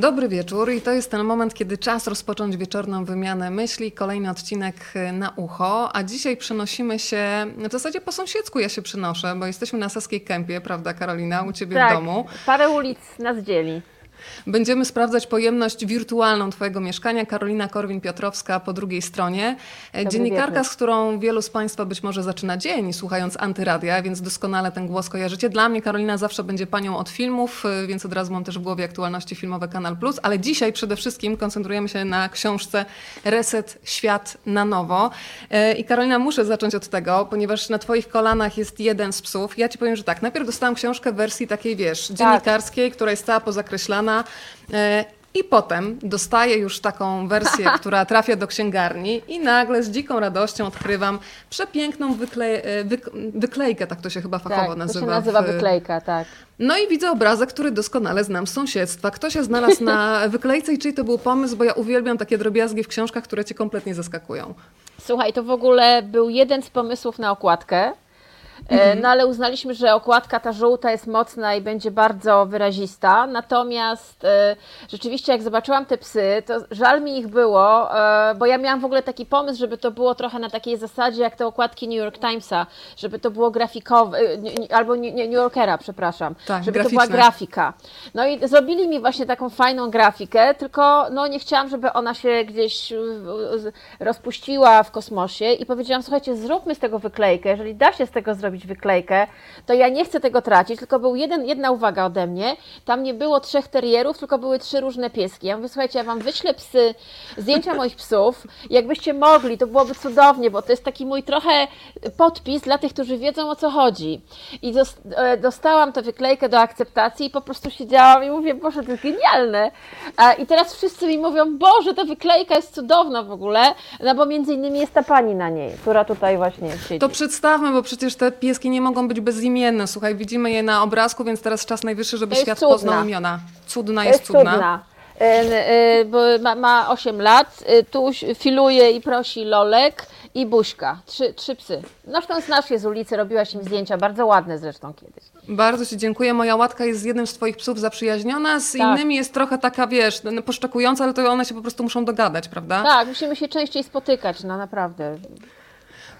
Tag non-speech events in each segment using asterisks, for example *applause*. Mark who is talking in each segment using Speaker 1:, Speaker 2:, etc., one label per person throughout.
Speaker 1: Dobry wieczór i to jest ten moment, kiedy czas rozpocząć wieczorną wymianę myśli, kolejny odcinek y, na ucho, a dzisiaj przenosimy się, w zasadzie po sąsiedzku ja się przynoszę, bo jesteśmy na Saskiej Kępie, prawda Karolina, u Ciebie
Speaker 2: tak,
Speaker 1: w domu.
Speaker 2: parę ulic nas dzieli.
Speaker 1: Będziemy sprawdzać pojemność wirtualną Twojego mieszkania. Karolina Korwin-Piotrowska po drugiej stronie. E, Dziennikarka,
Speaker 2: wieczór.
Speaker 1: z którą wielu z Państwa być może zaczyna dzień słuchając antyradia, więc doskonale ten głos kojarzycie. Dla mnie Karolina zawsze będzie panią od filmów, e, więc od razu mam też w głowie aktualności filmowe Kanal Plus, ale dzisiaj przede wszystkim koncentrujemy się na książce Reset Świat na nowo. E, I Karolina, muszę zacząć od tego, ponieważ na Twoich kolanach jest jeden z psów. Ja Ci powiem, że tak, najpierw dostałam książkę w wersji takiej, wiesz, dziennikarskiej, która jest cała pozakreślana. E, I potem dostaję już taką wersję, *laughs* która trafia do księgarni i nagle z dziką radością odkrywam przepiękną wykle e, wyk wyklejkę, tak to się chyba fachowo
Speaker 2: Tak, to
Speaker 1: nazywa.
Speaker 2: się nazywa
Speaker 1: w-
Speaker 2: wyklejka, tak.
Speaker 1: No i widzę obrazek, który doskonale znam z sąsiedztwa. Kto się znalazł na *laughs* wyklejce i czyj to był pomysł, bo ja uwielbiam takie drobiazgi w książkach, które cię kompletnie zaskakują.
Speaker 2: Słuchaj, to w ogóle był jeden z pomysłów na okładkę. E, No ale uznaliśmy, że okładka ta żółta jest mocna i będzie bardzo wyrazista. Natomiast e, rzeczywiście jak zobaczyłam te psy, to żal mi ich było, e, bo ja miałam w ogóle taki pomysł, żeby to było trochę na takiej zasadzie jak te okładki New York Timesa, żeby to było grafikowe, albo New Yorkera, przepraszam,
Speaker 1: Tak,
Speaker 2: żeby to była
Speaker 1: graficzne.
Speaker 2: grafika. No i zrobili mi właśnie taką fajną grafikę, tylko no nie chciałam, żeby ona się gdzieś rozpuściła w kosmosie i powiedziałam, słuchajcie, zróbmy z tego wyklejkę, jeżeli da się z tego zrobić wyklejkę, to ja nie chcę tego tracić, tylko był jeden, jedna uwaga ode mnie, tam nie było trzech terierów, tylko były trzy różne pieski. Ja mówię, słuchajcie, ja Wam wyślę psy, zdjęcia moich psów, jakbyście mogli, to byłoby cudownie, bo to jest taki mój trochę podpis dla tych, którzy wiedzą o co chodzi. I e, dostałam tę wyklejkę do akceptacji i po prostu siedziałam i mówię, Boże, to jest genialne. I teraz wszyscy mi mówią, Boże, ta wyklejka jest cudowna w ogóle, no bo między innymi jest ta pani na niej, która tutaj właśnie siedzi.
Speaker 1: To przedstawmy, bo przecież te pieski nie mogą być bezimienne. Słuchaj, widzimy je na obrazku, więc teraz czas najwyższy, żeby świat
Speaker 2: cudna.
Speaker 1: poznał imiona. Cudna jest,
Speaker 2: jest
Speaker 1: cudna.
Speaker 2: cudna. E, e, bo ma, ma 8 lat, e, tu filuje i prosi Lolek i Buźka. Trzy, trzy psy. Zresztą znasz je z ulicy, robiłaś im zdjęcia, bardzo ładne zresztą kiedyś.
Speaker 1: Bardzo Ci dziękuję. Moja łatka jest z jednym z Twoich psów zaprzyjaźniona, z
Speaker 2: Tak.
Speaker 1: innymi jest trochę taka, wiesz, no, poszczekująca, ale to one się po prostu muszą dogadać, prawda?
Speaker 2: Tak, musimy się częściej spotykać, no naprawdę.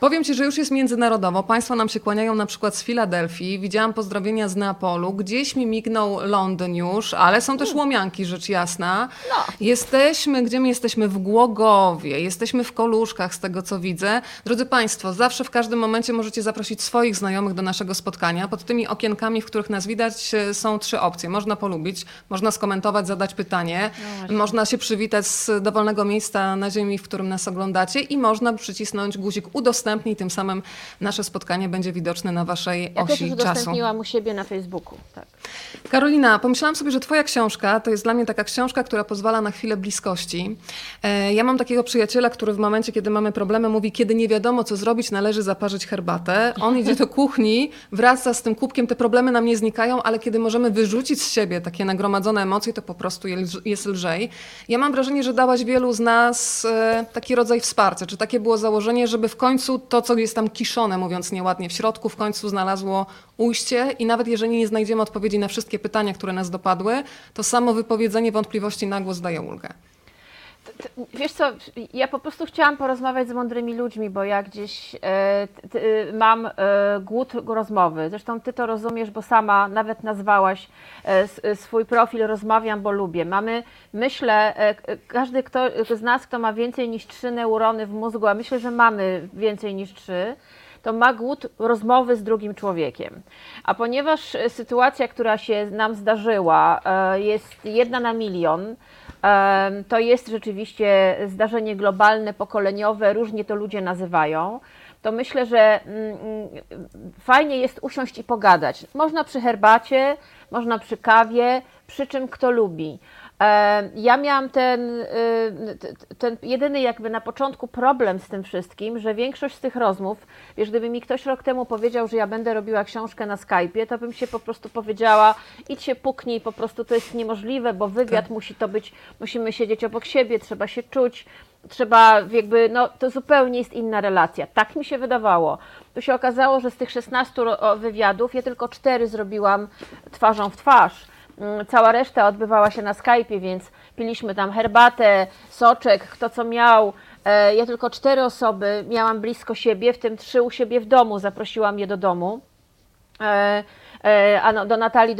Speaker 1: Powiem Ci, że już jest międzynarodowo. Państwo nam się kłaniają na przykład z Filadelfii. Widziałam pozdrowienia z Neapolu. Gdzieś mi mignął Londyn już, ale są też łomianki, rzecz jasna.
Speaker 2: No.
Speaker 1: Jesteśmy, gdzie my jesteśmy? W Głogowie, jesteśmy w Koluszkach, z tego co widzę. Drodzy Państwo, zawsze w każdym momencie możecie zaprosić swoich znajomych do naszego spotkania. Pod tymi okienkami, w których nas widać, są trzy opcje. Można polubić, można skomentować, zadać pytanie, można się przywitać z dowolnego miejsca na ziemi, w którym nas oglądacie i można przycisnąć guzik udostępnij, tym samym nasze spotkanie będzie widoczne na Waszej
Speaker 2: Ja też
Speaker 1: osi
Speaker 2: już
Speaker 1: czasu.
Speaker 2: udostępniłam u siebie na Facebooku. Tak.
Speaker 1: Karolina, pomyślałam sobie, że Twoja książka to jest dla mnie taka książka, która pozwala na chwilę bliskości. E, Ja mam takiego przyjaciela, który w momencie, kiedy mamy problemy, mówi, kiedy nie wiadomo, co zrobić, należy zaparzyć herbatę. On idzie do kuchni, wraca z tym kubkiem, te problemy nam nie znikają, ale kiedy możemy wyrzucić z siebie takie nagromadzone emocje, to po prostu je- jest lżej. Ja mam wrażenie, że dałaś wielu z nas e, taki rodzaj wsparcia. Czy takie było założenie, żeby w końcu to, co jest tam kiszone, mówiąc nieładnie, w środku, w końcu znalazło ujście i nawet jeżeli nie znajdziemy odpowiedzi na wszystkie pytania, które nas dopadły, to samo wypowiedzenie wątpliwości na głos daje ulgę.
Speaker 2: Wiesz co, ja po prostu chciałam porozmawiać z mądrymi ludźmi, bo ja gdzieś t, mam e, głód rozmowy. Zresztą ty to rozumiesz, bo sama nawet nazwałaś e, swój profil Rozmawiam, bo lubię. Mamy, myślę, każdy kto, z nas, kto ma więcej niż trzy neurony w mózgu, a myślę, że mamy więcej niż trzy, to ma głód rozmowy z drugim człowiekiem. A ponieważ sytuacja, która się nam zdarzyła, jest jedna na milion, to jest rzeczywiście zdarzenie globalne, pokoleniowe, różnie to ludzie nazywają, to myślę, że mm, mm, fajnie jest usiąść i pogadać. Można przy herbacie, można przy kawie, przy czym kto lubi. Ja miałam ten, y, ten jedyny jakby na początku problem z tym wszystkim, że większość z tych rozmów, wiesz, gdyby mi ktoś rok temu powiedział, że ja będę robiła książkę na Skype'ie, to bym się po prostu powiedziała, idź się puknij, po prostu to jest niemożliwe, bo wywiad musi to być, musimy siedzieć obok siebie, trzeba się czuć, trzeba jakby, no to zupełnie jest inna relacja. Tak mi się wydawało. Tu się okazało, że z tych 16 ro- o, wywiadów ja tylko 4 zrobiłam twarzą w twarz. Mm, Cała reszta odbywała się na Skype'ie, więc piliśmy tam herbatę, soczek, kto co miał. E, Ja tylko cztery osoby miałam blisko siebie, w tym trzy u siebie w domu. Zaprosiłam je do domu. E, e, A no, do Natalii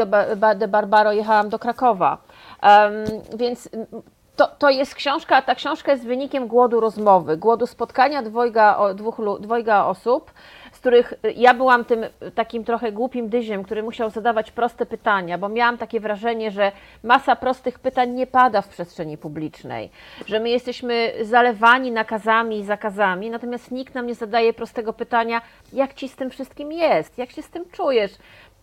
Speaker 2: de Barbaro jechałam do Krakowa. Więc to, to jest książka, a ta książka jest wynikiem głodu rozmowy, głodu spotkania dwojga, dwóch, dwojga osób, których y, ja byłam tym y, takim trochę głupim dyziem, który musiał zadawać proste pytania, bo miałam takie wrażenie, że masa prostych pytań nie pada w przestrzeni publicznej, że my jesteśmy zalewani nakazami i zakazami, natomiast nikt nam nie zadaje prostego pytania, jak ci z tym wszystkim jest, jak się z tym czujesz,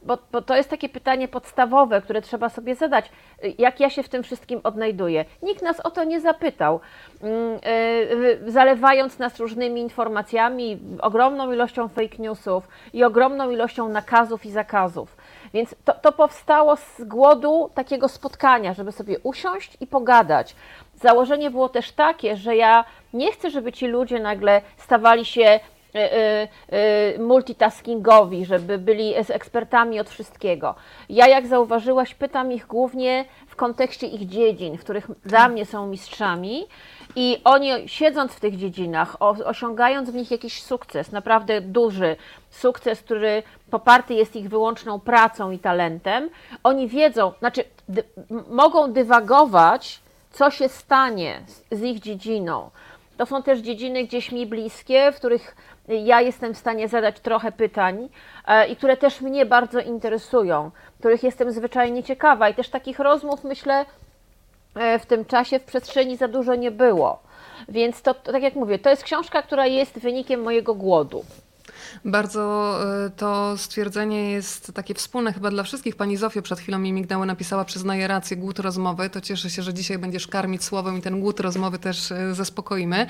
Speaker 2: bo, bo to jest takie pytanie podstawowe, które trzeba sobie zadać. Jak ja się w tym wszystkim odnajduję? Nikt nas o to nie zapytał. Mm, y, y, Zalewając nas różnymi informacjami, ogromną ilością fake newsów i ogromną ilością nakazów i zakazów. Więc to, to powstało z głodu takiego spotkania, żeby sobie usiąść i pogadać. Założenie było też takie, że ja nie chcę, żeby ci ludzie nagle stawali się multitaskingowi, żeby byli ekspertami od wszystkiego. Ja, jak zauważyłaś, pytam ich głównie w kontekście ich dziedzin, w których dla mnie są mistrzami. I oni, siedząc w tych dziedzinach, osiągając w nich jakiś sukces, naprawdę duży sukces, który poparty jest ich wyłączną pracą i talentem, oni wiedzą, znaczy dy, mogą dywagować, co się stanie z, z ich dziedziną. To są też dziedziny gdzieś mi bliskie, w których ja jestem w stanie zadać trochę pytań e, i które też mnie bardzo interesują, których jestem zwyczajnie ciekawa. I też takich rozmów, myślę, e, w tym czasie w przestrzeni za dużo nie było. Więc to, to, tak jak mówię, to jest książka, która jest wynikiem mojego głodu.
Speaker 1: Bardzo y, to stwierdzenie jest takie wspólne chyba dla wszystkich. Pani Zofia przed chwilą mi mignęła, napisała, przyznaje rację, głód rozmowy. To cieszę się, że dzisiaj będziesz karmić słowem i ten głód rozmowy też y, zaspokoimy.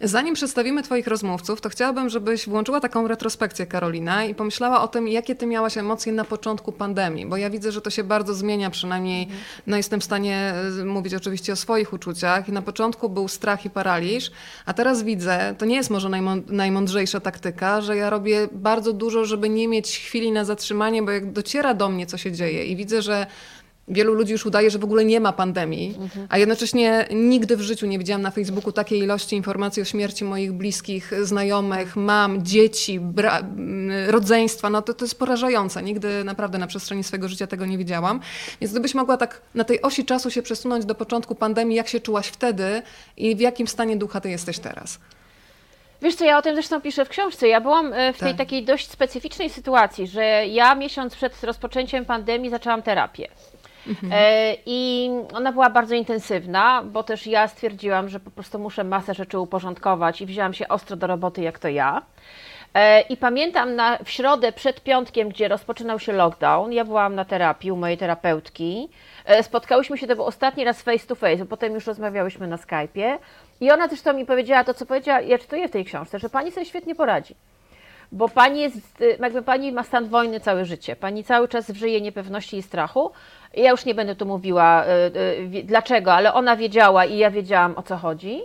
Speaker 1: Zanim przedstawimy Twoich rozmówców, to chciałabym, żebyś włączyła taką retrospekcję, Karolina, i pomyślała o tym, jakie Ty miałaś emocje na początku pandemii, bo ja widzę, że to się bardzo zmienia, przynajmniej no, jestem w stanie y, mówić oczywiście o swoich uczuciach. I na początku był strach i paraliż, a teraz widzę, to nie jest może najmą- najmądrzejsza taktyka, że ja robię bardzo dużo, żeby nie mieć chwili na zatrzymanie, bo jak dociera do mnie, co się dzieje i widzę, że wielu ludzi już udaje, że w ogóle nie ma pandemii, a jednocześnie nigdy w życiu nie widziałam na Facebooku takiej ilości informacji o śmierci moich bliskich, znajomych, mam, dzieci, rodzeństwa. No to, to jest porażające. Nigdy naprawdę na przestrzeni swojego życia tego nie widziałam. Więc gdybyś mogła tak na tej osi czasu się przesunąć do początku pandemii, jak się czułaś wtedy i w jakim stanie ducha ty jesteś teraz?
Speaker 2: Wiesz co, ja o tym zresztą piszę w książce. Ja byłam e, w tej
Speaker 1: Tak.
Speaker 2: takiej dość specyficznej sytuacji, że ja miesiąc przed rozpoczęciem pandemii zaczęłam terapię. E, I ona była bardzo intensywna, bo też ja stwierdziłam, że po prostu muszę masę rzeczy uporządkować i wzięłam się ostro do roboty jak to ja. E, I pamiętam na, w środę przed piątkiem, gdzie rozpoczynał się lockdown, ja byłam na terapii u mojej terapeutki. Spotkałyśmy się, to był ostatni raz face to face, bo potem już rozmawiałyśmy na Skype'ie. I ona też to mi powiedziała, to co powiedziała, ja czytuję w tej książce, że pani sobie świetnie poradzi. Bo pani jest, y, jakby pani ma stan wojny całe życie. Pani cały czas żyje niepewności i strachu. Ja już nie będę tu mówiła y, y, dlaczego, ale ona wiedziała i ja wiedziałam o co chodzi.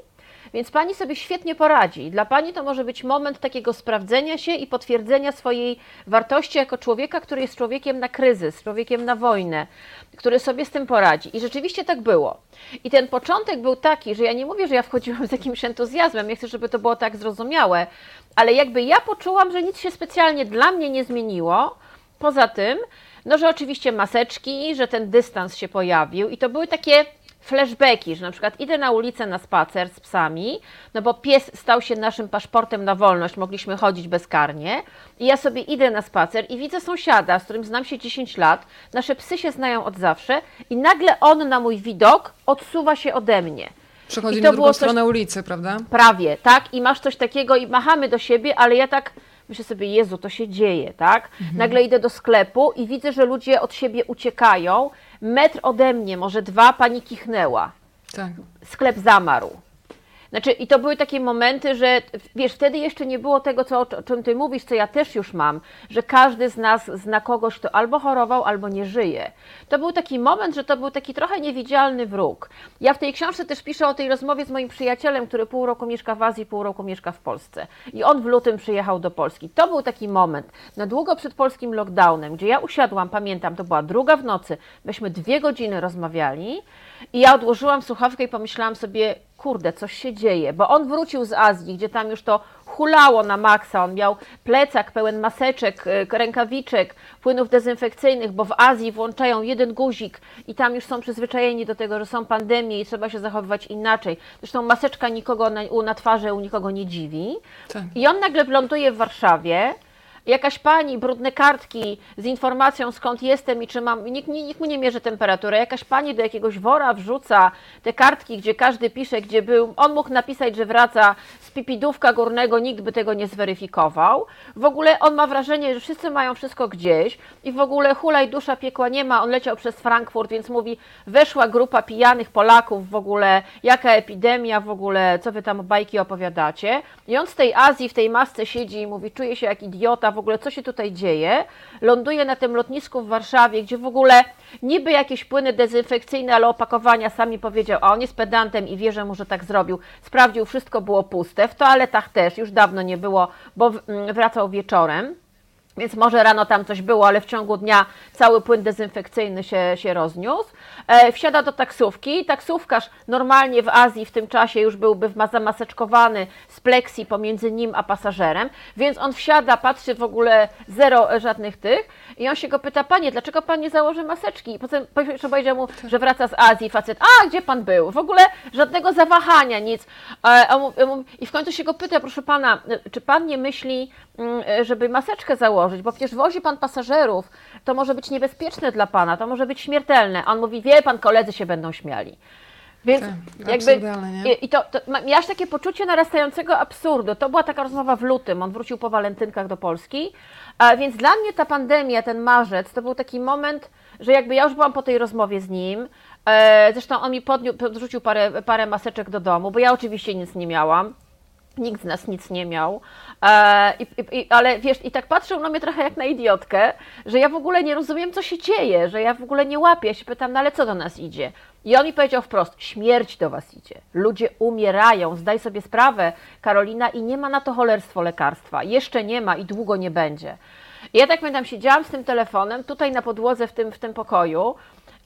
Speaker 2: Więc pani sobie świetnie poradzi. Dla pani to może być moment takiego sprawdzenia się i potwierdzenia swojej wartości jako człowieka, który jest człowiekiem na kryzys, człowiekiem na wojnę, który sobie z tym poradzi. I rzeczywiście tak było. I ten początek był taki, że ja nie mówię, że ja wchodziłam z jakimś entuzjazmem, ja chcę, żeby to było tak zrozumiałe, ale jakby ja poczułam, że nic się specjalnie dla mnie nie zmieniło. Poza tym, no, że oczywiście maseczki, że ten dystans się pojawił i to były takie flashbacki, że na przykład idę na ulicę na spacer z psami, no bo pies stał się naszym paszportem na wolność, mogliśmy chodzić bezkarnie i ja sobie idę na spacer i widzę sąsiada, z którym znam się 10 lat, nasze psy się znają od zawsze i nagle on na mój widok odsuwa się ode mnie.
Speaker 1: Przechodzi na drugą
Speaker 2: było coś-
Speaker 1: stronę ulicy, prawda?
Speaker 2: Prawie, tak? I masz coś takiego i machamy do siebie, ale ja tak myślę sobie, Jezu, to się dzieje, tak? Nagle idę do sklepu i widzę, że ludzie od siebie uciekają. Metr ode mnie, może dwa, pani kichnęła.
Speaker 1: Tak.
Speaker 2: Sklep zamarł. Znaczy, i to były takie momenty, że wiesz, wtedy jeszcze nie było tego, co, o czym ty mówisz, co ja też już mam, że każdy z nas zna kogoś, kto albo chorował, albo nie żyje. To był taki moment, że to był taki trochę niewidzialny wróg. Ja w tej książce też piszę o tej rozmowie z moim przyjacielem, który pół roku mieszka w Azji, pół roku mieszka w Polsce. I on w lutym przyjechał do Polski. To był taki moment, na długo przed polskim lockdownem, gdzie ja usiadłam, pamiętam, to była druga w nocy, myśmy dwie godziny rozmawiali i ja odłożyłam słuchawkę i pomyślałam sobie, kurde, coś się dzieje, bo on wrócił z Azji, gdzie tam już to hulało na maksa, on miał plecak pełen maseczek, e, rękawiczek, płynów dezynfekcyjnych, bo w Azji włączają jeden guzik i tam już są przyzwyczajeni do tego, że są pandemie i trzeba się zachowywać inaczej. Zresztą maseczka nikogo na, na twarzy u nikogo nie dziwi.
Speaker 1: Tak.
Speaker 2: I on nagle ląduje w Warszawie, jakaś pani, brudne kartki z informacją skąd jestem i czy mam, nikt, nikt mu nie mierzy temperatury, jakaś pani do jakiegoś wora wrzuca te kartki, gdzie każdy pisze, gdzie był, on mógł napisać, że wraca z pipidówka górnego, nikt by tego nie zweryfikował. W ogóle on ma wrażenie, że wszyscy mają wszystko gdzieś i w ogóle hulaj dusza piekła nie ma, on leciał przez Frankfurt, więc mówi, weszła grupa pijanych Polaków w ogóle, jaka epidemia w ogóle, co wy tam bajki opowiadacie. I on z tej Azji w tej masce siedzi i mówi, czuje się jak idiota, ogóle co się tutaj dzieje. Ląduje na tym lotnisku w Warszawie, gdzie w ogóle niby jakieś płyny dezynfekcyjne, ale opakowania sami powiedział, a on jest pedantem i wierzę mu, że tak zrobił. Sprawdził, wszystko było puste. W toaletach też już dawno nie było, bo mm, wracał wieczorem. Więc może rano tam coś było, ale w ciągu dnia cały płyn dezynfekcyjny się, się rozniósł. E, wsiada do taksówki. Taksówkarz normalnie w Azji w tym czasie już byłby zamaseczkowany z pleksji pomiędzy nim a pasażerem, więc on wsiada, patrzy w ogóle zero żadnych tych i on się go pyta, panie, dlaczego pan nie założy maseczki? I potem powiedział mu, że wraca z Azji, facet, a gdzie pan był? W ogóle żadnego zawahania, nic. E, I w końcu się go pyta, proszę pana, czy pan nie myśli, mm, żeby maseczkę założyć, bo przecież wozi pan pasażerów, to może być niebezpieczne dla pana, to może być śmiertelne. A on mówi, wie pan, koledzy się będą śmiali. Więc
Speaker 1: Tak,
Speaker 2: jakby. I, i to, to miałaś takie poczucie narastającego absurdu. To była taka rozmowa w lutym. On wrócił po walentynkach do Polski. A więc dla mnie ta pandemia, ten marzec, to był taki moment, że jakby ja już byłam po tej rozmowie z nim. E, zresztą on mi podniu, podrzucił parę, parę maseczek do domu, bo ja oczywiście nic nie miałam. Nikt z nas nic nie miał. E, i, i, ale wiesz, i tak patrzył na mnie trochę jak na idiotkę, że ja w ogóle nie rozumiem, co się dzieje, że ja w ogóle nie łapię. Ja się pytam, no ale co do nas idzie? I on mi powiedział wprost: śmierć do was idzie. Ludzie umierają. Zdaj sobie sprawę, Karolina, i nie ma na to cholerstwo lekarstwa. Jeszcze nie ma i długo nie będzie. I ja tak pamiętam, siedziałam z tym telefonem tutaj na podłodze w tym, w tym pokoju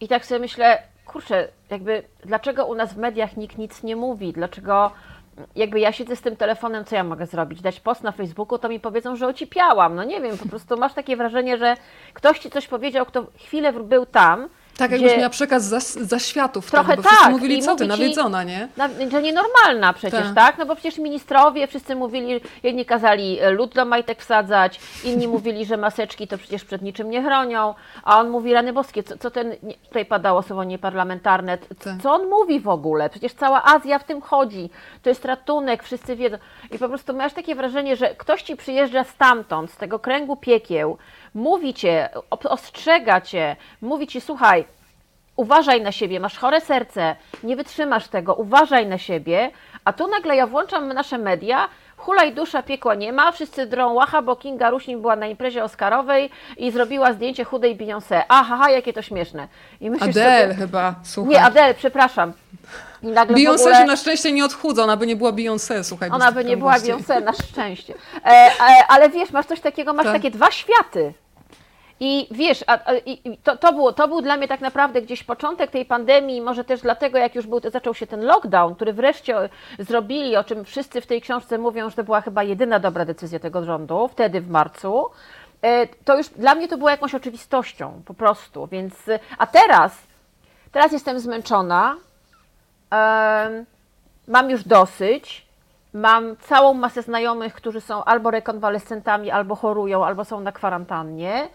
Speaker 2: i tak sobie myślę, kurczę, jakby dlaczego u nas w mediach nikt nic nie mówi? Dlaczego jakby ja siedzę z tym telefonem, co ja mogę zrobić? Dać post na Facebooku, to mi powiedzą, że ocipiałam. No nie wiem, po prostu masz takie wrażenie, że ktoś ci coś powiedział, kto chwilę był tam,
Speaker 1: Tak, jakbyś miała przekaz za, za światów
Speaker 2: Trochę
Speaker 1: wtedy, bo wszyscy
Speaker 2: tak,
Speaker 1: mówili,
Speaker 2: i
Speaker 1: co ty, nawiedzona, nie?
Speaker 2: Na, że nienormalna przecież,
Speaker 1: Tak.
Speaker 2: tak. No bo przecież ministrowie wszyscy mówili, jedni kazali e, lód do majtek wsadzać, inni *laughs* mówili, że maseczki to przecież przed niczym nie chronią, a on mówi, rany boskie, co, co ten, tutaj padało słowo nieparlamentarne,
Speaker 1: Tak.
Speaker 2: co on mówi w ogóle? Przecież cała Azja w tym chodzi, to jest ratunek, wszyscy wiedzą. I po prostu masz takie wrażenie, że ktoś ci przyjeżdża stamtąd, z tego kręgu piekieł, mówi cię, ostrzega cię, mówi ci, słuchaj, uważaj na siebie, masz chore serce, nie wytrzymasz tego, uważaj na siebie, a tu nagle ja włączam nasze media, hulaj dusza, piekła nie ma, wszyscy drą łacha, bo Kinga Ruśnin była na imprezie Oscarowej i zrobiła zdjęcie chudej Beyoncé. Aha, ha, jakie to śmieszne. I myślisz
Speaker 1: Adele
Speaker 2: sobie,
Speaker 1: chyba, słuchaj.
Speaker 2: nie, Adele, przepraszam.
Speaker 1: Beyoncé
Speaker 2: ogóle...
Speaker 1: się na szczęście nie odchudza, ona by nie była Beyoncé, słuchaj.
Speaker 2: Ona by nie była. Beyoncé, na szczęście. *laughs* E, e, ale wiesz, masz coś takiego, masz
Speaker 1: Tak.
Speaker 2: takie dwa światy. I wiesz, a, a, i, to, to, było, to był dla mnie tak naprawdę gdzieś początek tej pandemii, może też dlatego, jak już był, zaczął się ten lockdown, który wreszcie zrobili, o czym wszyscy w tej książce mówią, że to była chyba jedyna dobra decyzja tego rządu, wtedy w marcu. E, To już dla mnie to było jakąś oczywistością, po prostu. Więc, a teraz, teraz jestem zmęczona, mam już dosyć. Mam całą masę znajomych, którzy są albo rekonwalescentami, albo chorują, albo są na kwarantannie.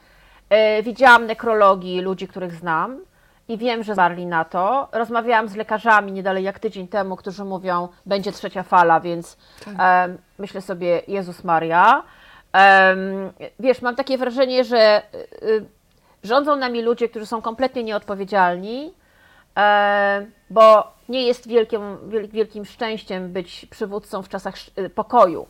Speaker 2: E, widziałam nekrologii ludzi, których znam i wiem, że zmarli na to. Rozmawiałam z lekarzami nie dalej jak tydzień temu, którzy mówią, będzie trzecia fala, więc em, myślę sobie, Jezus Maria. Wiesz, mam takie wrażenie, że y, y, rządzą nami ludzie, którzy są kompletnie nieodpowiedzialni, E, bo nie jest wielkim, wiel- wielkim szczęściem być przywódcą w czasach y, pokoju,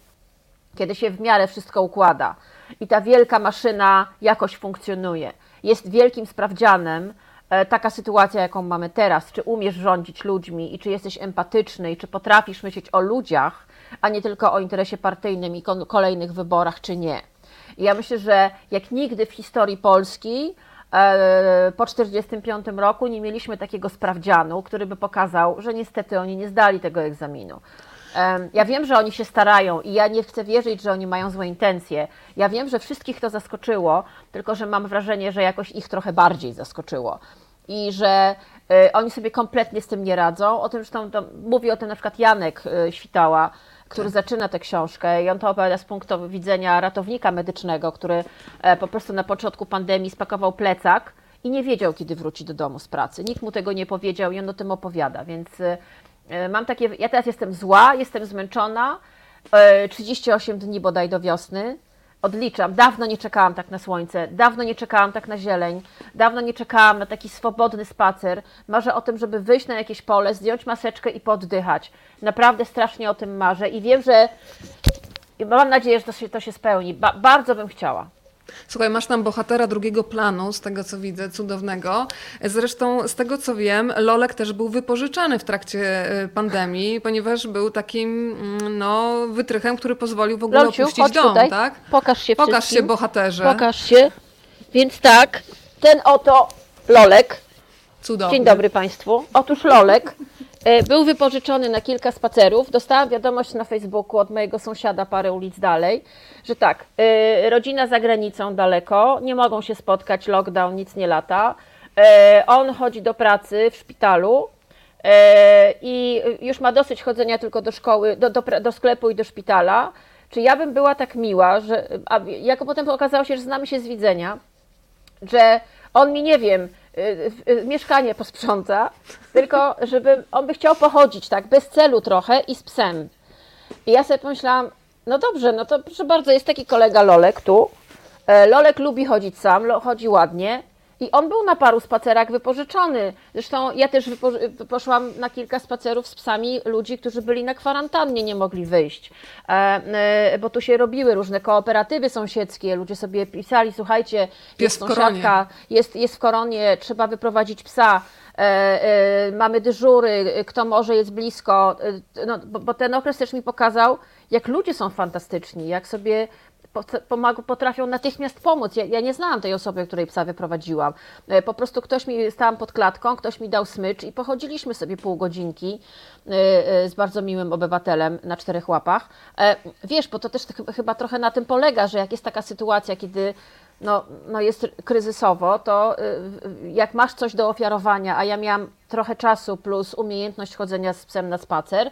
Speaker 2: kiedy się w miarę wszystko układa i ta wielka maszyna jakoś funkcjonuje. Jest wielkim sprawdzianem e, taka sytuacja, jaką mamy teraz. Czy umiesz rządzić ludźmi i czy jesteś empatyczny i czy potrafisz myśleć o ludziach, a nie tylko o interesie partyjnym i kolejnych wyborach, czy nie. I ja myślę, że jak nigdy w historii Polski e, po 1945 roku nie mieliśmy takiego sprawdzianu, który by pokazał, że niestety oni nie zdali tego egzaminu. Ja wiem, że oni się starają i ja nie chcę wierzyć, że oni mają złe intencje. Ja wiem, że wszystkich to zaskoczyło, tylko że mam wrażenie, że jakoś ich trochę bardziej zaskoczyło. I że y, oni sobie kompletnie z tym nie radzą. O tym zresztą to, mówi o tym na przykład Janek y, Świtała, który zaczyna tę książkę i on to opowiada z punktu widzenia ratownika medycznego, który e, po prostu na początku pandemii spakował plecak i nie wiedział, kiedy wróci do domu z pracy. Nikt mu tego nie powiedział i on o tym opowiada, więc mam takie, ja teraz jestem zła, jestem zmęczona, y, 38 dni bodaj do wiosny, odliczam, dawno nie czekałam tak na słońce, dawno nie czekałam tak na zieleń, dawno nie czekałam na taki swobodny spacer. Marzę o tym, żeby wyjść na jakieś pole, zdjąć maseczkę i poddychać. Naprawdę strasznie o tym marzę i wiem, że mam nadzieję, że to się, to się spełni. Ba- bardzo bym chciała.
Speaker 1: Słuchaj, masz tam bohatera drugiego planu, z tego co widzę, cudownego. Zresztą, z tego co wiem, Lolek też był wypożyczany w trakcie e, pandemii, ponieważ był takim mm, no, wytrychem, który pozwolił w ogóle
Speaker 2: Lolciu,
Speaker 1: opuścić dom,
Speaker 2: tutaj.
Speaker 1: tak?
Speaker 2: Pokaż się
Speaker 1: Pokaż
Speaker 2: wszystkim.
Speaker 1: się, bohaterze.
Speaker 2: Pokaż się. Więc tak, ten oto Lolek.
Speaker 1: Cudowny.
Speaker 2: Dzień dobry Państwu. Otóż Lolek był wypożyczony na kilka spacerów. Dostałam wiadomość na Facebooku od mojego sąsiada parę ulic dalej, że tak, e, rodzina za granicą daleko, nie mogą się spotkać, lockdown, nic nie lata. E, On chodzi do pracy w szpitalu. e, I już ma dosyć chodzenia tylko do szkoły, do, do, do sklepu i do szpitala. Czy ja bym była tak miła, że. A jako potem okazało się, że znamy się z widzenia, że on mi, nie wiem, mieszkanie posprząta, tylko żeby on by chciał pochodzić tak, bez celu trochę i z psem. I ja sobie pomyślałam, no dobrze, no to proszę bardzo, jest taki kolega Lolek tu. E, Lolek lubi chodzić sam, chodzi ładnie. I on był na paru spacerach wypożyczony. Zresztą ja też poszłam na kilka spacerów z psami ludzi, którzy byli na kwarantannie, nie mogli wyjść. E, e, bo tu się robiły różne kooperatywy sąsiedzkie, ludzie sobie pisali, słuchajcie, jest sąsiadka, jest, jest w koronie, trzeba wyprowadzić psa, e, mamy dyżury, kto może jest blisko. No, bo, bo ten okres też mi pokazał, jak ludzie są fantastyczni, jak sobie potrafią natychmiast pomóc. Ja, ja nie znałam tej osoby, której psa wyprowadziłam. E, Po prostu ktoś mi, stałam pod klatką, ktoś mi dał smycz i pochodziliśmy sobie pół godzinki e, e, z bardzo miłym obywatelem na czterech łapach. Wiesz, bo to też ch- chyba trochę na tym polega, że jak jest taka sytuacja, kiedy no, no jest kryzysowo, to jak masz coś do ofiarowania, a ja miałam trochę czasu plus umiejętność chodzenia z psem na spacer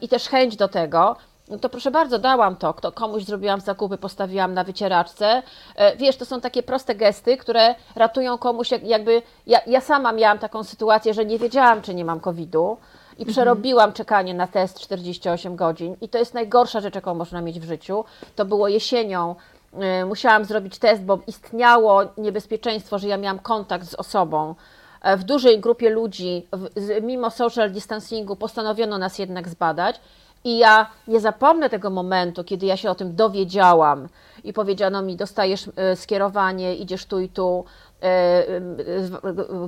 Speaker 2: i też chęć do tego, no to proszę bardzo, dałam to. Kto, komuś zrobiłam zakupy, postawiłam na wycieraczce. E, Wiesz, to są takie proste gesty, które ratują komuś, jak, jakby. Ja, ja sama miałam taką sytuację, że nie wiedziałam, czy nie mam COVID-u i przerobiłam czekanie na test 48 godzin. I to jest najgorsza rzecz, jaką można mieć w życiu. To było jesienią. e, Musiałam zrobić test, bo istniało niebezpieczeństwo, że ja miałam kontakt z osobą. E, W dużej grupie ludzi, w, z, mimo social distancingu, postanowiono nas jednak zbadać. I ja nie zapomnę tego momentu, kiedy ja się o tym dowiedziałam i powiedziano mi, dostajesz e, skierowanie, idziesz tu i tu, e,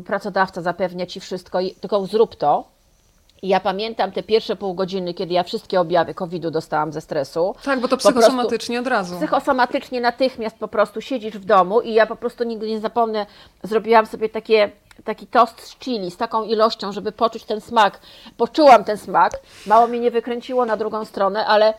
Speaker 2: pracodawca zapewnia ci wszystko, tylko zrób to. I ja pamiętam te pierwsze pół godziny, kiedy ja wszystkie objawy COVID-u dostałam ze stresu.
Speaker 1: Tak, bo to
Speaker 2: Po prostu-
Speaker 1: psychosomatycznie od razu.
Speaker 2: Psychosomatycznie natychmiast po prostu siedzisz w domu i ja po prostu nigdy nie zapomnę, zrobiłam sobie takie, taki tost z chili z taką ilością, żeby poczuć ten smak. Poczułam ten smak, mało mnie nie wykręciło na drugą stronę, ale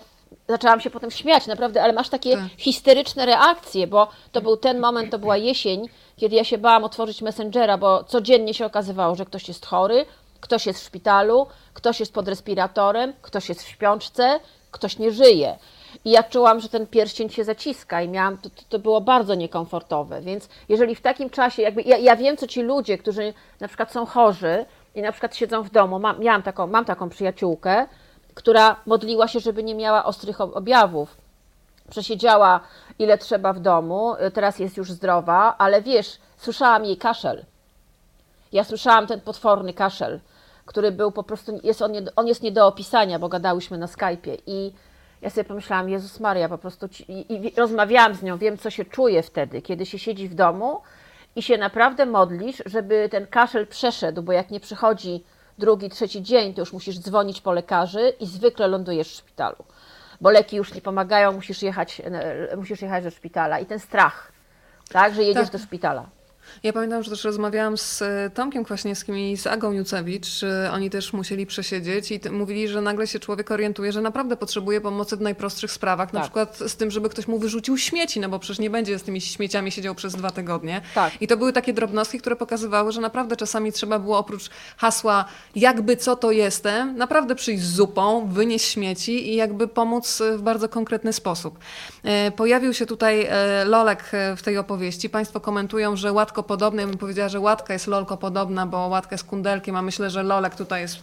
Speaker 2: zaczęłam się potem śmiać, naprawdę, ale masz takie
Speaker 1: Tak.
Speaker 2: histeryczne reakcje, bo to był ten moment, to była jesień, kiedy ja się bałam otworzyć Messengera, bo codziennie się okazywało, że ktoś jest chory, ktoś jest w szpitalu, ktoś jest pod respiratorem, ktoś jest w śpiączce, ktoś nie żyje. I ja czułam, że ten pierścień się zaciska i miałam, to, to- było bardzo niekomfortowe. Więc jeżeli w takim czasie, jakby ja, ja wiem, co ci ludzie, którzy na przykład są chorzy i na przykład siedzą w domu, mam, miałam taką, mam taką przyjaciółkę, która modliła się, żeby nie miała ostrych ob- objawów. Przesiedziała ile trzeba w domu, teraz jest już zdrowa, ale wiesz, słyszałam jej kaszel. Ja słyszałam ten potworny kaszel. który był po prostu, jest on, nie, on jest nie do opisania, bo gadałyśmy na Skype'ie i ja sobie pomyślałam, Jezus Maria, po prostu ci, i, i rozmawiałam z nią, wiem co się czuje wtedy, kiedy się siedzi w domu i się naprawdę modlisz, żeby ten kaszel przeszedł, bo jak nie przychodzi drugi, trzeci dzień, to już musisz dzwonić po lekarzy i zwykle lądujesz w szpitalu, bo leki już nie pomagają, musisz jechać, e, musisz jechać do szpitala i ten strach, tak, że jedziesz
Speaker 1: Tak.
Speaker 2: do szpitala.
Speaker 1: Ja pamiętam, że też rozmawiałam z e, Tomkiem Kwaśniewskim i z Agą Jucewicz. Oni też musieli przesiedzieć i mówili, że nagle się człowiek orientuje, że naprawdę potrzebuje pomocy w najprostszych sprawach. Na
Speaker 2: Tak.
Speaker 1: przykład z tym, żeby ktoś mu wyrzucił śmieci, no bo przecież nie będzie z tymi śmieciami siedział przez dwa tygodnie.
Speaker 2: Tak.
Speaker 1: I to były takie drobnostki, które pokazywały, że naprawdę czasami trzeba było oprócz hasła jakby co to jestem, naprawdę przyjść z zupą, wynieść śmieci i jakby pomóc e, w bardzo konkretny sposób. E, Pojawił się tutaj e, Lolek e, w tej opowieści. Państwo komentują, że łatko podobny. Ja bym powiedziała, że łatka jest lolko podobna, bo łatka jest kundelkiem, a myślę, że Lolek tutaj jest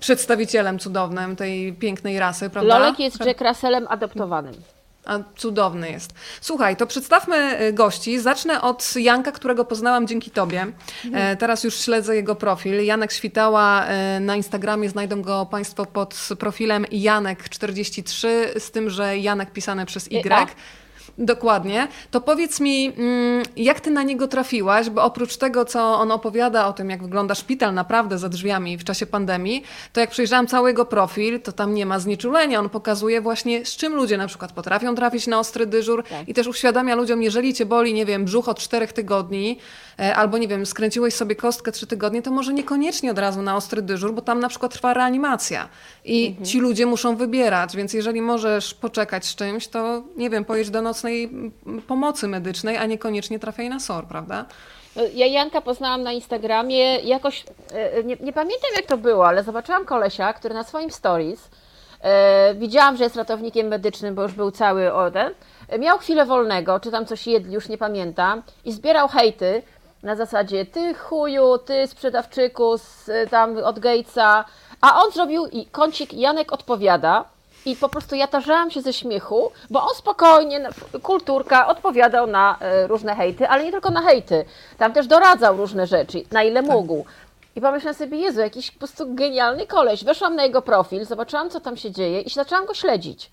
Speaker 1: przedstawicielem cudownym tej pięknej rasy, prawda?
Speaker 2: Lolek jest Jack Russellem adoptowanym.
Speaker 1: A cudowny jest. Słuchaj, to przedstawmy y, gości. Zacznę od Janka, którego poznałam dzięki tobie. E, teraz już śledzę jego profil. Janek Świtała e, na Instagramie znajdą go Państwo pod profilem Janek43, z tym, że Janek pisane przez
Speaker 2: I-
Speaker 1: Y. Dokładnie. To powiedz mi, mm, jak ty na niego trafiłaś, bo oprócz tego, co on opowiada o tym, jak wygląda szpital naprawdę za drzwiami w czasie pandemii, to jak przejrzałam cały jego profil, to tam nie ma znieczulenia. On pokazuje właśnie, z czym ludzie na przykład potrafią trafić na ostry dyżur
Speaker 2: Tak.
Speaker 1: i też uświadamia ludziom, jeżeli cię boli, nie wiem, brzuch od czterech tygodni, albo nie wiem, skręciłeś sobie kostkę trzy tygodnie, to może niekoniecznie od razu na ostry dyżur, bo tam na przykład trwa reanimacja i
Speaker 2: Mhm.
Speaker 1: ci ludzie muszą wybierać, więc jeżeli możesz poczekać z czymś, to nie wiem, pojedź do nocnej pomocy medycznej, a niekoniecznie trafiaj na SOR, prawda?
Speaker 2: Ja Janka poznałam na Instagramie, jakoś, e, nie, nie pamiętam jak to było, ale zobaczyłam kolesia, który na swoim stories, e, widziałam, że jest ratownikiem medycznym, bo już był cały o ten, e, miał chwilę wolnego, czy tam coś jedli, już nie pamiętam, i zbierał hejty na zasadzie ty chuju, ty sprzedawczyku z, e, tam od Gatesa, a on zrobił i kącik Janek odpowiada, i po prostu ja tarzałam się ze śmiechu, bo on spokojnie, kulturka, odpowiadał na e, różne hejty, ale nie tylko na hejty. Tam też doradzał różne rzeczy, na ile mógł. I pomyślałam sobie, Jezu, jakiś po prostu genialny koleś. Weszłam na jego profil, zobaczyłam, co tam się dzieje i zaczęłam go śledzić.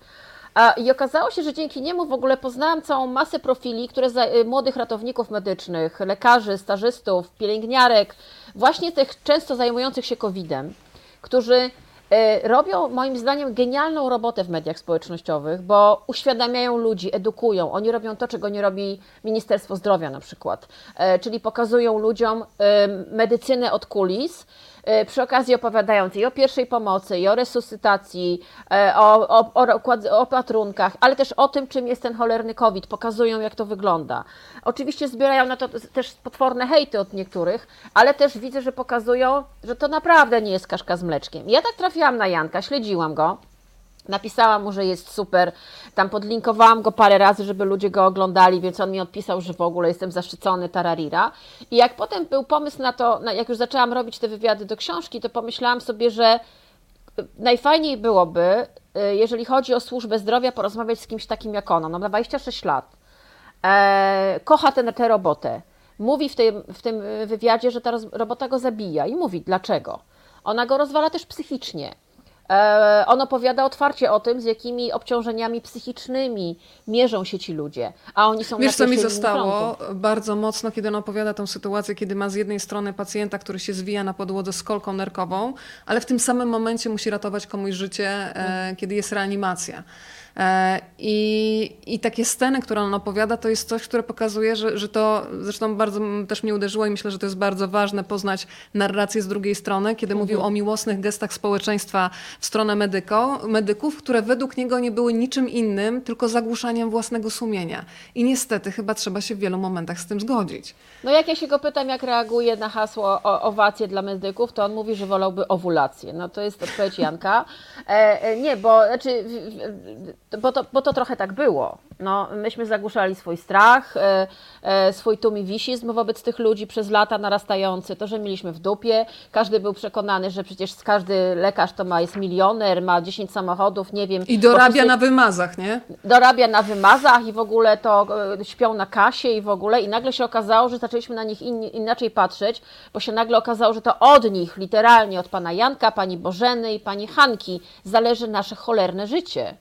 Speaker 2: I okazało się, że dzięki niemu w ogóle poznałam całą masę profili, które za, y, młodych ratowników medycznych, lekarzy, stażystów, pielęgniarek, właśnie tych często zajmujących się COVID-em, którzy e, robią moim zdaniem genialną robotę w mediach społecznościowych, bo uświadamiają ludzi, edukują. Oni robią to, czego nie robi Ministerstwo Zdrowia na przykład, E, czyli pokazują ludziom e, medycynę od kulis, przy okazji opowiadając i o pierwszej pomocy, i o resuscytacji, e, o, o, o opatrunkach, ale też o tym, czym jest ten cholerny COVID, pokazują, jak to wygląda. Oczywiście zbierają na to też potworne hejty od niektórych, ale też widzę, że pokazują, że to naprawdę nie jest kaszka z mleczkiem. Ja tak trafiłam na Janka, śledziłam go. Napisałam mu, że jest super. Tam podlinkowałam go parę razy, żeby ludzie go oglądali, więc on mi odpisał, że w ogóle jestem zaszczycony, tararira. I jak potem był pomysł na to, jak już zaczęłam robić te wywiady do książki, to pomyślałam sobie, że najfajniej byłoby, y, jeżeli chodzi o służbę zdrowia, porozmawiać z kimś takim jak ona. No, ma 26 lat. E, kocha ten, tę robotę. Mówi w tym, w tym wywiadzie, że ta roz, robota go zabija i mówi dlaczego. Ona go rozwala też psychicznie. E, on opowiada otwarcie o tym, z jakimi obciążeniami psychicznymi mierzą się ci ludzie, a oni są
Speaker 1: Wiesz,
Speaker 2: na
Speaker 1: co mi zostało
Speaker 2: frontu.
Speaker 1: bardzo mocno, kiedy on opowiada tą sytuację, kiedy ma z jednej strony pacjenta, który się zwija na podłodze z kolką nerkową, ale w tym samym momencie musi ratować komuś życie, e, kiedy jest reanimacja. E, I, I takie sceny, które on opowiada, to jest coś, które pokazuje, że, że to zresztą bardzo też mnie uderzyło i myślę, że to jest bardzo ważne poznać narrację z drugiej strony, kiedy mówił o miłosnych gestach społeczeństwa w stronę medyko, medyków, które według niego nie były niczym innym, tylko zagłuszaniem własnego sumienia. I niestety chyba trzeba się w wielu momentach z tym zgodzić.
Speaker 2: No jak ja się go pytam, jak reaguje na hasło o, owacje dla medyków, to on mówi, że wolałby owulację. No to jest odpowiedź Janka. E, e, nie, bo znaczy, bo to, bo to trochę tak było. No, myśmy zagłuszali swój strach, e, e, swój tumiwisizm wobec tych ludzi przez lata narastający, to, że mieliśmy w dupie. Każdy był przekonany, że przecież każdy lekarz to ma, jest milioner, ma 10 samochodów, nie wiem.
Speaker 1: I dorabia
Speaker 2: prostu
Speaker 1: na wymazach, nie?
Speaker 2: dorabia na wymazach i w ogóle to e, śpią na kasie i w ogóle i nagle się okazało, że zaczęliśmy na nich in, inaczej patrzeć, bo się nagle okazało, że to od nich, literalnie od pana Janka, pani Bożeny i pani Hanki zależy nasze cholerne życie.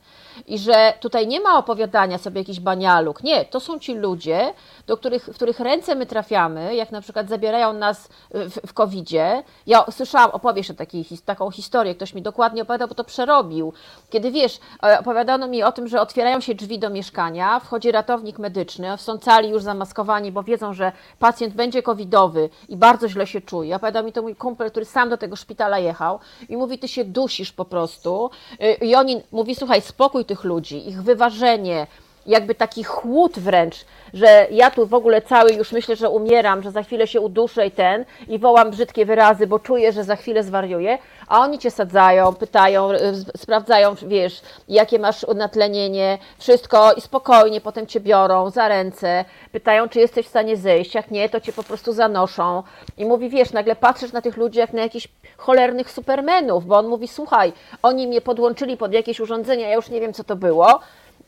Speaker 2: I że tutaj nie ma opowiadania sobie jakichś banialuk. Nie, to są ci ludzie, do których, w których ręce my trafiamy, jak na przykład zabierają nas w, w COVID-zie. Ja słyszałam, opowieść o takiej, taką historię, ktoś mi dokładnie opowiadał, bo to przerobił. Kiedy wiesz, e, opowiadano mi o tym, że otwierają się drzwi do mieszkania, wchodzi ratownik medyczny, są cali już zamaskowani, bo wiedzą, że pacjent będzie covidowy i bardzo źle się czuje. Opowiadał mi to mój kumpel, który sam do tego szpitala jechał i mówi, ty się dusisz po prostu. Y, I oni, mówi, słuchaj, spokój tych ludzi, ich wyważenie, jakby taki chłód wręcz, że ja tu w ogóle cały już myślę, że umieram, że za chwilę się uduszę i ten i wołam brzydkie wyrazy, bo czuję, że za chwilę zwariuję, a oni cię sadzają, pytają, y, sp- sprawdzają, wiesz, jakie masz natlenienie, wszystko i spokojnie potem cię biorą za ręce, pytają, czy jesteś w stanie zejść, jak nie, to cię po prostu zanoszą i mówi, wiesz, nagle patrzysz na tych ludzi jak na jakichś cholernych supermenów, bo on mówi, słuchaj, oni mnie podłączyli pod jakieś urządzenia, ja już nie wiem, co to było,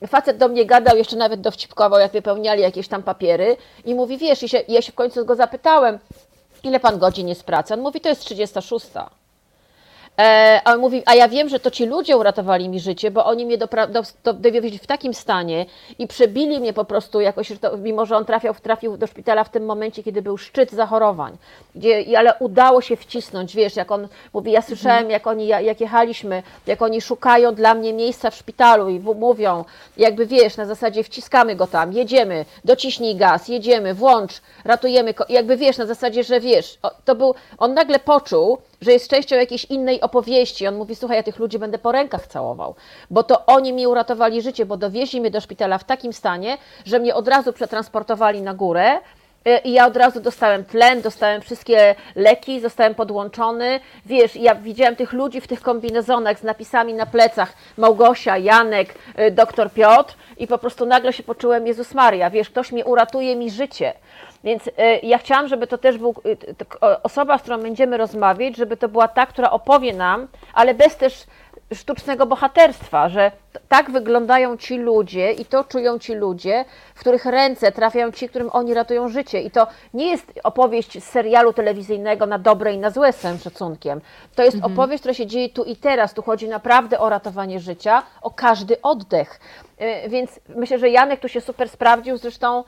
Speaker 2: Facet do mnie gadał, jeszcze nawet dowcipkował, jak wypełniali jakieś tam papiery i mówi, wiesz, i się, ja się w końcu go zapytałem, ile pan godzin jest pracy? On mówi, to jest 36. E, a on mówi, a ja wiem, że to ci ludzie uratowali mi życie, bo oni mnie w takim stanie i przebili mnie po prostu jakoś, że to, mimo że on trafiał, trafił do szpitala w tym momencie, kiedy był szczyt zachorowań, gdzie, ale udało się wcisnąć, wiesz, jak on mówi, ja słyszałem, jak oni, ja- jak jechaliśmy, jak oni szukają dla mnie miejsca w szpitalu i mówią, jakby wiesz, na zasadzie wciskamy go tam, jedziemy, dociśnij gaz, jedziemy, włącz, ratujemy, jakby wiesz, na zasadzie, że wiesz, to był, on nagle poczuł, że jest częścią jakiejś innej opowieści. On mówi, słuchaj, ja tych ludzi będę po rękach całował, bo to oni mi uratowali życie, bo dowieźli mnie do szpitala w takim stanie, że mnie od razu przetransportowali na górę, y, i ja od razu dostałem tlen, dostałem wszystkie leki, zostałem podłączony. Wiesz, ja widziałem tych ludzi w tych kombinezonach z napisami na plecach Małgosia, Janek, y, doktor Piotr i po prostu nagle się poczułem Jezus Maria, wiesz, ktoś mi uratuje mi życie. Więc y, ja chciałam, żeby to też był y, osoba, z którą będziemy rozmawiać, żeby to była ta, która opowie nam, ale bez też sztucznego bohaterstwa, że tak wyglądają ci ludzie i to czują ci ludzie, w których ręce trafiają ci, którym oni ratują życie. I to nie jest opowieść z serialu telewizyjnego na dobre i na złe z całym szacunkiem. To jest opowieść, która się dzieje tu i teraz. Tu chodzi naprawdę o ratowanie życia, o każdy oddech. Y, Więc myślę, że Janek tu się super sprawdził. Zresztą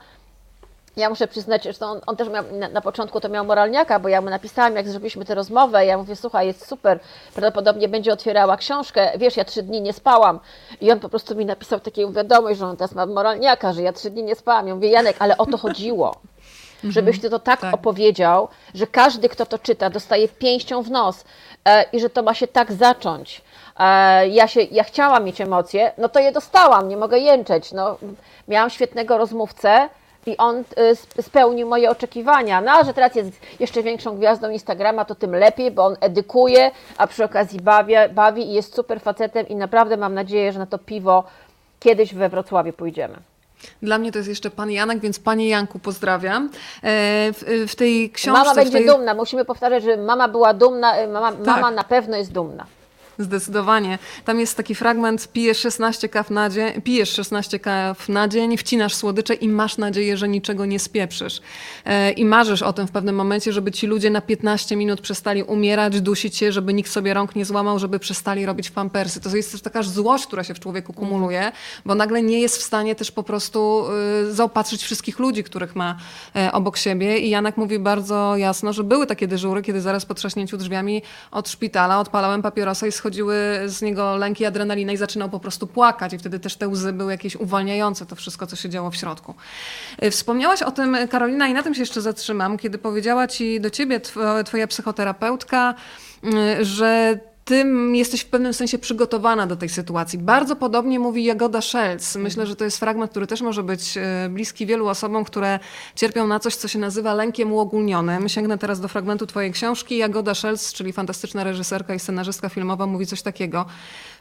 Speaker 2: ja muszę przyznać, że on, on też miał, na, na początku to miał moralniaka, bo ja mu napisałam, jak zrobiliśmy tę rozmowę, ja mówię, słuchaj, jest super, prawdopodobnie będzie otwierała książkę, wiesz, ja trzy dni nie spałam i on po prostu mi napisał taką wiadomość, że on teraz ma moralniaka, że ja trzy dni nie spałam. Ja mówię, Janek, ale o to chodziło, żebyś ty to tak,
Speaker 1: tak.
Speaker 2: opowiedział, że każdy, kto to czyta, dostaje pięścią w nos e, i że to ma się tak zacząć. E, ja, się, ja chciałam mieć emocje, no to je dostałam, nie mogę jęczeć. No, miałam świetnego rozmówcę, i on y, sp- spełnił moje oczekiwania. No, a że teraz jest jeszcze większą gwiazdą Instagrama, to tym lepiej, bo on edukuje, a przy okazji bawi, bawi i jest super facetem i naprawdę mam nadzieję, że na to piwo kiedyś we Wrocławiu pójdziemy.
Speaker 1: Dla mnie to jest jeszcze pan Janek, więc panie Janku pozdrawiam. E, W, w tej książce...
Speaker 2: Mama będzie
Speaker 1: tej...
Speaker 2: dumna, musimy powtarzać, że mama była dumna, y, mama,
Speaker 1: Tak.
Speaker 2: mama na pewno jest dumna.
Speaker 1: Zdecydowanie. Tam jest taki fragment, pijesz 16 kaw na dzień, pijesz 16 kaw na dzień, wcinasz słodycze i masz nadzieję, że niczego nie spieprzysz. E, I marzysz o tym w pewnym momencie, żeby ci ludzie na 15 minut przestali umierać, dusić się, żeby nikt sobie rąk nie złamał, żeby przestali robić pampersy. To jest też taka złość, która się w człowieku kumuluje, bo nagle nie jest w stanie też po prostu y, zaopatrzyć wszystkich ludzi, których ma e, obok siebie. I Janek mówi bardzo jasno, że były takie dyżury, kiedy zaraz po trzaśnięciu drzwiami od szpitala odpalałem papierosa i schodziły z niego lęki, adrenalina i zaczynał po prostu płakać. I wtedy też te łzy były jakieś uwalniające, to wszystko, co się działo w środku. E, Wspomniałaś o tym, Karolina, i na tym się jeszcze zatrzymam, kiedy powiedziała ci do ciebie tw- twoja psychoterapeutka, y, że ty jesteś w pewnym sensie przygotowana do tej sytuacji. Bardzo podobnie mówi Jagoda Szelc. Myślę, że to jest fragment, który też może być e, bliski wielu osobom, które cierpią na coś, co się nazywa lękiem uogólnionym. Sięgnę teraz do fragmentu twojej książki. Jagoda Szelc, czyli fantastyczna reżyserka i scenarzystka filmowa, mówi coś takiego.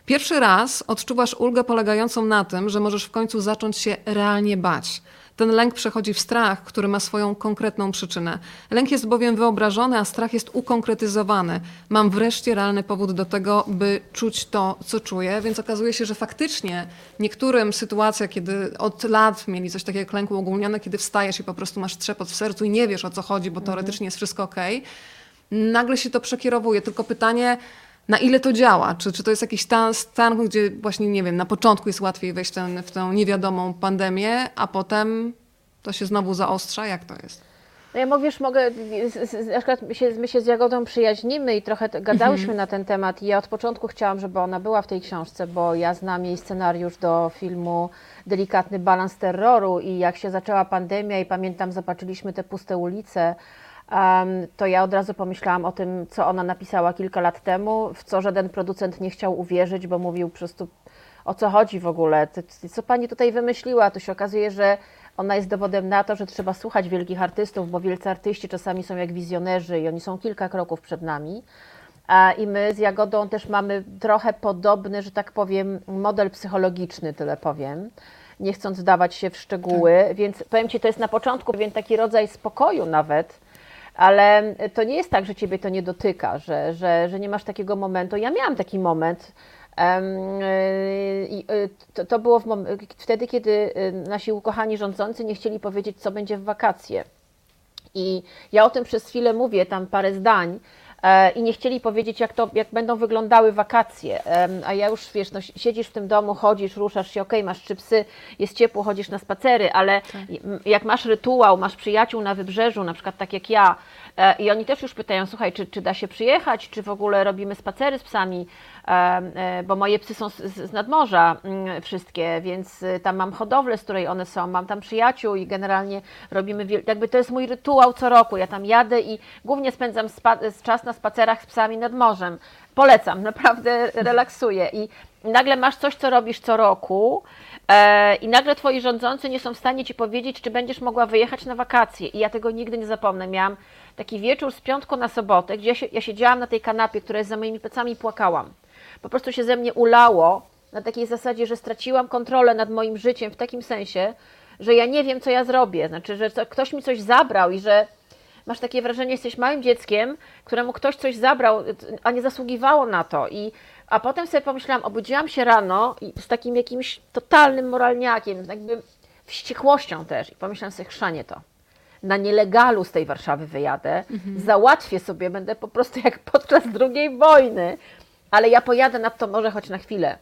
Speaker 1: Pierwszy raz odczuwasz ulgę polegającą na tym, że możesz w końcu zacząć się realnie bać. Ten lęk przechodzi w strach, który ma swoją konkretną przyczynę. Lęk jest bowiem wyobrażony, a strach jest ukonkretyzowany. Mam wreszcie realny powód do tego, by czuć to, co czuję, więc okazuje się, że faktycznie niektórym sytuacja, kiedy od lat mieli coś takiego jak lęk uogólniony, kiedy wstajesz i po prostu masz trzepot w sercu i nie wiesz o co chodzi, bo teoretycznie jest wszystko ok, nagle się to przekierowuje. Tylko pytanie, na ile to działa? Czy, czy to jest jakiś stan, stan, gdzie właśnie, nie wiem, na początku jest łatwiej wejść ten, w tę niewiadomą pandemię, a potem to się znowu zaostrza? Jak to jest?
Speaker 2: No ja mówisz, mogę, na przykład my się, my się z Jagodą przyjaźnimy i trochę gadałyśmy
Speaker 1: Mhm.
Speaker 2: na ten temat i ja od początku chciałam, żeby ona była w tej książce, bo ja znam jej scenariusz do filmu Delikatny balans terroru i jak się zaczęła pandemia i pamiętam, zobaczyliśmy te puste ulice, to ja od razu pomyślałam o tym, co ona napisała kilka lat temu, w co żaden producent nie chciał uwierzyć, bo mówił po prostu o co chodzi w ogóle, co pani tutaj wymyśliła, to się okazuje, że ona jest dowodem na to, że trzeba słuchać wielkich artystów, bo wielcy artyści czasami są jak wizjonerzy i oni są kilka kroków przed nami. A I my z Jagodą też mamy trochę podobny, że tak powiem, model psychologiczny, tyle powiem, nie chcąc wdawać się w szczegóły, więc powiem Ci, to jest na początku pewien taki rodzaj spokoju nawet, ale to nie jest tak, że Ciebie to nie dotyka, że, że, że nie masz takiego momentu. Ja miałam taki moment, y, to, to było wtedy, kiedy y, nasi ukochani rządzący nie chcieli powiedzieć, co będzie w wakacje. I ja o tym przez chwilę mówię, tam parę zdań, i nie chcieli powiedzieć, jak, to, jak będą wyglądały wakacje. A ja już, wiesz, no, siedzisz w tym domu, chodzisz, ruszasz się, okej, masz trzy psy, jest ciepło, chodzisz na spacery, ale m, jak masz rytuał, masz przyjaciół na wybrzeżu, na przykład tak jak ja, e, i oni też już pytają, słuchaj, czy, czy da się przyjechać, czy w ogóle robimy spacery z psami, e, e, bo moje psy są z, z nadmorza mm, wszystkie, więc y, tam mam hodowlę, z której one są, mam tam przyjaciół i generalnie robimy, jakby to jest mój rytuał co roku, ja tam jadę i głównie spędzam spa- czas na spacerach z psami nad morzem. Polecam, *laughs* naprawdę relaksuję i nagle masz coś, co robisz co roku e, i nagle twoi rządzący nie są w stanie ci powiedzieć, czy będziesz mogła wyjechać na wakacje i ja tego nigdy nie zapomnę. Miałam taki wieczór z piątku na sobotę, gdzie ja, się, ja siedziałam na tej kanapie, która jest za moimi plecami i płakałam. Po prostu się ze mnie ulało na takiej zasadzie, że straciłam kontrolę nad moim życiem w takim sensie, że ja nie wiem, co ja zrobię. Znaczy, że co, ktoś mi coś zabrał i że masz takie wrażenie, jesteś małym dzieckiem, któremu ktoś coś zabrał, a nie zasługiwało na to. I, a potem sobie pomyślałam, obudziłam się rano i z takim jakimś totalnym moralniakiem, jakby wściekłością też. I pomyślałam sobie, chrzanie to. Na nielegalu z tej Warszawy wyjadę, załatwię sobie, będę po prostu jak podczas II wojny, ale ja pojadę nad to morze choć na chwilę.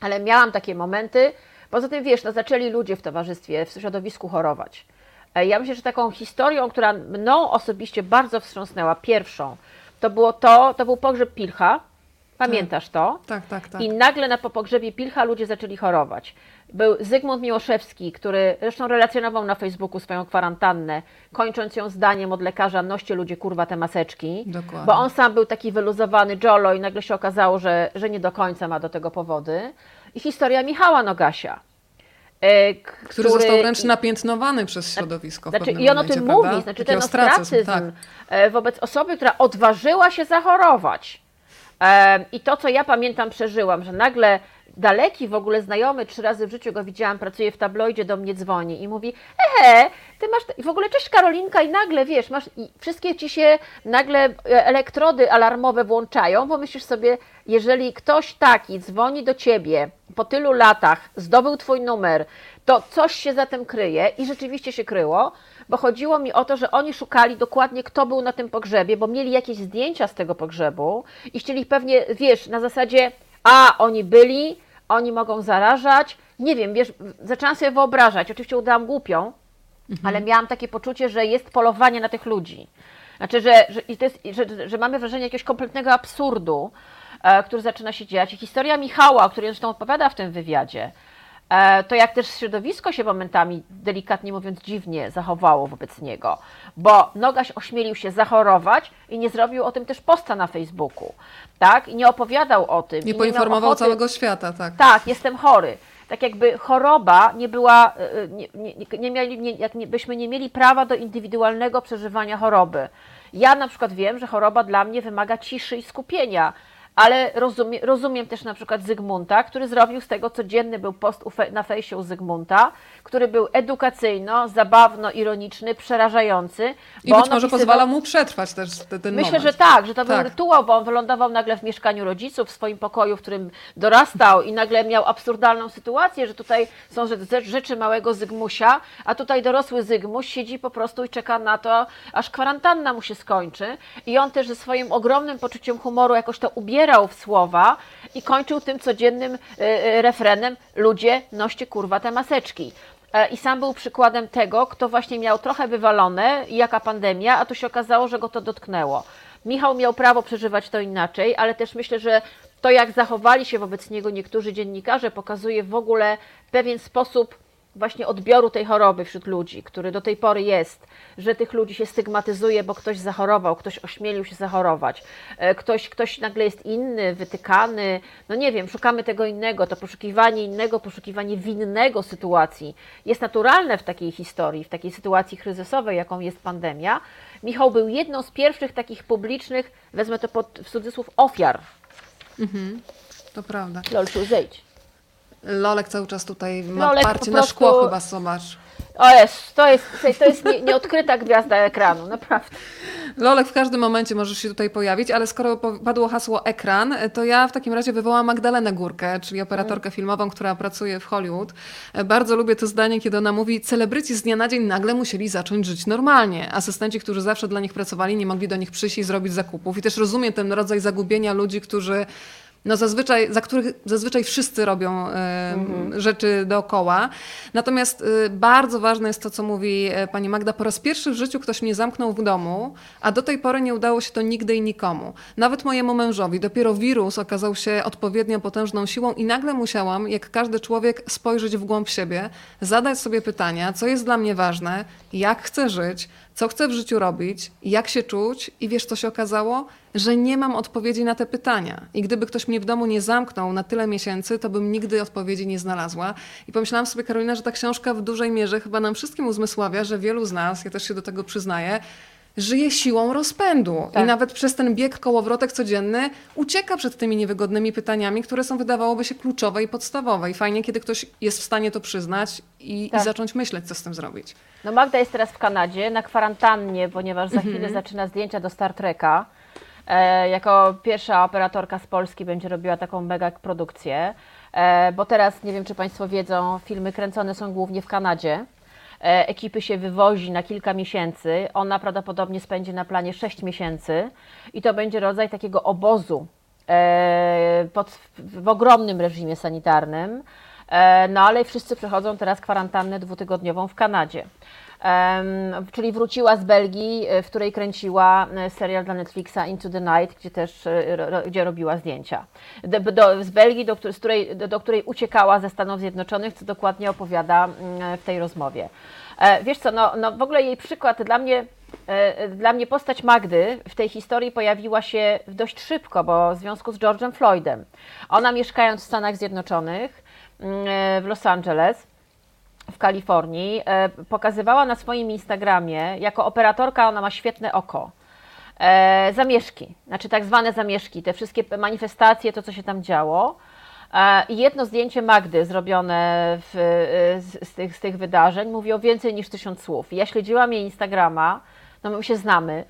Speaker 2: Ale miałam takie momenty. Poza tym, wiesz, no, zaczęli ludzie w towarzystwie, w środowisku chorować. E, Ja myślę, że taką historią, która mną osobiście bardzo wstrząsnęła, pierwszą, to było to, to był pogrzeb Pilcha. Pamiętasz to?
Speaker 1: Tak, tak, tak.
Speaker 2: I nagle na po pogrzebie Pilcha ludzie zaczęli chorować. Był Zygmunt Miłoszewski, który zresztą relacjonował na Facebooku swoją kwarantannę, kończąc ją zdaniem od lekarza, noście ludzie kurwa te maseczki.
Speaker 1: Dokładnie.
Speaker 2: Bo on sam był taki wyluzowany Jolo i nagle się okazało, że, że nie do końca ma do tego powody. I historia Michała Nogasia. e, k-
Speaker 1: Który, został wręcz napiętnowany przez środowisko.
Speaker 2: znaczy, I on o
Speaker 1: momencie,
Speaker 2: tym
Speaker 1: prawda?
Speaker 2: mówi, znaczy ten ostracyzm
Speaker 1: tak.
Speaker 2: e, wobec osoby, która odważyła się zachorować. I to, co ja pamiętam, przeżyłam, że nagle daleki w ogóle znajomy, trzy razy w życiu go widziałam, pracuje w tabloidzie, do mnie dzwoni i mówi, ehe, ty masz, i w ogóle cześć Karolinka i nagle, wiesz, masz, wszystkie ci się nagle e, elektrody alarmowe włączają, bo myślisz sobie, jeżeli ktoś taki dzwoni do ciebie po tylu latach, zdobył twój numer, to coś się za tym kryje i rzeczywiście się kryło, bo chodziło mi o to, że oni szukali dokładnie, kto był na tym pogrzebie, bo mieli jakieś zdjęcia z tego pogrzebu i chcieli pewnie, wiesz, na zasadzie, a oni byli, oni mogą zarażać, nie wiem, wiesz, zaczęłam sobie wyobrażać, oczywiście udałam głupią, ale miałam takie poczucie, że jest polowanie na tych ludzi. Znaczy, że, że, jest, że, że mamy wrażenie jakiegoś kompletnego absurdu, e, który zaczyna się dziać. I historia Michała, o której zresztą opowiada w tym wywiadzie, to jak też środowisko się momentami, delikatnie mówiąc, dziwnie zachowało wobec niego, bo Nogaś ośmielił się zachorować i nie zrobił o tym też posta na Facebooku, tak? I nie opowiadał o tym. i
Speaker 1: Nie poinformował całego świata, tak.
Speaker 2: tak, jestem chory. Tak jakby choroba nie była, y, y, nie, nie, nie mieli, nie, jak nie, byśmy nie mieli prawa do indywidualnego przeżywania choroby. Ja na przykład wiem, że choroba dla mnie wymaga ciszy i skupienia, ale rozumie, rozumiem też na przykład Zygmunta, który zrobił z tego codzienny był post na fejsie u Zygmunta, który był edukacyjno, zabawno, ironiczny, przerażający.
Speaker 1: I być może
Speaker 2: opisywał-
Speaker 1: pozwala mu przetrwać też te- ten
Speaker 2: Myślę,
Speaker 1: moment.
Speaker 2: że tak, że to był
Speaker 1: Tak.
Speaker 2: rytuał, bo on wylądował nagle w mieszkaniu rodziców, w swoim pokoju, w którym dorastał i nagle miał absurdalną sytuację, że tutaj są rzeczy- małego Zygmusia, a tutaj dorosły Zygmuś siedzi po prostu i czeka na to, aż kwarantanna mu się skończy. I on też ze swoim ogromnym poczuciem humoru jakoś to ubierał w słowa i kończył tym codziennym e, e, refrenem ludzie, noście kurwa te maseczki. E, I sam był przykładem tego, kto właśnie miał trochę wywalone, jaka pandemia, a tu się okazało, że go to dotknęło. Michał miał prawo przeżywać to inaczej, ale też myślę, że to, jak zachowali się wobec niego niektórzy dziennikarze, pokazuje w ogóle pewien sposób właśnie odbioru tej choroby wśród ludzi, który do tej pory jest, że tych ludzi się stygmatyzuje, bo ktoś zachorował, ktoś ośmielił się zachorować, e, ktoś, ktoś nagle jest inny, wytykany, no nie wiem, szukamy tego innego, to poszukiwanie innego, poszukiwanie winnego sytuacji jest naturalne w takiej historii, w takiej sytuacji kryzysowej, jaką jest pandemia. Michał był jedną z pierwszych takich publicznych, wezmę to pod, w cudzysłów, ofiar.
Speaker 1: To prawda.
Speaker 2: Lolciu, zejdź.
Speaker 1: Lolek cały czas tutaj ma
Speaker 2: Lolek
Speaker 1: parcie
Speaker 2: po
Speaker 1: na
Speaker 2: prostu-
Speaker 1: szkło chyba, zobacz.
Speaker 2: O jest, to jest, to jest nie, nieodkryta gwiazda ekranu, naprawdę.
Speaker 1: Lolek w każdym momencie możesz się tutaj pojawić, ale skoro padło hasło ekran, to ja w takim razie wywołam Magdalenę Górkę, czyli operatorkę filmową, która pracuje w Hollywood. Bardzo lubię to zdanie, kiedy ona mówi, celebryci z dnia na dzień nagle musieli zacząć żyć normalnie. Asystenci, którzy zawsze dla nich pracowali, nie mogli do nich przyjść i zrobić zakupów. I też rozumiem ten rodzaj zagubienia ludzi, którzy no zazwyczaj, za których zazwyczaj wszyscy robią e, rzeczy dookoła. Natomiast e, bardzo ważne jest to, co mówi e, pani Magda. Po raz pierwszy w życiu ktoś mnie zamknął w domu, a do tej pory nie udało się to nigdy i nikomu. Nawet mojemu mężowi. Dopiero wirus okazał się odpowiednio potężną siłą i nagle musiałam, jak każdy człowiek, spojrzeć w głąb siebie, zadać sobie pytania, co jest dla mnie ważne, jak chcę żyć, co chcę w życiu robić, jak się czuć i wiesz, co się okazało? Że nie mam odpowiedzi na te pytania. I gdyby ktoś mnie w domu nie zamknął na tyle miesięcy, to bym nigdy odpowiedzi nie znalazła. I pomyślałam sobie, Karolina, że ta książka w dużej mierze chyba nam wszystkim uzmysławia, że wielu z nas, ja też się do tego przyznaję, żyje siłą rozpędu.
Speaker 2: Tak.
Speaker 1: I nawet przez ten bieg kołowrotek codzienny ucieka przed tymi niewygodnymi pytaniami, które są wydawałoby się kluczowe i podstawowe. I fajnie, kiedy ktoś jest w stanie to przyznać i,
Speaker 2: Tak.
Speaker 1: i zacząć myśleć, co z tym zrobić.
Speaker 2: No Magda jest teraz w Kanadzie na kwarantannie, ponieważ za chwilę zaczyna zdjęcia do Star Treka. E, jako pierwsza operatorka z Polski będzie robiła taką mega produkcję, e, bo teraz, nie wiem czy Państwo wiedzą, filmy kręcone są głównie w Kanadzie. E, ekipy się wywozi na kilka miesięcy. Ona prawdopodobnie spędzi na planie 6 miesięcy i to będzie rodzaj takiego obozu e, pod, w, ogromnym reżimie sanitarnym. E, No ale wszyscy przechodzą teraz kwarantannę dwutygodniową w Kanadzie. Czyli wróciła z Belgii, e, w której kręciła e, serial dla Netflixa Into the Night, gdzie też e, gdzie robiła zdjęcia. Do, z Belgii, do, z której, do, do której uciekała ze Stanów Zjednoczonych, co dokładnie opowiada w tej rozmowie. Wiesz co, no, no w ogóle jej przykład dla mnie, dla mnie postać Magdy w tej historii pojawiła się dość szybko, bo w związku z George'em Floydem. Ona mieszkając w Stanach Zjednoczonych, w Los Angeles, w Kalifornii, e, pokazywała na swoim Instagramie, jako operatorka ona ma świetne oko, e, zamieszki, znaczy tak zwane zamieszki, te wszystkie manifestacje, to co się tam działo. E, I jedno zdjęcie Magdy zrobione w, z, z, tych, z tych wydarzeń mówi o więcej niż tysiąc słów. Ja śledziłam jej Instagrama, no my się znamy,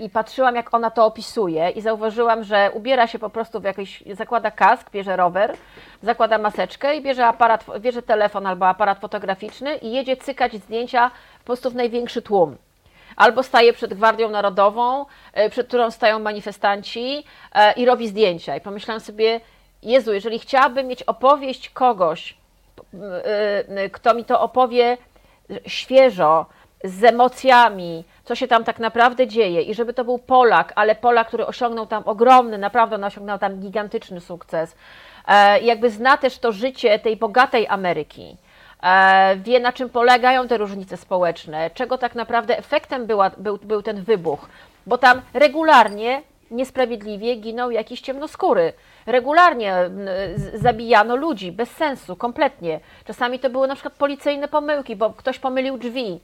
Speaker 2: i patrzyłam jak ona to opisuje i zauważyłam, że ubiera się po prostu w jakiś, zakłada kask, bierze rower, zakłada maseczkę i bierze aparat, bierze telefon albo aparat fotograficzny i jedzie cykać zdjęcia po prostu w największy tłum. Albo staje przed Gwardią Narodową, e, przed którą stają manifestanci e, i robi zdjęcia. I pomyślałam sobie, Jezu, jeżeli chciałabym mieć opowieść kogoś, e, e, kto mi to opowie świeżo, z emocjami, co się tam tak naprawdę dzieje i żeby to był Polak, ale Polak, który osiągnął tam ogromny, naprawdę on osiągnął tam gigantyczny sukces. E, jakby zna też to życie tej bogatej Ameryki. E, wie na czym polegają te różnice społeczne, czego tak naprawdę efektem była, był, był ten wybuch, bo tam regularnie niesprawiedliwie ginął jakiś ciemnoskóry. Regularnie zabijano ludzi bez sensu, kompletnie. Czasami to były na przykład policyjne pomyłki, bo ktoś pomylił drzwi.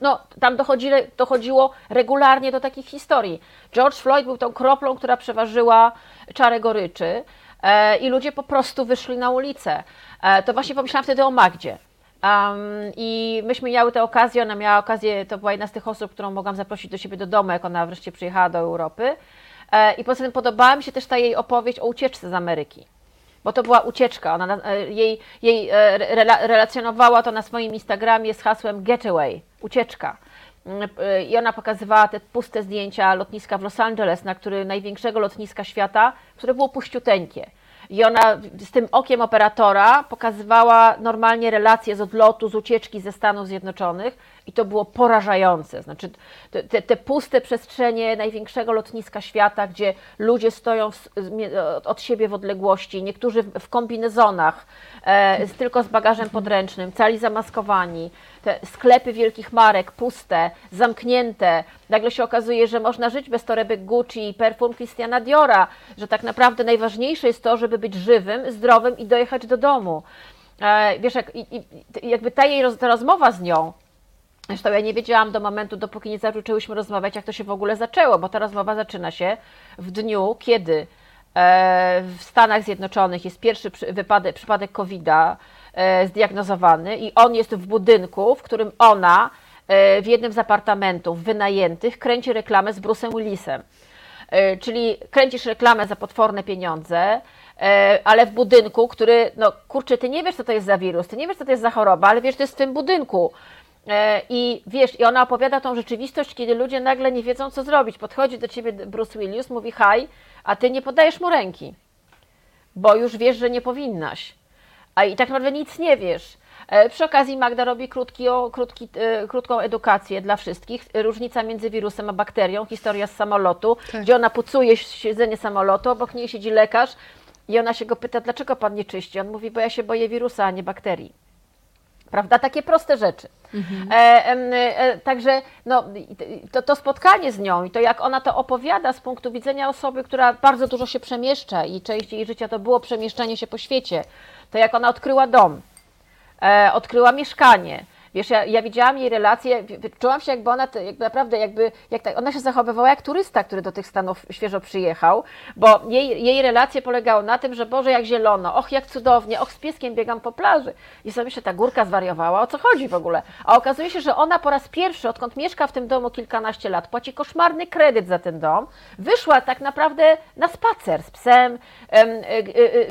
Speaker 2: No, tam dochodzi, dochodziło regularnie do takich historii. George Floyd był tą kroplą, która przeważyła czarę goryczy e, i ludzie po prostu wyszli na ulicę. E, to właśnie pomyślałam wtedy o Magdzie. Um, I myśmy miały tę okazję, ona miała okazję, to była jedna z tych osób, którą mogłam zaprosić do siebie do domu, jak ona wreszcie przyjechała do Europy. E, I poza tym podobała mi się też ta jej opowieść o ucieczce z Ameryki. Bo to była ucieczka. Ona, e, jej, jej e, relacjonowała to na swoim Instagramie z hasłem Getaway, ucieczka. Mm, I ona pokazywała te puste zdjęcia lotniska w Los Angeles, na który największego lotniska świata, które było puściuteńkie. I ona z tym okiem operatora pokazywała normalnie relacje z odlotu, z ucieczki ze Stanów Zjednoczonych i to było porażające. Znaczy, te, te puste przestrzenie największego lotniska świata, gdzie ludzie stoją w, od siebie w odległości, niektórzy w kombinezonach, e, tylko z bagażem podręcznym, cali zamaskowani, te sklepy wielkich marek puste, zamknięte. Nagle się okazuje, że można żyć bez torebek Gucci i perfum Christiana Diora, że tak naprawdę najważniejsze jest to, żeby być żywym, zdrowym i dojechać do domu. E, wiesz, jak, i, jakby ta jej ta rozmowa z nią, Zresztą ja nie wiedziałam do momentu, dopóki nie zaczęłyśmy rozmawiać, jak to się w ogóle zaczęło, bo ta rozmowa zaczyna się w dniu, kiedy e, w Stanach Zjednoczonych jest pierwszy wypadek, przypadek COVID-a e, zdiagnozowany i on jest w budynku, w którym ona e, w jednym z apartamentów wynajętych kręci reklamę z Bruce'em Willisem. Czyli kręcisz reklamę za potworne pieniądze, ale w budynku, który, no kurczę, ty nie wiesz, co to jest za wirus, ty nie wiesz, co to jest za choroba, ale wiesz, to jest w tym budynku. E, I wiesz, i ona opowiada tą rzeczywistość, kiedy ludzie nagle nie wiedzą, co zrobić. Podchodzi do ciebie Bruce Willis, mówi haj, a ty nie podajesz mu ręki, bo już wiesz, że nie powinnaś. A i tak naprawdę nic nie wiesz. E, przy okazji Magda robi krótki, krótki, e, krótką edukację dla wszystkich. Różnica między wirusem a bakterią, historia z samolotu, tak. gdzie ona pucuje siedzenie samolotu, obok niej siedzi lekarz i ona się go pyta, dlaczego pan nie czyści? On mówi, bo ja się boję wirusa, a nie bakterii. Prawda? Takie proste rzeczy. Mhm. E, e, także no, to, to, spotkanie z nią i to jak ona to opowiada z punktu widzenia osoby, która bardzo dużo się przemieszcza i część jej życia to było przemieszczanie się po świecie, to jak ona odkryła dom, e, odkryła mieszkanie, Wiesz, ja, ja widziałam jej relacje, czułam się jakby ona, jakby naprawdę jakby, jak ta, ona się zachowywała jak turysta, który do tych Stanów świeżo przyjechał, bo jej, jej relacje polegały na tym, że Boże, jak zielono, och, jak cudownie, och, z pieskiem biegam po plaży. I sobie się ta górka zwariowała, o co chodzi w ogóle? A okazuje się, że ona po raz pierwszy, odkąd mieszka w tym domu kilkanaście lat, płaci koszmarny kredyt za ten dom, wyszła tak naprawdę na spacer z psem, e, e,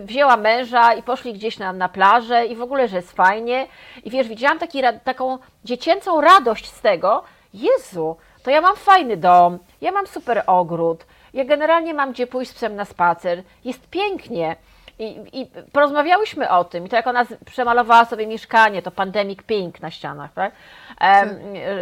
Speaker 2: wzięła męża i poszli gdzieś na, na plażę i w ogóle, że jest fajnie. I wiesz, widziałam taki, taką dziecięcą radość z tego, Jezu, to ja mam fajny dom, ja mam super ogród, ja generalnie mam gdzie pójść z psem na spacer, jest pięknie. I, I, porozmawiałyśmy o tym, i to jak ona przemalowała sobie mieszkanie, to pandemic pink na ścianach, tak?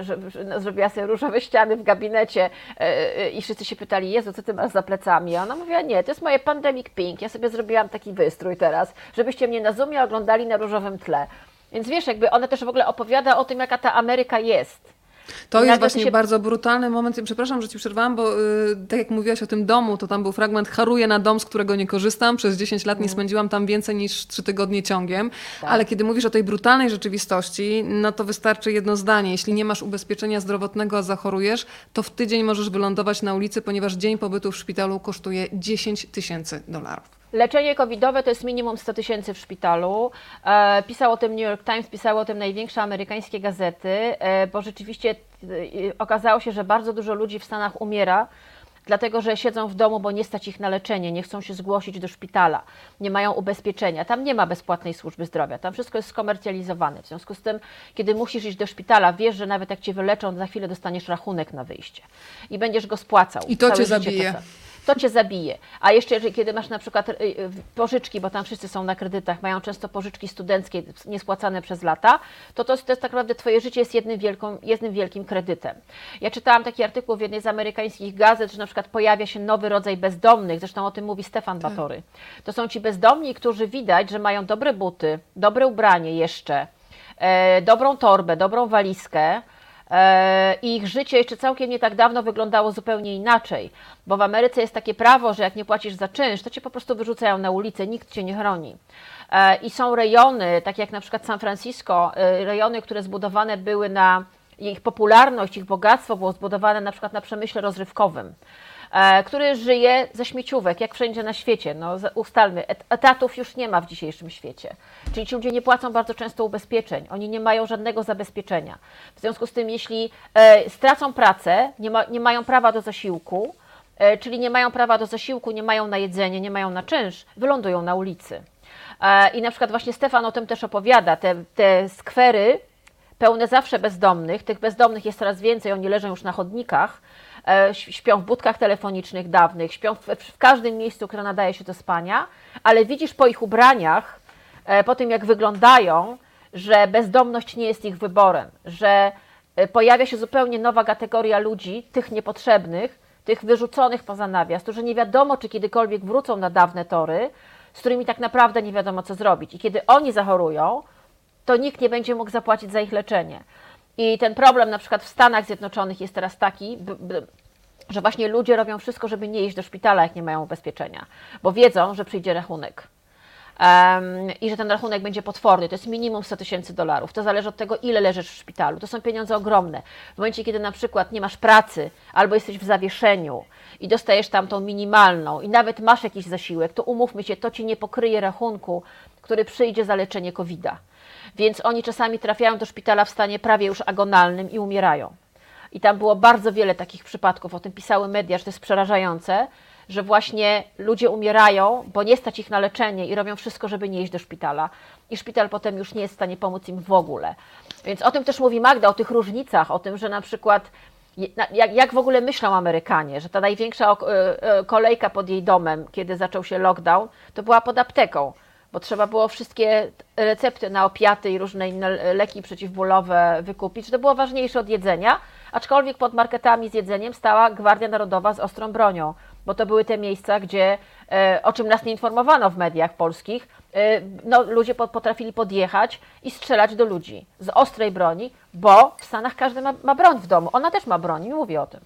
Speaker 2: Że, że, no, zrobiła sobie różowe ściany w gabinecie e, e, i wszyscy się pytali, Jezu, co ty masz za plecami? A ona mówiła, nie, to jest moje pandemic pink, ja sobie zrobiłam taki wystrój teraz, żebyście mnie na Zoomie oglądali na różowym tle. Więc wiesz, jakby ona też w ogóle opowiada o tym, jaka ta Ameryka jest.
Speaker 1: To jest właśnie się... bardzo brutalny moment. Przepraszam, że ci przerwałam, bo yy, tak jak mówiłaś o tym domu, to tam był fragment haruję na dom, z którego nie korzystam. Przez 10 lat nie mm. spędziłam tam więcej niż 3 tygodnie ciągiem. Tak. Ale kiedy mówisz o tej brutalnej rzeczywistości, no to wystarczy jedno zdanie. Jeśli nie masz ubezpieczenia zdrowotnego, a zachorujesz, to w tydzień możesz wylądować na ulicy, ponieważ dzień pobytu w szpitalu kosztuje 10 tysięcy dolarów.
Speaker 2: Leczenie covidowe to jest minimum 100 tysięcy w szpitalu. E, pisał o tym New York Times, pisały o tym największe amerykańskie gazety, e, bo rzeczywiście e, okazało się, że bardzo dużo ludzi w Stanach umiera, dlatego że siedzą w domu, bo nie stać ich na leczenie, nie chcą się zgłosić do szpitala, nie mają ubezpieczenia. Tam nie ma bezpłatnej służby zdrowia, tam wszystko jest skomercjalizowane. W związku z tym, kiedy musisz iść do szpitala, wiesz, że nawet jak cię wyleczą, za chwilę dostaniesz rachunek na wyjście i będziesz go spłacał.
Speaker 1: I to cię zabije.
Speaker 2: To cię zabije. A jeszcze kiedy masz na przykład y, y, pożyczki, bo tam wszyscy są na kredytach, mają często pożyczki studenckie niespłacane przez lata, to to, to jest tak naprawdę twoje życie jest jednym, wielką, jednym wielkim kredytem. Ja czytałam taki artykuł w jednej z amerykańskich gazet, że na przykład pojawia się nowy rodzaj bezdomnych, zresztą o tym mówi Stefan tak. Batory. To są ci bezdomni, którzy widać, że mają dobre buty, dobre ubranie jeszcze, e, dobrą torbę, dobrą walizkę, i ich życie jeszcze całkiem nie tak dawno wyglądało zupełnie inaczej, bo w Ameryce jest takie prawo, że jak nie płacisz za czynsz, to cię po prostu wyrzucają na ulicę, nikt cię nie chroni. E, I są rejony, tak jak na przykład San Francisco, rejony, które zbudowane były na ich popularność, ich bogactwo było zbudowane na przykład na przemyśle rozrywkowym. E, który żyje ze śmieciówek, jak wszędzie na świecie. No, ustalmy, etatów już nie ma w dzisiejszym świecie. Czyli ci ludzie nie płacą bardzo często ubezpieczeń, oni nie mają żadnego zabezpieczenia. W związku z tym, jeśli e, stracą pracę, nie, ma, nie mają prawa do zasiłku, e, czyli nie mają prawa do zasiłku, nie mają na jedzenie, nie mają na czynsz, wylądują na ulicy. I na przykład właśnie Stefan o tym też opowiada. Te, te skwery pełne zawsze bezdomnych, tych bezdomnych jest coraz więcej, oni leżą już na chodnikach, śpią w budkach telefonicznych dawnych, śpią w, w każdym miejscu, które nadaje się do spania, ale widzisz po ich ubraniach, e, po tym jak wyglądają, że bezdomność nie jest ich wyborem, że e, pojawia się zupełnie nowa kategoria ludzi, tych niepotrzebnych, tych wyrzuconych poza nawias, którzy nie wiadomo, czy kiedykolwiek wrócą na dawne tory, z którymi tak naprawdę nie wiadomo, co zrobić. I kiedy oni zachorują, to nikt nie będzie mógł zapłacić za ich leczenie. I ten problem na przykład w Stanach Zjednoczonych jest teraz taki, że właśnie ludzie robią wszystko, żeby nie iść do szpitala, jak nie mają ubezpieczenia, bo wiedzą, że przyjdzie rachunek. Um, I że ten rachunek będzie potworny. To jest minimum 100 tysięcy dolarów. To zależy od tego, ile leżysz w szpitalu. To są pieniądze ogromne. W momencie, kiedy na przykład nie masz pracy albo jesteś w zawieszeniu i dostajesz tam tą minimalną i nawet masz jakiś zasiłek, to umówmy się, to ci nie pokryje rachunku, który przyjdzie za leczenie COVID-a więc oni czasami trafiają do szpitala w stanie prawie już agonalnym i umierają. I tam było bardzo wiele takich przypadków, o tym pisały media, że to jest przerażające, że właśnie ludzie umierają, bo nie stać ich na leczenie i robią wszystko, żeby nie iść do szpitala. I szpital potem już nie jest w stanie pomóc im w ogóle. Więc o tym też mówi Magda, o tych różnicach, o tym, że na przykład jak, jak w ogóle myślą Amerykanie, że ta największa e, e, kolejka pod jej domem, kiedy zaczął się lockdown, to była pod apteką bo trzeba było wszystkie recepty na opiaty i różne inne leki przeciwbólowe wykupić. To było ważniejsze od jedzenia, aczkolwiek pod marketami z jedzeniem stała Gwardia Narodowa z ostrą bronią, bo to były te miejsca, gdzie, e, o czym nas nie informowano w mediach polskich, e, no, ludzie potrafili podjechać i strzelać do ludzi z ostrej broni, bo w Stanach każdy ma, ma broń w domu. Ona też ma broń, nie mówię o tym.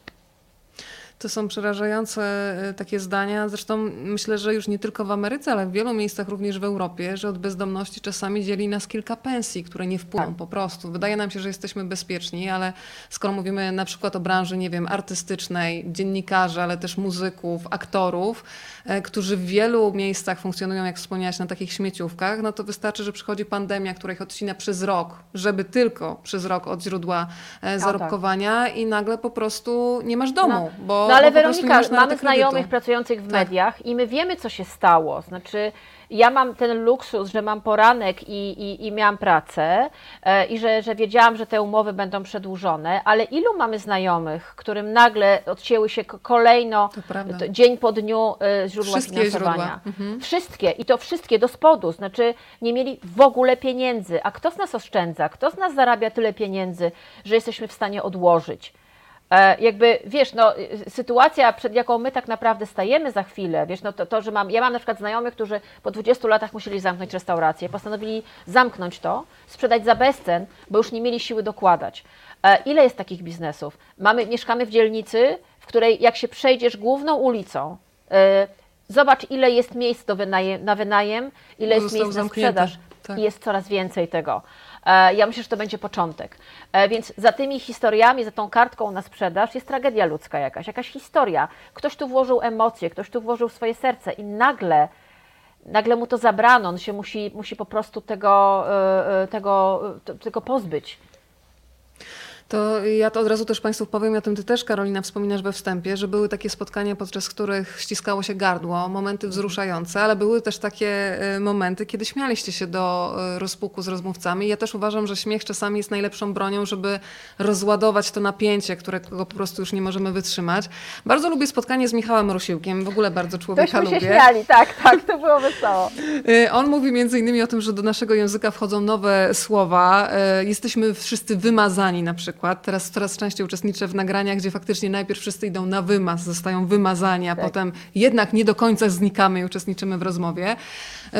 Speaker 1: To są przerażające e, takie zdania. Zresztą myślę, że już nie tylko w Ameryce, ale w wielu miejscach również w Europie, że od bezdomności czasami dzieli nas kilka pensji, które nie wpłyną tak. po prostu. Wydaje nam się, że jesteśmy bezpieczni, ale skoro mówimy na przykład o branży, nie wiem, artystycznej, dziennikarzy, ale też muzyków, aktorów, e, którzy w wielu miejscach funkcjonują, jak wspomniałaś, na takich śmieciówkach, no to wystarczy, że przychodzi pandemia, która ich odcina przez rok, żeby tylko przez rok od źródła e, zarobkowania tak. i nagle po prostu nie masz domu, no. bo
Speaker 2: no ale Weronika, mamy znajomych pracujących w tak. mediach i my wiemy, co się stało. Znaczy, ja mam ten luksus, że mam poranek i, i, i miałam pracę e, i że, że wiedziałam, że te umowy będą przedłużone, ale ilu mamy znajomych, którym nagle odcięły się kolejno to, dzień po dniu e, źródła wszystkie finansowania? Źródła. Mhm. Wszystkie i to wszystkie do spodu, znaczy nie mieli w ogóle pieniędzy. A kto z nas oszczędza? Kto z nas zarabia tyle pieniędzy, że jesteśmy w stanie odłożyć? E, jakby, wiesz, no, sytuacja, przed jaką my tak naprawdę stajemy za chwilę, wiesz, no to, to, że mam, ja mam na przykład znajomych, którzy po 20 latach musieli zamknąć restaurację, postanowili zamknąć to, sprzedać za bezcen, bo już nie mieli siły dokładać. E, ile jest takich biznesów? Mamy, mieszkamy w dzielnicy, w której jak się przejdziesz główną ulicą, e, zobacz ile jest miejsc do wynajem, na wynajem, ile jest miejsc na sprzedaż tak. i jest coraz więcej tego. E, ja myślę, że to będzie początek. E, więc za tymi historiami, za tą kartką na sprzedaż jest tragedia ludzka jakaś, jakaś historia. Ktoś tu włożył emocje, ktoś tu włożył swoje serce i nagle nagle mu to zabrano, on się musi, musi po prostu tego, e, tego, tego pozbyć.
Speaker 1: To ja to od razu też Państwu powiem, o tym Ty też, Karolina, wspominasz we wstępie, że były takie spotkania, podczas których ściskało się gardło, momenty wzruszające, ale były też takie e, momenty, kiedy śmialiście się do e, rozpuku z rozmówcami. Ja też uważam, że śmiech czasami jest najlepszą bronią, żeby rozładować to napięcie, którego po prostu już nie możemy wytrzymać. Bardzo lubię spotkanie z Michałem Rosiłkiem, w ogóle bardzo człowieka
Speaker 2: Tośmy się
Speaker 1: lubię.
Speaker 2: śmiali, tak, tak, to było wesoło. *laughs*
Speaker 1: Y, On mówi między innymi o tym, że do naszego języka wchodzą nowe słowa. Y, Jesteśmy wszyscy wymazani na przykład. Teraz coraz częściej uczestniczę w nagraniach, gdzie faktycznie najpierw wszyscy idą na wymaz, zostają wymazani, a
Speaker 2: Tak.
Speaker 1: potem jednak nie do końca znikamy i uczestniczymy w rozmowie.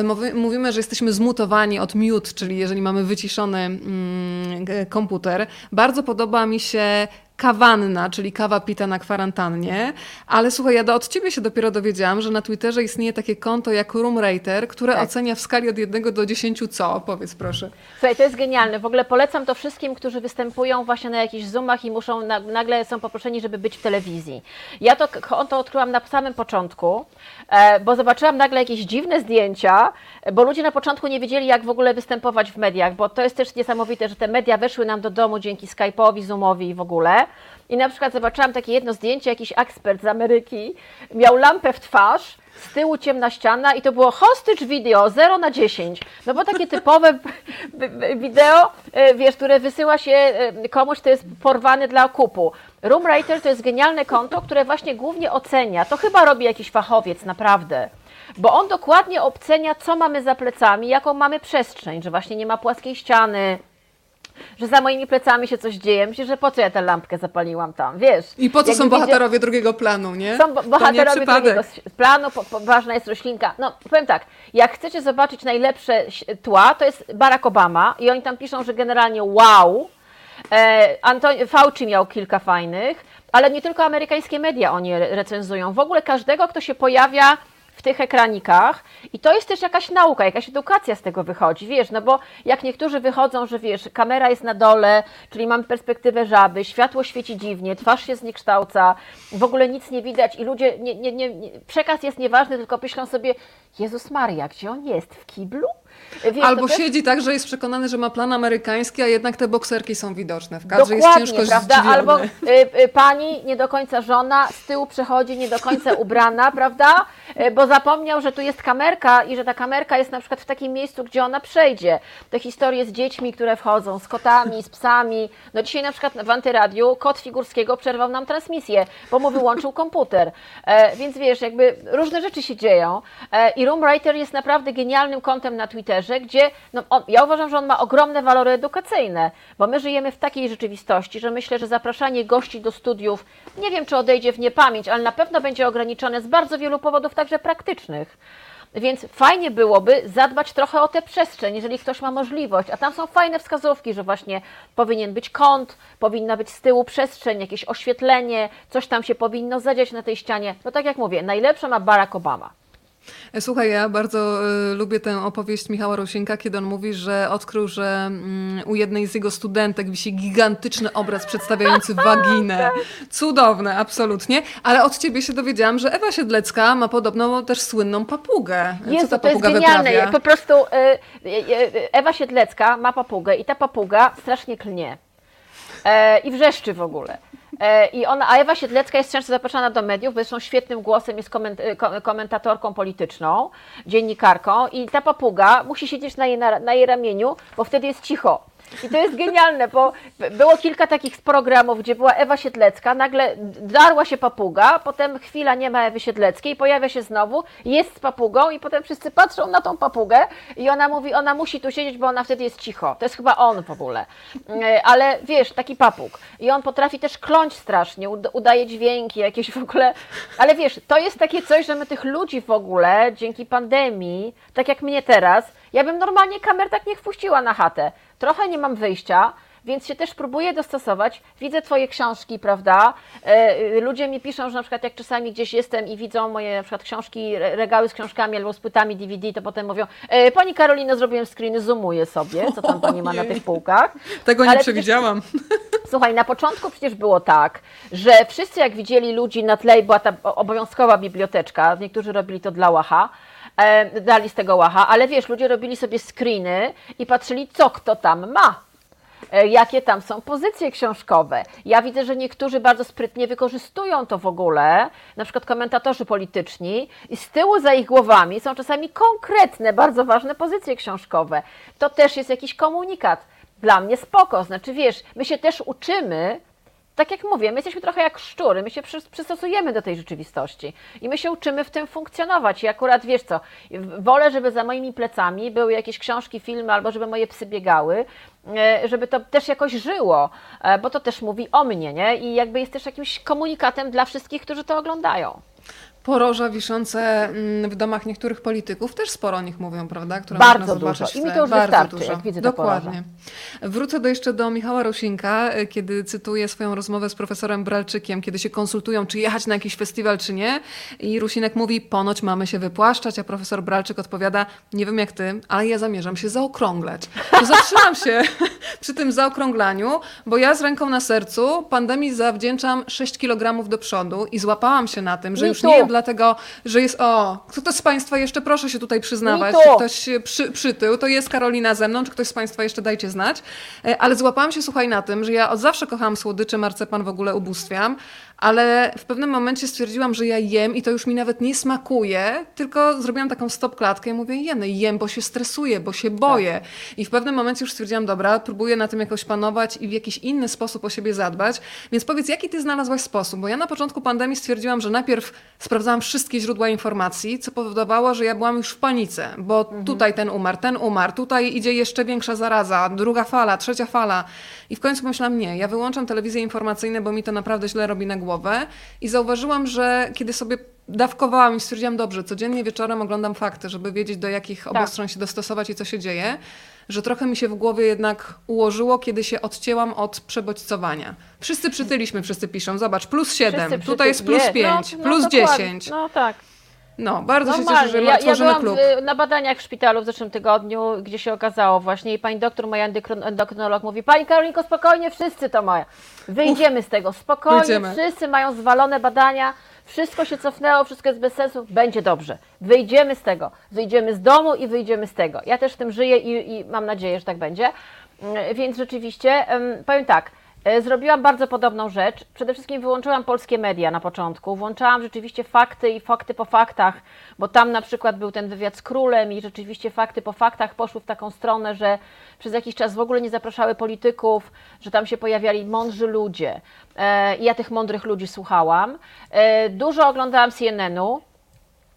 Speaker 1: Mowy, mówimy, że jesteśmy zmutowani od mute, czyli jeżeli mamy wyciszony mm, komputer. Bardzo podoba mi się kawanna, czyli kawa pita na kwarantannie. Ale słuchaj, ja do, od ciebie się dopiero dowiedziałam, że na Twitterze istnieje takie konto jak Room Rater, które
Speaker 2: Tak.
Speaker 1: ocenia w skali od 1 do 10 co? Powiedz proszę.
Speaker 2: Słuchaj, to jest genialne. W ogóle polecam to wszystkim, którzy występują właśnie na jakichś zoomach i muszą, na, nagle są poproszeni, żeby być w telewizji. Ja to konto odkryłam na samym początku, e, bo zobaczyłam nagle jakieś dziwne zdjęcia, bo ludzie na początku nie wiedzieli, jak w ogóle występować w mediach, bo to jest też niesamowite, że te media weszły nam do domu dzięki Skype'owi, Zoomowi i w ogóle. I na przykład zobaczyłam takie jedno zdjęcie, jakiś ekspert z Ameryki miał lampę w twarz, z tyłu ciemna ściana i to było hostage video 0 na 10. No bo takie typowe *laughs* wideo, e, wiesz, które wysyła się e, komuś, kto jest porwany dla okupu. Roomwriter to jest genialne konto, które właśnie głównie ocenia. To chyba robi jakiś fachowiec, naprawdę. Bo on dokładnie ocenia, co mamy za plecami, jaką mamy przestrzeń, że właśnie nie ma płaskiej ściany, że za moimi plecami się coś dzieje. Myślę, że po co ja tę lampkę zapaliłam tam, wiesz?
Speaker 1: I po co są bohaterowie drugiego planu, nie?
Speaker 2: są bo-
Speaker 1: nie
Speaker 2: bohaterowie
Speaker 1: przypadek.
Speaker 2: drugiego planu, po, po, ważna jest roślinka. No, powiem tak, jak chcecie zobaczyć najlepsze tła, to jest Barack Obama i oni tam piszą, że generalnie wow. E, Antoni- Fauci miał kilka fajnych, ale nie tylko amerykańskie media oni re- recenzują. W ogóle każdego, kto się pojawia w tych ekranikach i to jest też jakaś nauka, jakaś edukacja z tego wychodzi, wiesz, no bo jak niektórzy wychodzą, że wiesz, kamera jest na dole, czyli mamy perspektywę żaby, światło świeci dziwnie, twarz się zniekształca, w ogóle nic nie widać i ludzie, nie, nie, nie, przekaz jest nieważny, tylko myślą sobie, Jezus Maria, gdzie on jest? W kiblu? Wiesz,
Speaker 1: Albo
Speaker 2: też-
Speaker 1: siedzi tak, że jest przekonany, że ma plan amerykański, a jednak te bokserki są widoczne w kadrze.
Speaker 2: Dokładnie,
Speaker 1: jest ciężko
Speaker 2: prawda?
Speaker 1: zdziwiony.
Speaker 2: Albo y, y, pani nie do końca żona, z tyłu przechodzi nie do końca *laughs* ubrana, prawda? Y, bo zapomniał, że tu jest kamerka i że ta kamerka jest na przykład w takim miejscu, gdzie ona przejdzie. Te historie z dziećmi, które wchodzą, z kotami, z psami. No dzisiaj na przykład w Antyradiu kot Figurskiego przerwał nam transmisję, bo mu wyłączył *laughs* komputer. E, więc wiesz, jakby różne rzeczy się dzieją. E, I Roomwriter jest naprawdę genialnym kontem na Twitterze, gdzie no, on, ja uważam, że on ma ogromne walory edukacyjne, bo my żyjemy w takiej rzeczywistości, że myślę, że zapraszanie gości do studiów, nie wiem czy odejdzie w niepamięć, ale na pewno będzie ograniczone z bardzo wielu powodów, także praktycznych. Więc fajnie byłoby zadbać trochę o tę przestrzeń, jeżeli ktoś ma możliwość. A tam są fajne wskazówki, że właśnie powinien być kąt, powinna być z tyłu przestrzeń, jakieś oświetlenie, coś tam się powinno zadziać na tej ścianie. No tak jak mówię, najlepsze ma Barack Obama.
Speaker 1: Słuchaj, ja bardzo y, lubię tę opowieść Michała Rosinka, kiedy on mówi, że odkrył, że mm, u jednej z jego studentek wisi gigantyczny obraz przedstawiający *laughs* waginę. Cudowne, absolutnie. Ale od ciebie się dowiedziałam, że Ewa Siedlecka ma podobno też słynną papugę. Co
Speaker 2: Jezu,
Speaker 1: ta
Speaker 2: to jest
Speaker 1: papuga
Speaker 2: genialne.
Speaker 1: wyprawia?
Speaker 2: Po prostu y, y, Ewa Siedlecka ma papugę i ta papuga strasznie klnie. E, I wrzeszczy w ogóle. E, I ona, a Ewa Siedlecka jest często zapraszana do mediów, bo zresztą świetnym głosem jest koment, ko- komentatorką polityczną, dziennikarką i ta papuga musi siedzieć na jej, na, na jej ramieniu, bo wtedy jest cicho. I to jest genialne, bo było kilka takich programów, gdzie była Ewa Siedlecka, nagle darła się papuga, potem chwila nie ma Ewy Siedleckiej, pojawia się znowu, jest z papugą i potem wszyscy patrzą na tą papugę i ona mówi, ona musi tu siedzieć, bo ona wtedy jest cicho. To jest chyba on w ogóle. E, Ale wiesz, taki papug. I on potrafi też kląć strasznie, ud- udaje dźwięki jakieś w ogóle. Ale wiesz, to jest takie coś, że my tych ludzi w ogóle dzięki pandemii, tak jak mnie teraz, ja bym normalnie kamer tak nie wpuściła na chatę. Trochę nie mam wyjścia, więc się też próbuję dostosować. Widzę Twoje książki, prawda? E, y, ludzie mi piszą, że na przykład jak czasami gdzieś jestem i widzą moje na przykład książki, re- regały z książkami albo z płytami DVD, to potem mówią, e, Pani Karolino, zrobiłem screeny, zoomuję sobie, co tam Pani ma na tych półkach.
Speaker 1: Tego nie
Speaker 2: Ale przecież-
Speaker 1: przewidziałam. *laughs*
Speaker 2: Słuchaj, na początku przecież było tak, że wszyscy jak widzieli ludzi na tle, była ta obowiązkowa biblioteczka, niektórzy robili to dla łacha, e, dali z tego łacha, ale wiesz, ludzie robili sobie screeny i patrzyli, co kto tam ma. e, jakie tam są pozycje książkowe. Ja widzę, że niektórzy bardzo sprytnie wykorzystują to w ogóle, na przykład komentatorzy polityczni, i z tyłu za ich głowami są czasami konkretne, bardzo ważne pozycje książkowe. To też jest jakiś komunikat. Dla mnie spoko, znaczy wiesz, my się też uczymy tak jak mówię, my jesteśmy trochę jak szczury, my się przy, przystosujemy do tej rzeczywistości i my się uczymy w tym funkcjonować. I akurat wiesz co, wolę, żeby za moimi plecami były jakieś książki, filmy, albo żeby moje psy biegały, e, żeby to też jakoś żyło, e, bo to też mówi o mnie, nie? I jakby jest też jakimś komunikatem dla wszystkich, którzy to oglądają
Speaker 1: poroża wiszące mm, w domach niektórych polityków, też sporo o nich mówią, prawda?
Speaker 2: Które Bardzo dużo. I mi to już Bardzo wystarczy, dużo. jak widzę
Speaker 1: Dokładnie. Wrócę do jeszcze do Michała Rosinka, e, kiedy cytuję swoją rozmowę z profesorem Bralczykiem, kiedy się konsultują, czy jechać na jakiś festiwal, czy nie. I Rusinek mówi, ponoć mamy się wypłaszczać, a profesor Bralczyk odpowiada, nie wiem jak ty, ale ja zamierzam się zaokrąglać. To zatrzymam się *laughs* przy tym zaokrąglaniu, bo ja z ręką na sercu pandemii zawdzięczam 6 kg do przodu i złapałam się na tym, że już nie dlatego, że jest, o, kto z Państwa jeszcze, proszę się tutaj przyznawać, czy ktoś przy, przytył, to jest Karolina ze mną, czy ktoś z Państwa jeszcze dajcie znać. E, ale złapałam się, słuchaj, na tym, że ja od zawsze kocham słodycze, marcepan w ogóle ubóstwiam, ale w pewnym momencie stwierdziłam, że ja jem i to już mi nawet nie smakuje, tylko zrobiłam taką stop klatkę i mówię, jeny, jem, bo się stresuję, bo się boję. Tak. I w pewnym momencie już stwierdziłam, dobra, próbuję na tym jakoś panować i w jakiś inny sposób o siebie zadbać. Więc powiedz, jaki ty znalazłaś sposób? Bo ja na początku pandemii stwierdziłam, że najpierw sprawdzałam wszystkie źródła informacji, co powodowało, że ja byłam już w panice, bo mhm. tutaj ten umarł, ten umarł, tutaj idzie jeszcze większa zaraza, druga fala, trzecia fala. I w końcu pomyślałam, nie, ja wyłączam telewizję informacyjną, bo mi to naprawdę źle robi na głowę. I zauważyłam, że kiedy sobie dawkowałam i stwierdziłam, dobrze, codziennie wieczorem oglądam fakty, żeby wiedzieć, do jakich tak. obostron się dostosować i co się dzieje, że trochę mi się w głowie jednak ułożyło, kiedy się odcięłam od przebodźcowania. Wszyscy przytyliśmy, wszyscy piszą, zobacz, plus 7, tutaj jest plus 5, no, no, plus 10.
Speaker 2: No tak.
Speaker 1: No, bardzo się cieszę, że ja, tworzymy
Speaker 2: ja
Speaker 1: klub.
Speaker 2: W, na badaniach w szpitalu w zeszłym tygodniu, gdzie się okazało właśnie i pani doktor, moja endokrynolog mówi, pani Karolinko, spokojnie, wszyscy to mają. Wyjdziemy Uf, z tego, spokojnie, wyjdziemy. wszyscy mają zwalone badania, wszystko się cofnęło, wszystko jest bez sensu, będzie dobrze. Wyjdziemy z tego, wyjdziemy z domu i wyjdziemy z tego. Ja też w tym żyję i, i mam nadzieję, że tak będzie. Mm, więc rzeczywiście, powiem tak, zrobiłam bardzo podobną rzecz. Przede wszystkim wyłączyłam polskie media na początku. Włączałam rzeczywiście fakty i fakty po faktach, bo tam na przykład był ten wywiad z królem i rzeczywiście fakty po faktach poszły w taką stronę, że przez jakiś czas w ogóle nie zapraszały polityków, że tam się pojawiali mądrzy ludzie. E, I ja tych mądrych ludzi słuchałam. E, dużo oglądałam CNN-u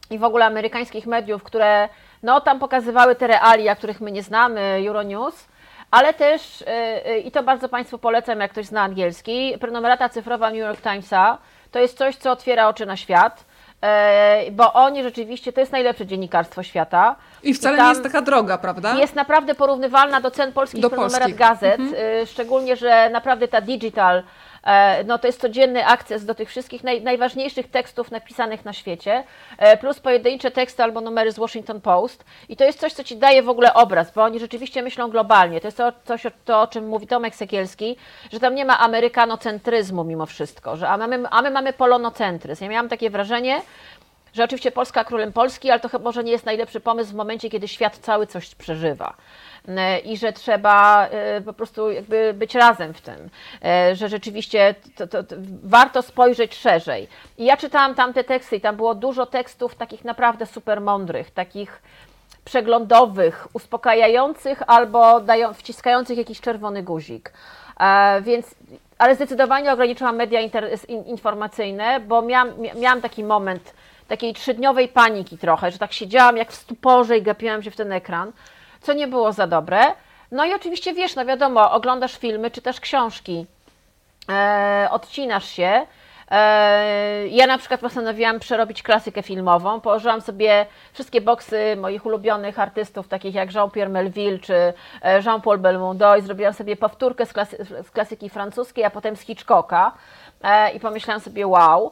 Speaker 2: i w ogóle amerykańskich mediów, które no, tam pokazywały te realia, których my nie znamy, Euronews ale też, y, y, i to bardzo Państwu polecam, jak ktoś zna angielski, prenumerata cyfrowa New York Timesa to jest coś, co otwiera oczy na świat y, bo oni rzeczywiście, to jest najlepsze dziennikarstwo świata.
Speaker 1: I wcale I nie jest taka droga, prawda?
Speaker 2: Jest naprawdę porównywalna do cen polskich do prenumerat polskich. gazet, mhm. szczególnie, że naprawdę ta digital E, no to jest codzienny akces do tych wszystkich naj, najważniejszych tekstów napisanych na świecie, e, plus pojedyncze teksty albo numery z Washington Post. I to jest coś, co ci daje w ogóle obraz, bo oni rzeczywiście myślą globalnie. To jest to, coś, to o czym mówi Tomek Sekielski, że tam nie ma amerykanocentryzmu mimo wszystko, że a, mamy, a my mamy polonocentryzm. Ja miałam takie wrażenie, że oczywiście Polska królem Polski, ale to chyba może nie jest najlepszy pomysł w momencie, kiedy świat cały coś przeżywa. E, i że trzeba e, po prostu jakby być razem w tym, e, że rzeczywiście to, to, to warto spojrzeć szerzej. I ja czytałam tamte teksty i tam było dużo tekstów takich naprawdę super mądrych, takich przeglądowych, uspokajających albo dają, wciskających jakiś czerwony guzik. Więc, ale zdecydowanie ograniczyłam media informacyjne, bo miałam, miałam taki moment takiej trzydniowej paniki trochę, że tak siedziałam jak w stuporze i gapiłam się w ten ekran co nie było za dobre. No i oczywiście wiesz, no wiadomo, oglądasz filmy, czytasz książki, e, odcinasz się. E, ja na przykład postanowiłam przerobić klasykę filmową. Położyłam sobie wszystkie boksy moich ulubionych artystów, takich jak Jean-Pierre Melville czy e, Jean-Paul Belmondo i zrobiłam sobie powtórkę z, klasy, z klasyki francuskiej, a potem z Hitchcocka. E, i pomyślałam sobie, wow,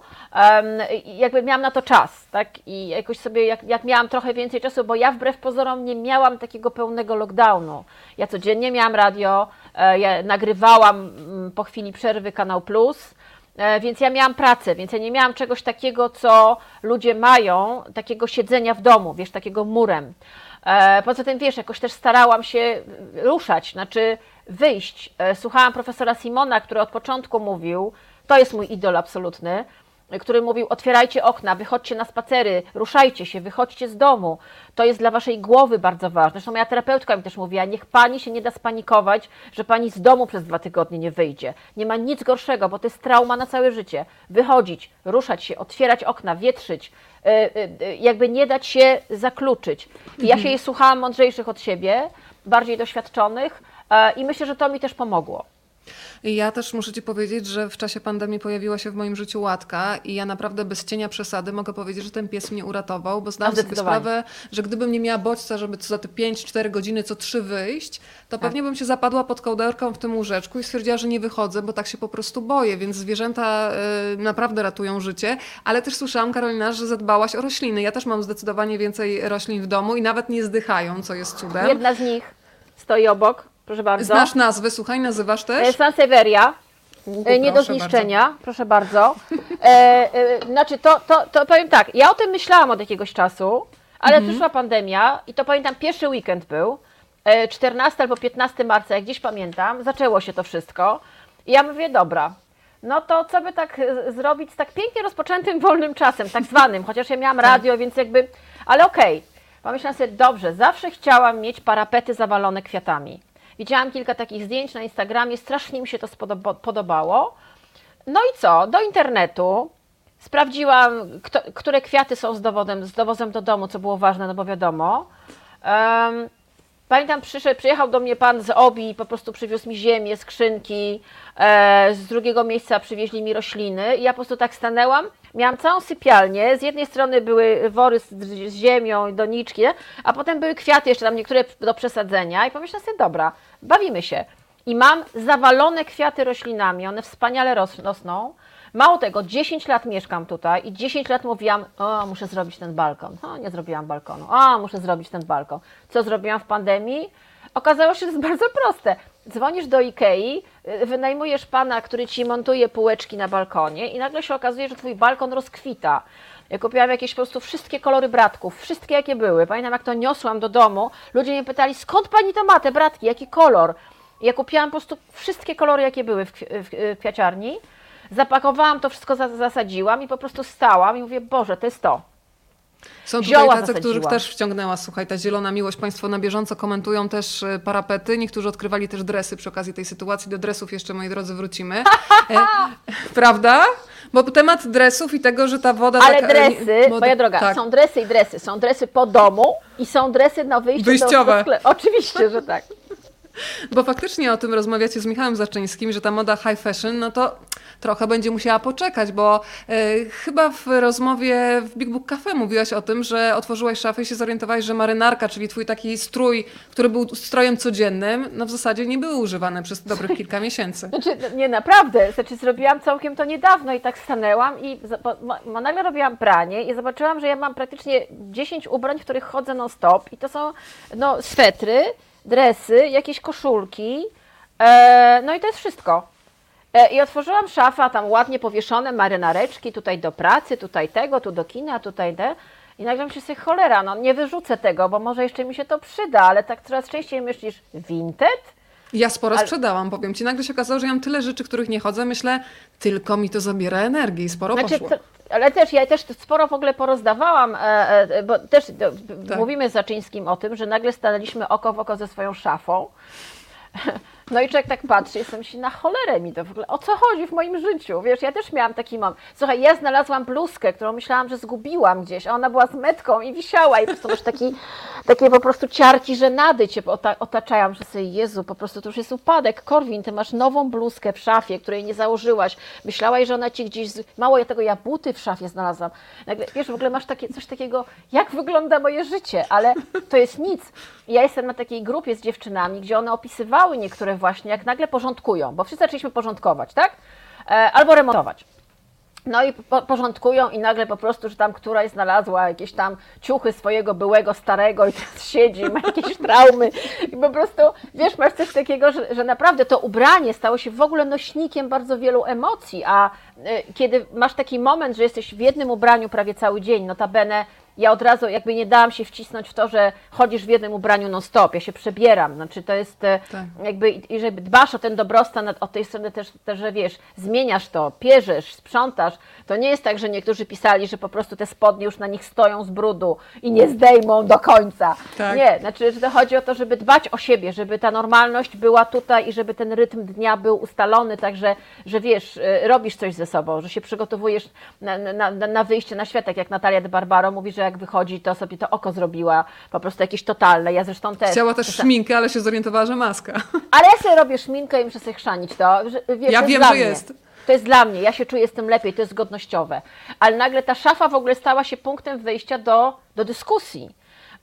Speaker 2: jakby miałam na to czas, tak? I jakoś sobie, jak, jak miałam trochę więcej czasu, bo ja wbrew pozorom nie miałam takiego pełnego lockdownu. Ja codziennie miałam radio, e, ja nagrywałam mm, po chwili przerwy Kanał Plus, e, więc ja miałam pracę, więc ja nie miałam czegoś takiego, co ludzie mają, takiego siedzenia w domu, wiesz, takiego murem. Poza tym, wiesz, jakoś też starałam się ruszać, znaczy wyjść. Słuchałam profesora Simona, który od początku mówił, to jest mój idol absolutny, który mówił: otwierajcie okna, wychodźcie na spacery, ruszajcie się, wychodźcie z domu. To jest dla waszej głowy bardzo ważne. Zresztą moja terapeutka mi też mówiła: niech pani się nie da spanikować, że pani z domu przez dwa tygodnie nie wyjdzie. Nie ma nic gorszego, bo to jest trauma na całe życie. Wychodzić, ruszać się, otwierać okna, wietrzyć, y, y, y, jakby nie dać się zakluczyć. I ja się jej słuchałam mądrzejszych od siebie, bardziej doświadczonych e, i myślę, że to mi też pomogło.
Speaker 1: Ja też muszę Ci powiedzieć, że w czasie pandemii pojawiła się w moim życiu łatka i ja naprawdę bez cienia przesady mogę powiedzieć, że ten pies mnie uratował, bo zdałam sobie sprawę, że gdybym nie miała bodźca, żeby co za te 5-4 godziny co trzy wyjść,
Speaker 2: Tak.
Speaker 1: to pewnie bym się zapadła pod kołderką w tym łóżeczku i stwierdziła, że nie wychodzę, bo tak się po prostu boję, więc zwierzęta y, naprawdę ratują życie, ale też słyszałam, Karolina, że zadbałaś o rośliny. Ja też mam zdecydowanie więcej roślin w domu i nawet nie zdychają, co jest cudem.
Speaker 2: Jedna z nich stoi obok, proszę bardzo.
Speaker 1: Znasz nazwy, słuchaj, nazywasz też?
Speaker 2: E, Sansevieria.
Speaker 1: Uhu,
Speaker 2: E, Nie do zniszczenia, proszę bardzo. *laughs* E, e, znaczy, to, to, to powiem tak, ja o tym myślałam od jakiegoś czasu, ale
Speaker 1: Mhm.
Speaker 2: przyszła pandemia i to pamiętam, pierwszy weekend był, e, 14 albo 15 marca, jak gdzieś pamiętam, zaczęło się to wszystko. I ja mówię, dobra, no to co by tak e, zrobić z tak pięknie rozpoczętym wolnym czasem, tak zwanym, chociaż ja miałam *laughs* radio, więc jakby, ale okej. Pomyślałam sobie, dobrze, zawsze chciałam mieć parapety zawalone kwiatami. Widziałam kilka takich zdjęć na Instagramie, strasznie mi się to spodoba- podobało. No i co? Do internetu sprawdziłam, kto, które kwiaty są z dowodem, z dowozem do domu, co było ważne, no bo wiadomo. Em, pamiętam, przyszedł, przyjechał do mnie pan z Obi, po prostu przywiózł mi ziemię, skrzynki, e, z drugiego miejsca przywieźli mi rośliny i ja po prostu tak stanęłam, miałam całą sypialnię, z jednej strony były wory z, z ziemią, doniczki, a potem były kwiaty jeszcze tam niektóre do przesadzenia i pomyślałam sobie, dobra, bawimy się. I mam zawalone kwiaty roślinami, one wspaniale ros- rosną. Mało tego, 10 lat mieszkam tutaj i 10 lat mówiłam, o, muszę zrobić ten balkon. O, nie zrobiłam balkonu. O, muszę zrobić ten balkon. Co zrobiłam w pandemii? Okazało się, że jest *laughs* bardzo proste. Dzwonisz do Ikei, y, wynajmujesz pana, który ci montuje półeczki na balkonie i nagle się okazuje, że twój balkon rozkwita. Ja kupiłam jakieś po prostu wszystkie kolory bratków, wszystkie jakie były. Pamiętam, jak to niosłam do domu, ludzie mnie pytali, skąd pani to ma, te bratki, jaki kolor? Ja kupiłam po prostu wszystkie kolory, jakie były w, kwi- w, w kwiaciarni, zapakowałam to wszystko, za- zasadziłam i po prostu stałam i mówię, Boże, to jest to.
Speaker 1: Są tutaj
Speaker 2: Zioła
Speaker 1: tacy, których
Speaker 2: zasadziłam.
Speaker 1: też wciągnęła, słuchaj, ta zielona miłość. Państwo na bieżąco komentują też e, parapety. Niektórzy odkrywali też dresy przy okazji tej sytuacji. Do dresów jeszcze, moi drodzy, wrócimy. E, *laughs* prawda? Bo temat dresów i tego, że ta woda...
Speaker 2: Ale
Speaker 1: taka, e,
Speaker 2: dresy,
Speaker 1: moda-
Speaker 2: moja droga,
Speaker 1: tak.
Speaker 2: są dresy i dresy. Są dresy po domu i są dresy na wyjście
Speaker 1: Wyjściowe.
Speaker 2: do, do sklepu. Oczywiście, że tak.
Speaker 1: Bo faktycznie o tym rozmawiacie z Michałem Zaczyńskim, że ta moda high fashion, no to trochę będzie musiała poczekać, bo e, chyba w rozmowie w Big Book Cafe mówiłaś o tym, że otworzyłaś szafę i się zorientowałaś, że marynarka, czyli twój taki strój, który był strojem codziennym, no w zasadzie nie były używane przez dobrych kilka miesięcy. *laughs*
Speaker 2: Znaczy, no nie naprawdę, znaczy zrobiłam całkiem to niedawno i tak stanęłam i bo nagle robiłam pranie i zobaczyłam, że ja mam praktycznie 10 ubrań, w których chodzę non stop i to są no, swetry, dresy, jakieś koszulki, e, no i to jest wszystko. E, I otworzyłam szafę, a tam ładnie powieszone marynareczki, tutaj do pracy, tutaj tego, tu do kina, tutaj te. I nagle myślę sobie, cholera, no nie wyrzucę tego, bo może jeszcze mi się to przyda, ale tak coraz częściej myślisz, Vinted?
Speaker 1: Ja sporo
Speaker 2: Ale-
Speaker 1: sprzedałam, powiem ci. Nagle się okazało, że ja mam tyle rzeczy, których nie chodzę. Myślę, tylko mi to zabiera energii i sporo
Speaker 2: Znaczy,
Speaker 1: poszło.
Speaker 2: Ale też ja też sporo w ogóle porozdawałam, e, e, bo też do,
Speaker 1: Tak.
Speaker 2: mówimy z Zaczyńskim o tym, że nagle stanęliśmy oko w oko ze swoją szafą. No i człowiek tak patrzy, jestem się na cholerę mi to w ogóle. O co chodzi w moim życiu? Wiesz, ja też miałam taki moment. Słuchaj, ja znalazłam bluzkę, którą myślałam, że zgubiłam gdzieś, a ona była z metką i wisiała i po prostu masz taki, takie po prostu ciarki żenady cię ota- otaczają, że sobie, Jezu, po prostu to już jest upadek. Korwin, ty masz nową bluzkę w szafie, której nie założyłaś. Myślałaś, że ona ci gdzieś, z... mało ja tego, ja buty w szafie znalazłam. Nagle, wiesz, w ogóle masz takie, coś takiego, jak wygląda moje życie, ale to jest nic. I Ja jestem na takiej grupie z dziewczynami, gdzie one opisywały niektóre właśnie, jak nagle porządkują, bo wszyscy zaczęliśmy porządkować, tak? E, albo remontować. No i po, porządkują i nagle po prostu, że tam któraś znalazła jakieś tam ciuchy swojego byłego starego i teraz siedzi, ma jakieś *laughs* traumy i po prostu, wiesz, masz coś takiego, że, że naprawdę to ubranie stało się w ogóle nośnikiem bardzo wielu emocji, a y, kiedy masz taki moment, że jesteś w jednym ubraniu prawie cały dzień, notabene ja od razu jakby nie dałam się wcisnąć w to, że chodzisz w jednym ubraniu non stop, ja się przebieram, znaczy to jest e,
Speaker 1: Tak.
Speaker 2: jakby, i żeby dbasz o ten dobrostan, od tej strony też, też, że wiesz, zmieniasz to, pierzesz, sprzątasz, to nie jest tak, że niektórzy pisali, że po prostu te spodnie już na nich stoją z brudu i nie zdejmą do końca.
Speaker 1: Tak.
Speaker 2: Nie, znaczy, że to chodzi o to, żeby dbać o siebie, żeby ta normalność była tutaj i żeby ten rytm dnia był ustalony, także, że wiesz, y, robisz coś ze sobą, że się przygotowujesz na, na, na, na wyjście na świat, tak jak Natalia de Barbaro mówi, że jak wychodzi, to sobie to oko zrobiła, po prostu jakieś totalne, ja zresztą też.
Speaker 1: Chciała też szminkę, ale się zorientowała, że maska. *laughs*
Speaker 2: ale ja sobie robię szminkę i muszę sobie chrzanić to. Że, wiesz,
Speaker 1: Ja
Speaker 2: to
Speaker 1: wiem, że
Speaker 2: mnie.
Speaker 1: jest.
Speaker 2: To jest dla mnie, ja się czuję z tym lepiej, to jest godnościowe. Ale nagle ta szafa w ogóle stała się punktem wyjścia do, do dyskusji,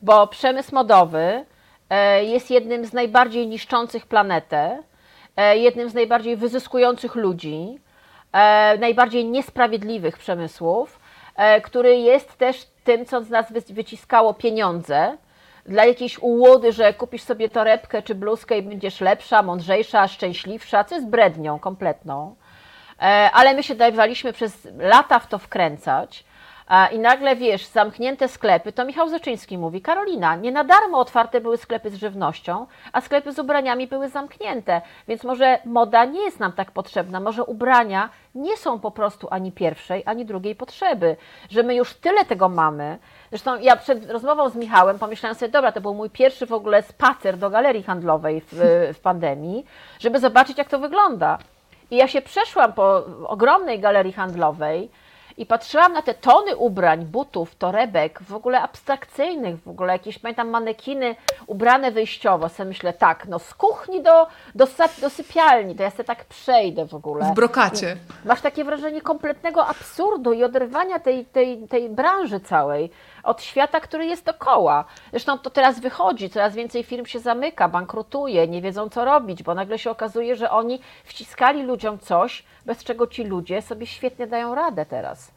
Speaker 2: bo przemysł modowy e, jest jednym z najbardziej niszczących planetę, e, jednym z najbardziej wyzyskujących ludzi, e, najbardziej niesprawiedliwych przemysłów, który jest też tym, co z nas wy- wyciskało pieniądze, dla jakiejś ułody, że kupisz sobie torebkę czy bluzkę i będziesz lepsza, mądrzejsza, szczęśliwsza, co jest brednią kompletną. E, Ale my się dawaliśmy przez lata w to wkręcać. I nagle wiesz, zamknięte sklepy, to Michał Zeczyński mówi, Karolina, nie na darmo otwarte były sklepy z żywnością, a sklepy z ubraniami były zamknięte, więc może moda nie jest nam tak potrzebna, może ubrania nie są po prostu ani pierwszej, ani drugiej potrzeby, że my już tyle tego mamy. Zresztą ja przed rozmową z Michałem pomyślałam sobie, dobra, to był mój pierwszy w ogóle spacer do galerii handlowej w, w pandemii, żeby zobaczyć, jak to wygląda. I ja się przeszłam po ogromnej galerii handlowej i patrzyłam na te tony ubrań, butów, torebek, w ogóle abstrakcyjnych, w ogóle jakieś, pamiętam, manekiny ubrane wyjściowo. Sobie myślę, tak, no z kuchni do, do, do sypialni, to ja sobie tak przejdę w ogóle.
Speaker 1: W brokacie.
Speaker 2: Masz takie wrażenie kompletnego absurdu i oderwania tej, tej, tej branży całej od świata, który jest dookoła. Zresztą to teraz wychodzi, coraz więcej firm się zamyka, bankrutuje, nie wiedzą co robić, bo nagle się okazuje, że oni wciskali ludziom coś, bez czego ci ludzie sobie świetnie dają radę teraz.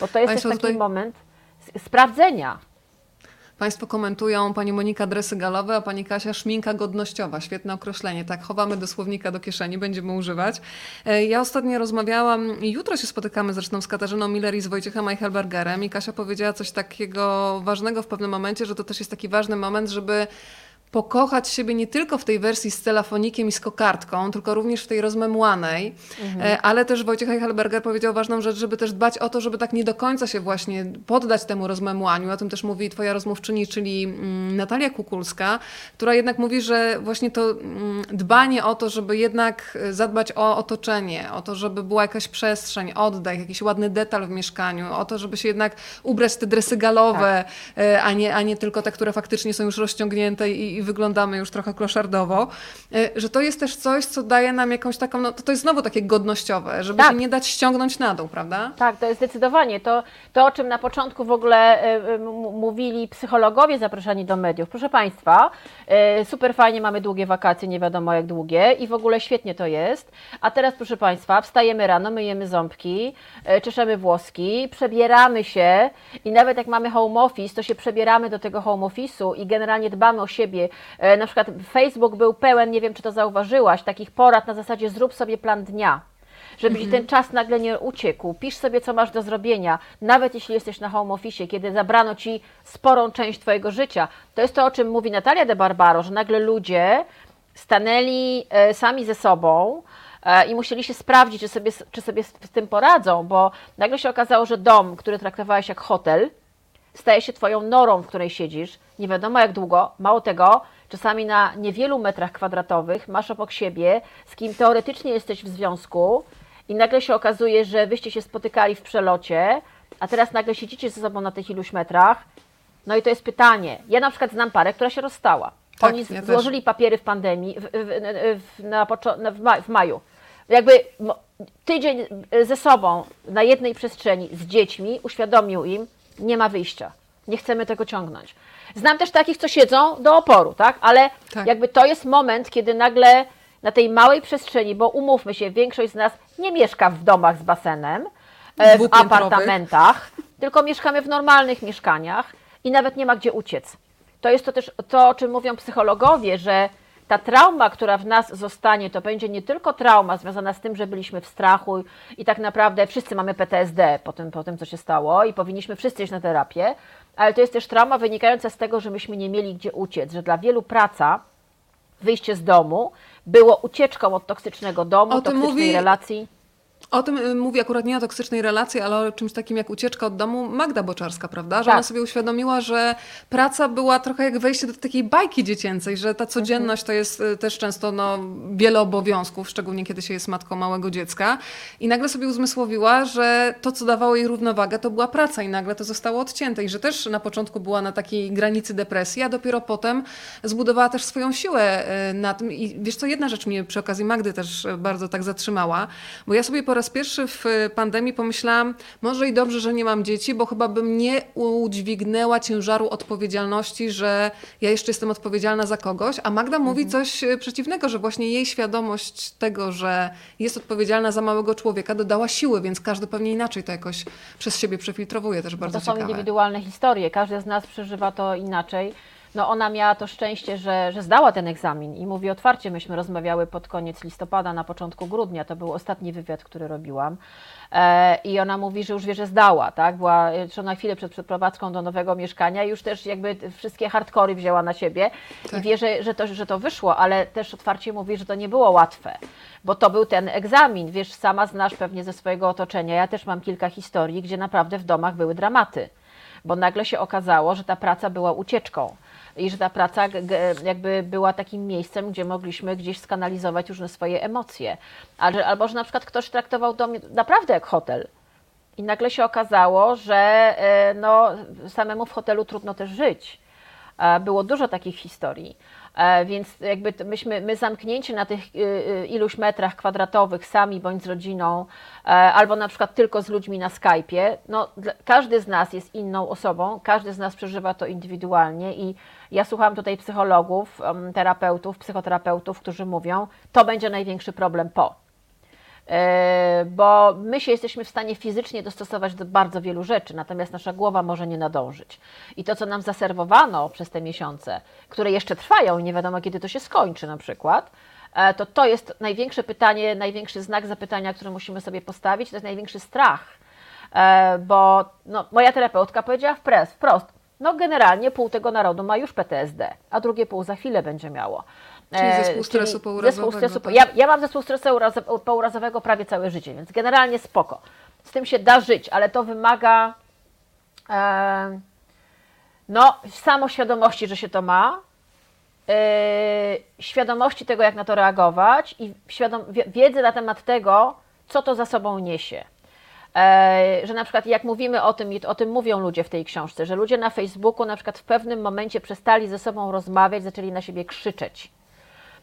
Speaker 2: Bo to jest
Speaker 1: Państwo
Speaker 2: też taki
Speaker 1: tutaj-
Speaker 2: moment sprawdzenia.
Speaker 1: Państwo komentują pani Monika dresy galowe, a pani Kasia szminka godnościowa. Świetne określenie. Tak, chowamy do słownika do kieszeni, będziemy używać. E, Ja ostatnio rozmawiałam, jutro się spotykamy zresztą z Katarzyną Miller i z Wojciechem Eichelbergerem i Kasia powiedziała coś takiego ważnego w pewnym momencie, że to też jest taki ważny moment, żeby pokochać siebie nie tylko w tej wersji z telefonikiem i z kokardką, tylko również w tej rozmemłanej. E, Ale też Wojciech Eichelberger powiedział ważną rzecz, żeby też dbać o to, żeby tak nie do końca się właśnie poddać temu rozmemłaniu. O tym też mówi twoja rozmówczyni, czyli mm, Natalia Kukulska, która jednak mówi, że właśnie to mm, dbanie o to, żeby jednak e, zadbać o otoczenie, o to, żeby była jakaś przestrzeń, oddech, jakiś ładny detal w mieszkaniu, o to, żeby się jednak ubrać w te dresy galowe, e, a, nie, a nie tylko te, które faktycznie są już rozciągnięte i, i wyglądamy już trochę kloszardowo, e, że to jest też coś, co daje nam jakąś taką, no to, to jest znowu takie godnościowe, żeby
Speaker 2: Tak.
Speaker 1: się nie dać ściągnąć na dół, prawda?
Speaker 2: Tak, to jest zdecydowanie to, to, o czym na początku w ogóle e, e, mówili psychologowie zapraszani do mediów. Proszę Państwa, super fajnie mamy długie wakacje, nie wiadomo jak długie i w ogóle świetnie to jest. A teraz, proszę Państwa, wstajemy rano, myjemy ząbki, czeszemy włoski, przebieramy się i nawet jak mamy home office, to się przebieramy do tego home office'u i generalnie dbamy o siebie. E, Na przykład Facebook był pełen, nie wiem czy to zauważyłaś, takich porad na zasadzie zrób sobie plan dnia żeby ci ten czas nagle nie uciekł. Pisz sobie, co masz do zrobienia, nawet jeśli jesteś na home office, kiedy zabrano ci sporą część twojego życia. To jest to, o czym mówi Natalia de Barbaro, że nagle ludzie stanęli e, sami ze sobą e, i musieli się sprawdzić, czy sobie, czy sobie z, z tym poradzą, bo nagle się okazało, że dom, który traktowałeś jak hotel, staje się twoją norą, w której siedzisz, nie wiadomo jak długo, mało tego, czasami na niewielu metrach kwadratowych masz obok siebie, z kim teoretycznie jesteś w związku i nagle się okazuje, że wyście się spotykali w przelocie, a teraz nagle siedzicie ze sobą na tych iluś metrach. No i to jest pytanie. Ja na przykład znam parę, która się rozstała.
Speaker 1: Tak,
Speaker 2: Oni
Speaker 1: ja też.
Speaker 2: złożyli papiery w pandemii, w, w, w, na w, maj, w maju. Jakby tydzień ze sobą na jednej przestrzeni z dziećmi uświadomił im, nie ma wyjścia. Nie chcemy tego ciągnąć. Znam też takich, co siedzą do oporu, tak? Ale
Speaker 1: Tak.
Speaker 2: jakby to jest moment, kiedy nagle na tej małej przestrzeni, bo umówmy się, większość z nas nie mieszka w domach z basenem, e, w apartamentach, tylko mieszkamy w normalnych mieszkaniach i nawet nie ma gdzie uciec. To jest to też to, o czym mówią psychologowie, że ta trauma, która w nas zostanie, to będzie nie tylko trauma związana z tym, że byliśmy w strachu i tak naprawdę wszyscy mamy PTSD po tym, po tym co się stało i powinniśmy wszyscy iść na terapię, ale to jest też trauma wynikająca z tego, że myśmy nie mieli gdzie uciec, że dla wielu praca, wyjście z domu było ucieczką od toksycznego domu,
Speaker 1: O
Speaker 2: toksycznej
Speaker 1: mówi-
Speaker 2: relacji.
Speaker 1: O tym y, mówi akurat nie o toksycznej relacji, ale o czymś takim jak ucieczka od domu Magda Boczarska, prawda? Że
Speaker 2: Tak.
Speaker 1: ona sobie uświadomiła, że praca była trochę jak wejście do takiej bajki dziecięcej, że ta codzienność to jest y, też często no, wiele obowiązków, szczególnie kiedy się jest matką małego dziecka. I nagle sobie uzmysłowiła, że to, co dawało jej równowagę, to była praca i nagle to zostało odcięte. I że też na początku była na takiej granicy depresji, a dopiero potem zbudowała też swoją siłę y, na tym. I wiesz co, jedna rzecz mnie przy okazji Magdy też bardzo tak zatrzymała, bo ja sobie po raz pierwszy w y, pandemii pomyślałam, może i dobrze, że nie mam dzieci, bo chyba bym nie udźwignęła ciężaru odpowiedzialności, że ja jeszcze jestem odpowiedzialna za kogoś, a Magda mówi coś y, przeciwnego, że właśnie jej świadomość tego, że jest odpowiedzialna za małego człowieka, dodała siły, więc każdy pewnie inaczej to jakoś przez siebie przefiltrowuje, też bardzo
Speaker 2: to są
Speaker 1: ciekawe.
Speaker 2: indywidualne historie, każdy z nas przeżywa to inaczej. No ona miała to szczęście, że, że zdała ten egzamin i mówi otwarcie, myśmy rozmawiały pod koniec listopada, na początku grudnia, to był ostatni wywiad, który robiłam. E, i ona mówi, że już wie, że zdała, tak, była jeszcze na chwilę przed przeprowadzką do nowego mieszkania i już też jakby wszystkie hardkory wzięła na siebie
Speaker 1: Tak.
Speaker 2: i wie, że, że, to, że to wyszło, ale też otwarcie mówi, że to nie było łatwe, bo to był ten egzamin, wiesz, sama znasz pewnie ze swojego otoczenia, ja też mam kilka historii, gdzie naprawdę w domach były dramaty bo nagle się okazało, że ta praca była ucieczką i że ta praca jakby była takim miejscem, gdzie mogliśmy gdzieś skanalizować różne swoje emocje. Albo że na przykład ktoś traktował dom naprawdę jak hotel. I nagle się okazało, że e, no, samemu w hotelu trudno też żyć. Było dużo takich historii. E, Więc jakby myśmy, my zamknięci na tych y, y, iluś metrach kwadratowych sami bądź z rodziną, e, albo na przykład tylko z ludźmi na Skype'ie, no każdy z nas jest inną osobą, każdy z nas przeżywa to indywidualnie i ja słucham tutaj psychologów, terapeutów, psychoterapeutów, którzy mówią, to będzie największy problem po. E, bo my się jesteśmy w stanie fizycznie dostosować do bardzo wielu rzeczy, natomiast nasza głowa może nie nadążyć. I to, co nam zaserwowano przez te miesiące, które jeszcze trwają i nie wiadomo, kiedy to się skończy na przykład, e, to to jest największe pytanie, największy znak zapytania, który musimy sobie postawić, to jest największy strach. E, Bo no, moja terapeutka powiedziała wprost, wprost, no generalnie pół tego narodu ma już PTSD, a drugie pół za chwilę będzie miało.
Speaker 1: Czyli
Speaker 2: E,
Speaker 1: zespół stresu
Speaker 2: Zespół
Speaker 1: pourazowego,
Speaker 2: stresu,
Speaker 1: tak?
Speaker 2: ja, ja mam zespół stresu urazo- pourazowego prawie całe życie, więc generalnie spoko. Z tym się da żyć, ale to wymaga e, no, samoświadomości, że się to ma, e, świadomości tego, jak na to reagować i świadom, wie- wiedzy na temat tego, co to za sobą niesie. E, że na przykład jak mówimy o tym, i o tym mówią ludzie w tej książce, że ludzie na Facebooku na przykład w pewnym momencie przestali ze sobą rozmawiać, zaczęli na siebie krzyczeć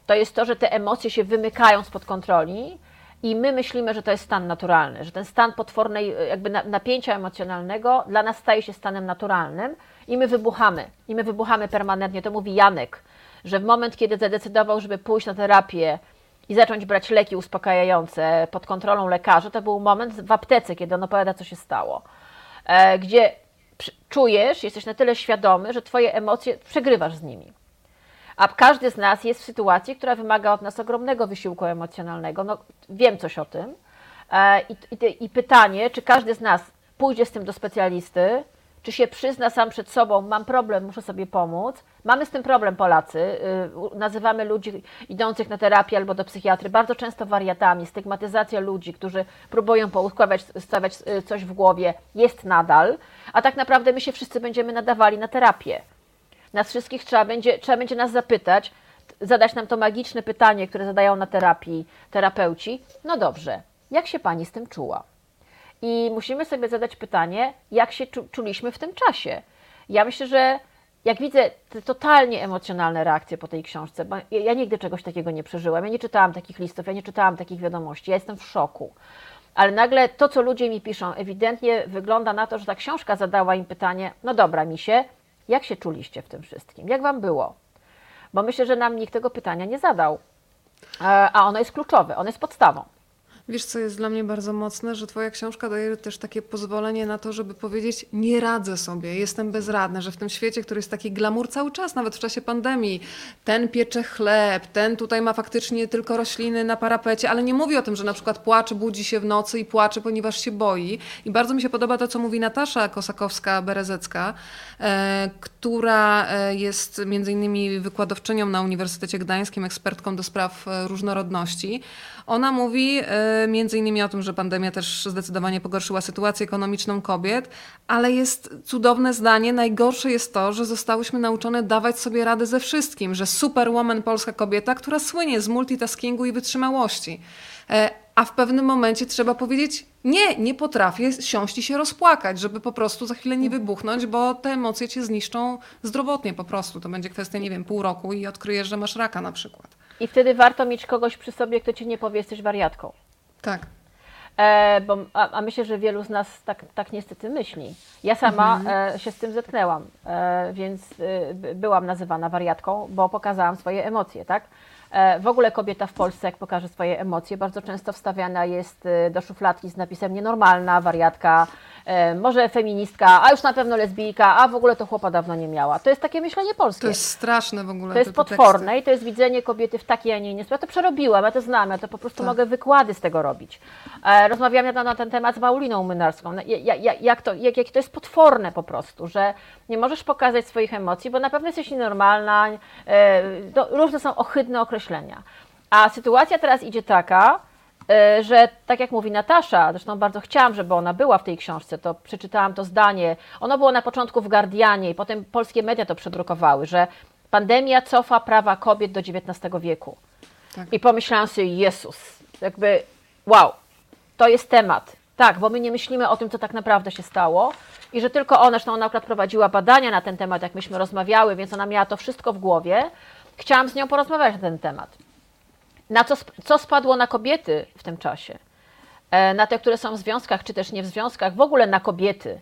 Speaker 2: to jest to, że te emocje się wymykają spod kontroli i my myślimy, że to jest stan naturalny, że ten stan potwornej e, jakby na- napięcia emocjonalnego dla nas staje się stanem naturalnym i my wybuchamy. I my wybuchamy permanentnie. To mówi Janek, że w moment, kiedy zadecydował, żeby pójść na terapię i zacząć brać leki uspokajające pod kontrolą lekarza, to był moment w aptece, kiedy on opowiada, co się stało. E, gdzie czujesz, jesteś na tyle świadomy, że twoje emocje przegrywasz z nimi. A każdy z nas jest w sytuacji, która wymaga od nas ogromnego wysiłku emocjonalnego. No, wiem coś o tym. E, I, i, I pytanie, czy każdy z nas pójdzie z tym do specjalisty, czy się przyzna sam przed sobą, mam problem, muszę sobie pomóc. Mamy z tym problem Polacy. Y, Nazywamy ludzi idących na terapię albo do psychiatry bardzo często wariatami. Stygmatyzacja ludzi, którzy próbują poukładać, stawiać y, coś w głowie, jest nadal. A tak naprawdę my się wszyscy będziemy nadawali na terapię. Nas wszystkich trzeba będzie, trzeba będzie nas zapytać, zadać nam to magiczne pytanie, które zadają na terapii terapeuci. No dobrze, jak się pani z tym czuła? I musimy sobie zadać pytanie, jak się czu, czuliśmy w tym czasie. Ja myślę, że jak widzę te totalnie emocjonalne reakcje po tej książce, bo ja, ja nigdy czegoś takiego nie przeżyłam, ja nie czytałam takich listów, ja nie czytałam takich wiadomości, ja jestem w szoku. Ale nagle to, co ludzie mi piszą, ewidentnie wygląda na to, że ta książka zadała im pytanie: No dobra, misie, jak się czuliście w tym wszystkim? Jak wam było? Bo myślę, że nam nikt tego pytania nie zadał. E, A ono jest kluczowe, ono jest podstawą.
Speaker 1: Wiesz, co jest dla mnie bardzo mocne, że twoja książka daje też takie pozwolenie na to, żeby powiedzieć, nie radzę sobie, jestem bezradny, że w tym świecie, który jest taki glamour cały czas, nawet w czasie pandemii, ten piecze chleb, ten tutaj ma faktycznie tylko rośliny na parapecie, ale nie mówi o tym, że na przykład płacze, budzi się w nocy i płacze, ponieważ się boi. I bardzo mi się podoba to, co mówi Natasza Kosakowska-Berezecka, e, która e, jest między innymi wykładowczynią na Uniwersytecie Gdańskim, ekspertką do spraw e, różnorodności. Ona mówi e, między innymi o tym, że pandemia też zdecydowanie pogorszyła sytuację ekonomiczną kobiet, ale jest cudowne zdanie. Najgorsze jest to, że zostałyśmy nauczone dawać sobie radę ze wszystkim, że superwoman polska kobieta, która słynie z multitaskingu i wytrzymałości. E, A w pewnym momencie trzeba powiedzieć, nie, nie potrafię siąść i się rozpłakać, żeby po prostu za chwilę nie wybuchnąć, bo te emocje cię zniszczą zdrowotnie po prostu. To będzie kwestia, nie wiem, pół roku i odkryjesz, że masz raka na przykład.
Speaker 2: I wtedy warto mieć kogoś przy sobie, kto ci nie powie, jesteś wariatką.
Speaker 1: Tak.
Speaker 2: E, bo, a, a myślę, że wielu z nas tak, tak niestety myśli. Ja sama
Speaker 1: Mhm.
Speaker 2: e, się z tym zetknęłam, e, więc e, by- byłam nazywana wariatką, bo pokazałam swoje emocje, tak? E, w ogóle kobieta w Polsce, jak pokaże swoje emocje, bardzo często wstawiana jest e, do szufladki z napisem nienormalna, wariatka, może feministka, a już na pewno lesbijka, a w ogóle to chłopa dawno nie miała. To jest takie myślenie polskie.
Speaker 1: To jest straszne w ogóle.
Speaker 2: To jest
Speaker 1: te teksty.
Speaker 2: potworne i to jest widzenie kobiety w takiej, a nie innej. Ja to przerobiłam, ja to znam, ja to po prostu
Speaker 1: Tak.
Speaker 2: mogę wykłady z tego robić. E, rozmawiałam niedawno na ten temat z Pauliną Mynarską. No, ja- ja- jak, to, jak, jak to jest potworne po prostu, że nie możesz pokazać swoich emocji, bo na pewno jesteś nienormalna, e, różne są ohydne określenia. A sytuacja teraz idzie taka, e, że tak jak mówi Natasza, zresztą bardzo chciałam, żeby ona była w tej książce, to przeczytałam to zdanie. Ono było na początku w Guardianie i potem polskie media to przedrukowały, że pandemia cofa prawa kobiet do XIX wieku.
Speaker 1: Tak.
Speaker 2: I pomyślałam sobie, Jezus, jakby wow, to jest temat. Tak, bo my nie myślimy o tym, co tak naprawdę się stało i że tylko ona, zresztą ona akurat prowadziła badania na ten temat, jak myśmy rozmawiały, więc ona miała to wszystko w głowie. Chciałam z nią porozmawiać na ten temat. Na co, co spadło na kobiety w tym czasie? E, Na te, które są w związkach, czy też nie w związkach, w ogóle na kobiety.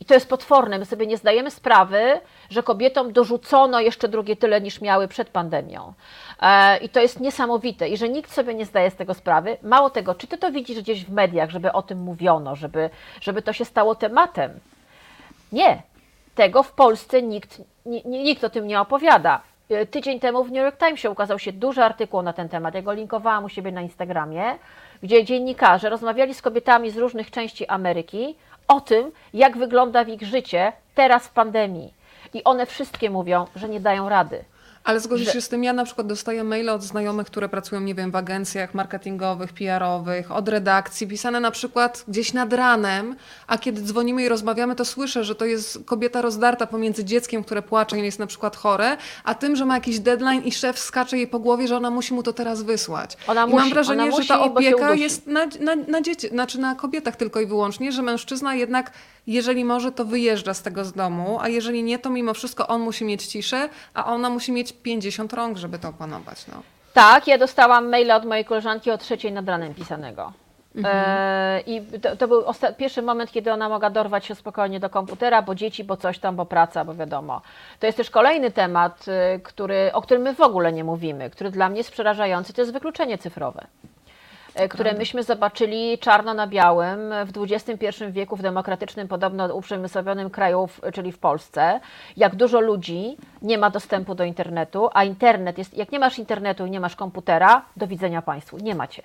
Speaker 2: I to jest potworne. My sobie nie zdajemy sprawy, że kobietom dorzucono jeszcze drugie tyle niż miały przed pandemią. E, I to jest niesamowite. I że nikt sobie nie zdaje z tego sprawy. Mało tego, czy ty to widzisz gdzieś w mediach, żeby o tym mówiono, żeby, żeby to się stało tematem? Nie. Tego w Polsce nikt, ni- ni- nikt o tym nie opowiada. E, Tydzień temu w New York Timesie ukazał się duży artykuł na ten temat. Ja go linkowałam u siebie na Instagramie, gdzie dziennikarze rozmawiali z kobietami z różnych części Ameryki o tym, jak wygląda ich życie teraz w pandemii. I one wszystkie mówią, że nie dają rady.
Speaker 1: Ale zgodzisz
Speaker 2: że-
Speaker 1: się z tym, ja na przykład dostaję maile od znajomych, które pracują, nie wiem, w agencjach marketingowych, PR-owych, od redakcji, pisane na przykład gdzieś nad ranem, a kiedy dzwonimy i rozmawiamy, to słyszę, że to jest kobieta rozdarta pomiędzy dzieckiem, które płacze i jest na przykład chore, a tym, że ma jakiś deadline i szef skacze jej po głowie, że ona musi mu to teraz wysłać.
Speaker 2: Ona
Speaker 1: I
Speaker 2: musi,
Speaker 1: mam wrażenie,
Speaker 2: ona
Speaker 1: że
Speaker 2: musi,
Speaker 1: ta opieka jest na, na, na dzieci, znaczy na kobietach tylko i wyłącznie, że mężczyzna jednak, jeżeli może, to wyjeżdża z tego z domu, a jeżeli nie, to mimo wszystko on musi mieć ciszę, a ona musi mieć 50 rąk, żeby to opanować. No.
Speaker 2: Tak, ja dostałam maila od mojej koleżanki o trzeciej nad ranem pisanego. E, I to, to był pierwszy moment, kiedy ona mogła dorwać się spokojnie do komputera, bo dzieci, bo coś tam, bo praca, bo wiadomo. To jest też kolejny temat, y, który, o którym my w ogóle nie mówimy, który dla mnie jest przerażający, to jest wykluczenie cyfrowe. E, Które myśmy zobaczyli czarno na białym w XXI wieku w demokratycznym, podobno uprzemysłowionym kraju, czyli w Polsce, jak dużo ludzi nie ma dostępu do internetu, a internet jest, jak nie masz internetu i nie masz komputera, do widzenia Państwu, nie macie.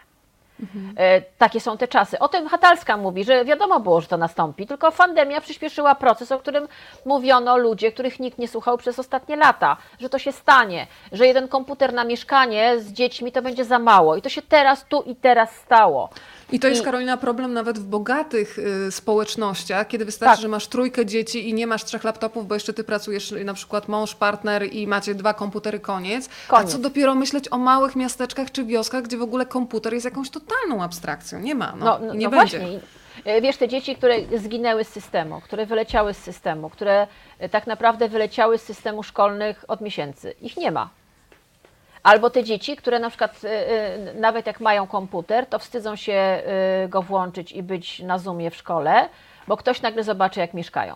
Speaker 2: E, Takie są te czasy. O tym Hatalska mówi, że wiadomo było, że to nastąpi, tylko pandemia przyspieszyła proces, o którym mówiono ludzie, których nikt nie słuchał przez ostatnie lata, że to się stanie, że jeden komputer na mieszkanie z dziećmi to będzie za mało. I to się teraz, tu i teraz stało.
Speaker 1: I to jest,
Speaker 2: I-
Speaker 1: Karolina, problem nawet w bogatych y, społecznościach, kiedy wystarczy,
Speaker 2: Tak.
Speaker 1: że masz trójkę dzieci i nie masz trzech laptopów, bo jeszcze ty pracujesz, y, na przykład mąż, partner i macie dwa komputery, koniec.
Speaker 2: Koniec.
Speaker 1: A co dopiero myśleć o małych miasteczkach czy wioskach, gdzie w ogóle komputer jest jakąś totalną abstrakcją. Nie ma, no,
Speaker 2: No, no,
Speaker 1: nie
Speaker 2: no
Speaker 1: będzie.
Speaker 2: właśnie. E, Wiesz, te dzieci, które zginęły z systemu, które wyleciały z systemu, które e, tak naprawdę wyleciały z systemu szkolnych od miesięcy, ich nie ma. Albo te dzieci, które na przykład e, e, nawet jak mają komputer, to wstydzą się e, go włączyć i być na Zoomie w szkole, bo ktoś nagle zobaczy, jak mieszkają.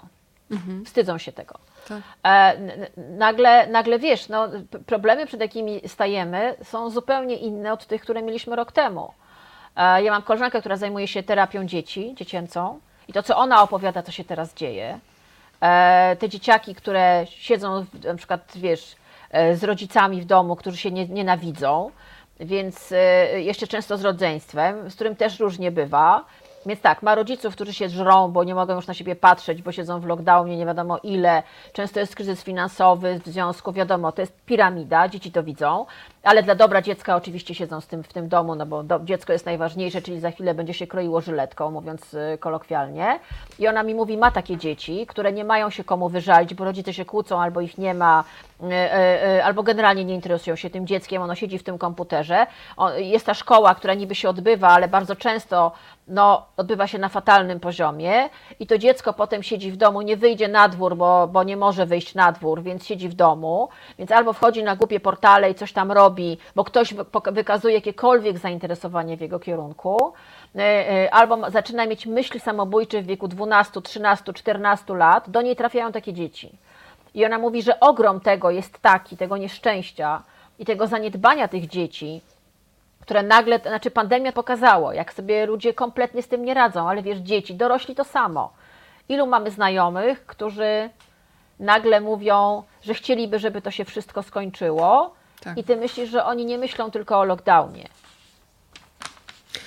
Speaker 2: Wstydzą się tego.
Speaker 1: Tak.
Speaker 2: E, nagle, nagle wiesz, no, problemy, przed jakimi stajemy, są zupełnie inne od tych, które mieliśmy rok temu. E, Ja mam koleżankę, która zajmuje się terapią dzieci, dziecięcą i to, co ona opowiada, co się teraz dzieje. E, Te dzieciaki, które siedzą na przykład, wiesz, z rodzicami w domu, którzy się nie, nienawidzą, więc e, jeszcze często z rodzeństwem, z którym też różnie bywa. Więc tak, ma rodziców, którzy się żrą, bo nie mogą już na siebie patrzeć, bo siedzą w lockdownie, nie wiadomo ile. Często jest kryzys finansowy w związku, wiadomo, to jest piramida, dzieci to widzą, ale dla dobra dziecka oczywiście siedzą z tym, w tym domu, no bo do, dziecko jest najważniejsze, czyli za chwilę będzie się kroiło żyletką, mówiąc y, kolokwialnie. I ona mi mówi, ma takie dzieci, które nie mają się komu wyżalić, bo rodzice się kłócą, albo ich nie ma, y, y, albo generalnie nie interesują się tym dzieckiem, ono siedzi w tym komputerze. Jest ta szkoła, która niby się odbywa, ale bardzo często no, odbywa się na fatalnym poziomie i to dziecko potem siedzi w domu, nie wyjdzie na dwór, bo, bo nie może wyjść na dwór, więc siedzi w domu, więc albo wchodzi na głupie portale i coś tam robi, bo ktoś wykazuje jakiekolwiek zainteresowanie w jego kierunku, e, e, albo zaczyna mieć myśli samobójcze w wieku 12, 13, 14 lat, do niej trafiają takie dzieci. I ona mówi, że ogrom tego jest taki, tego nieszczęścia i tego zaniedbania tych dzieci, które nagle, znaczy pandemia pokazało, jak sobie ludzie kompletnie z tym nie radzą, ale wiesz, dzieci, dorośli to samo. Ilu mamy znajomych, którzy nagle mówią, że chcieliby, żeby to się wszystko skończyło
Speaker 1: Tak.
Speaker 2: i ty myślisz, że oni nie myślą tylko o lockdownie.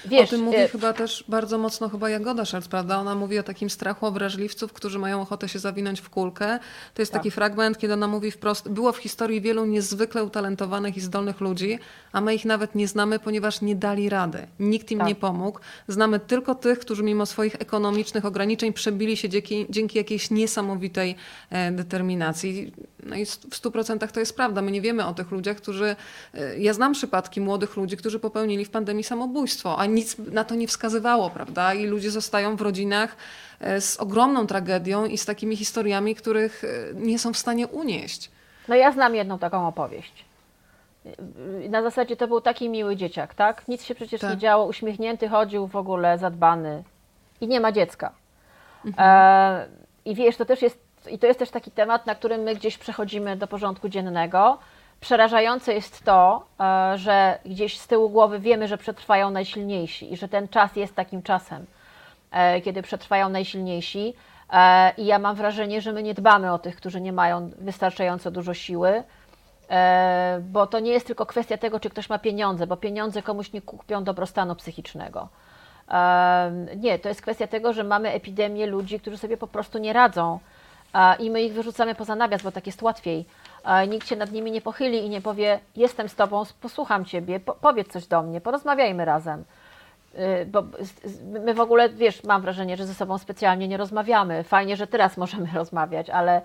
Speaker 2: Wiesz,
Speaker 1: o tym mówi
Speaker 2: e,
Speaker 1: chyba też bardzo mocno chyba Jagoda Szelc, prawda? Ona mówi o takim strachu obraźliwców, którzy mają ochotę się zawinąć w kulkę. To jest
Speaker 2: Tak.
Speaker 1: taki fragment, kiedy ona mówi wprost, było w historii wielu niezwykle utalentowanych i zdolnych ludzi, a my ich nawet nie znamy, ponieważ nie dali rady. Nikt im
Speaker 2: Tak.
Speaker 1: nie pomógł. Znamy tylko tych, którzy mimo swoich ekonomicznych ograniczeń przebili się dzięki, dzięki jakiejś niesamowitej e, determinacji. No i w stu procentach to jest prawda. My nie wiemy o tych ludziach, którzy... e, Ja znam przypadki młodych ludzi, którzy popełnili w pandemii samobójstwo, a nic na to nie wskazywało, prawda? I ludzie zostają w rodzinach e, z ogromną tragedią i z takimi historiami, których e, nie są w stanie unieść.
Speaker 2: No ja znam jedną taką opowieść. Na zasadzie to był taki miły dzieciak, tak? Nic się przecież
Speaker 1: Tak.
Speaker 2: nie działo, uśmiechnięty chodził w ogóle, zadbany i nie ma dziecka. E, I wiesz, to też jest, i to jest też taki temat, na którym my gdzieś przechodzimy do porządku dziennego. Przerażające jest to, e, że gdzieś z tyłu głowy wiemy, że przetrwają najsilniejsi i że ten czas jest takim czasem, e, kiedy przetrwają najsilniejsi. E, I ja mam wrażenie, że my nie dbamy o tych, którzy nie mają wystarczająco dużo siły, bo to nie jest tylko kwestia tego, czy ktoś ma pieniądze, bo pieniądze komuś nie kupią dobrostanu psychicznego. Nie, to jest kwestia tego, że mamy epidemię ludzi, którzy sobie po prostu nie radzą i my ich wyrzucamy poza nawias, bo tak jest łatwiej. Nikt się nad nimi nie pochyli i nie powie: Jestem z tobą, posłucham ciebie, po, powiedz coś do mnie, porozmawiajmy razem. Y, Bo my w ogóle, wiesz, mam wrażenie, że ze sobą specjalnie nie rozmawiamy. Fajnie, że teraz możemy *laughs* rozmawiać, ale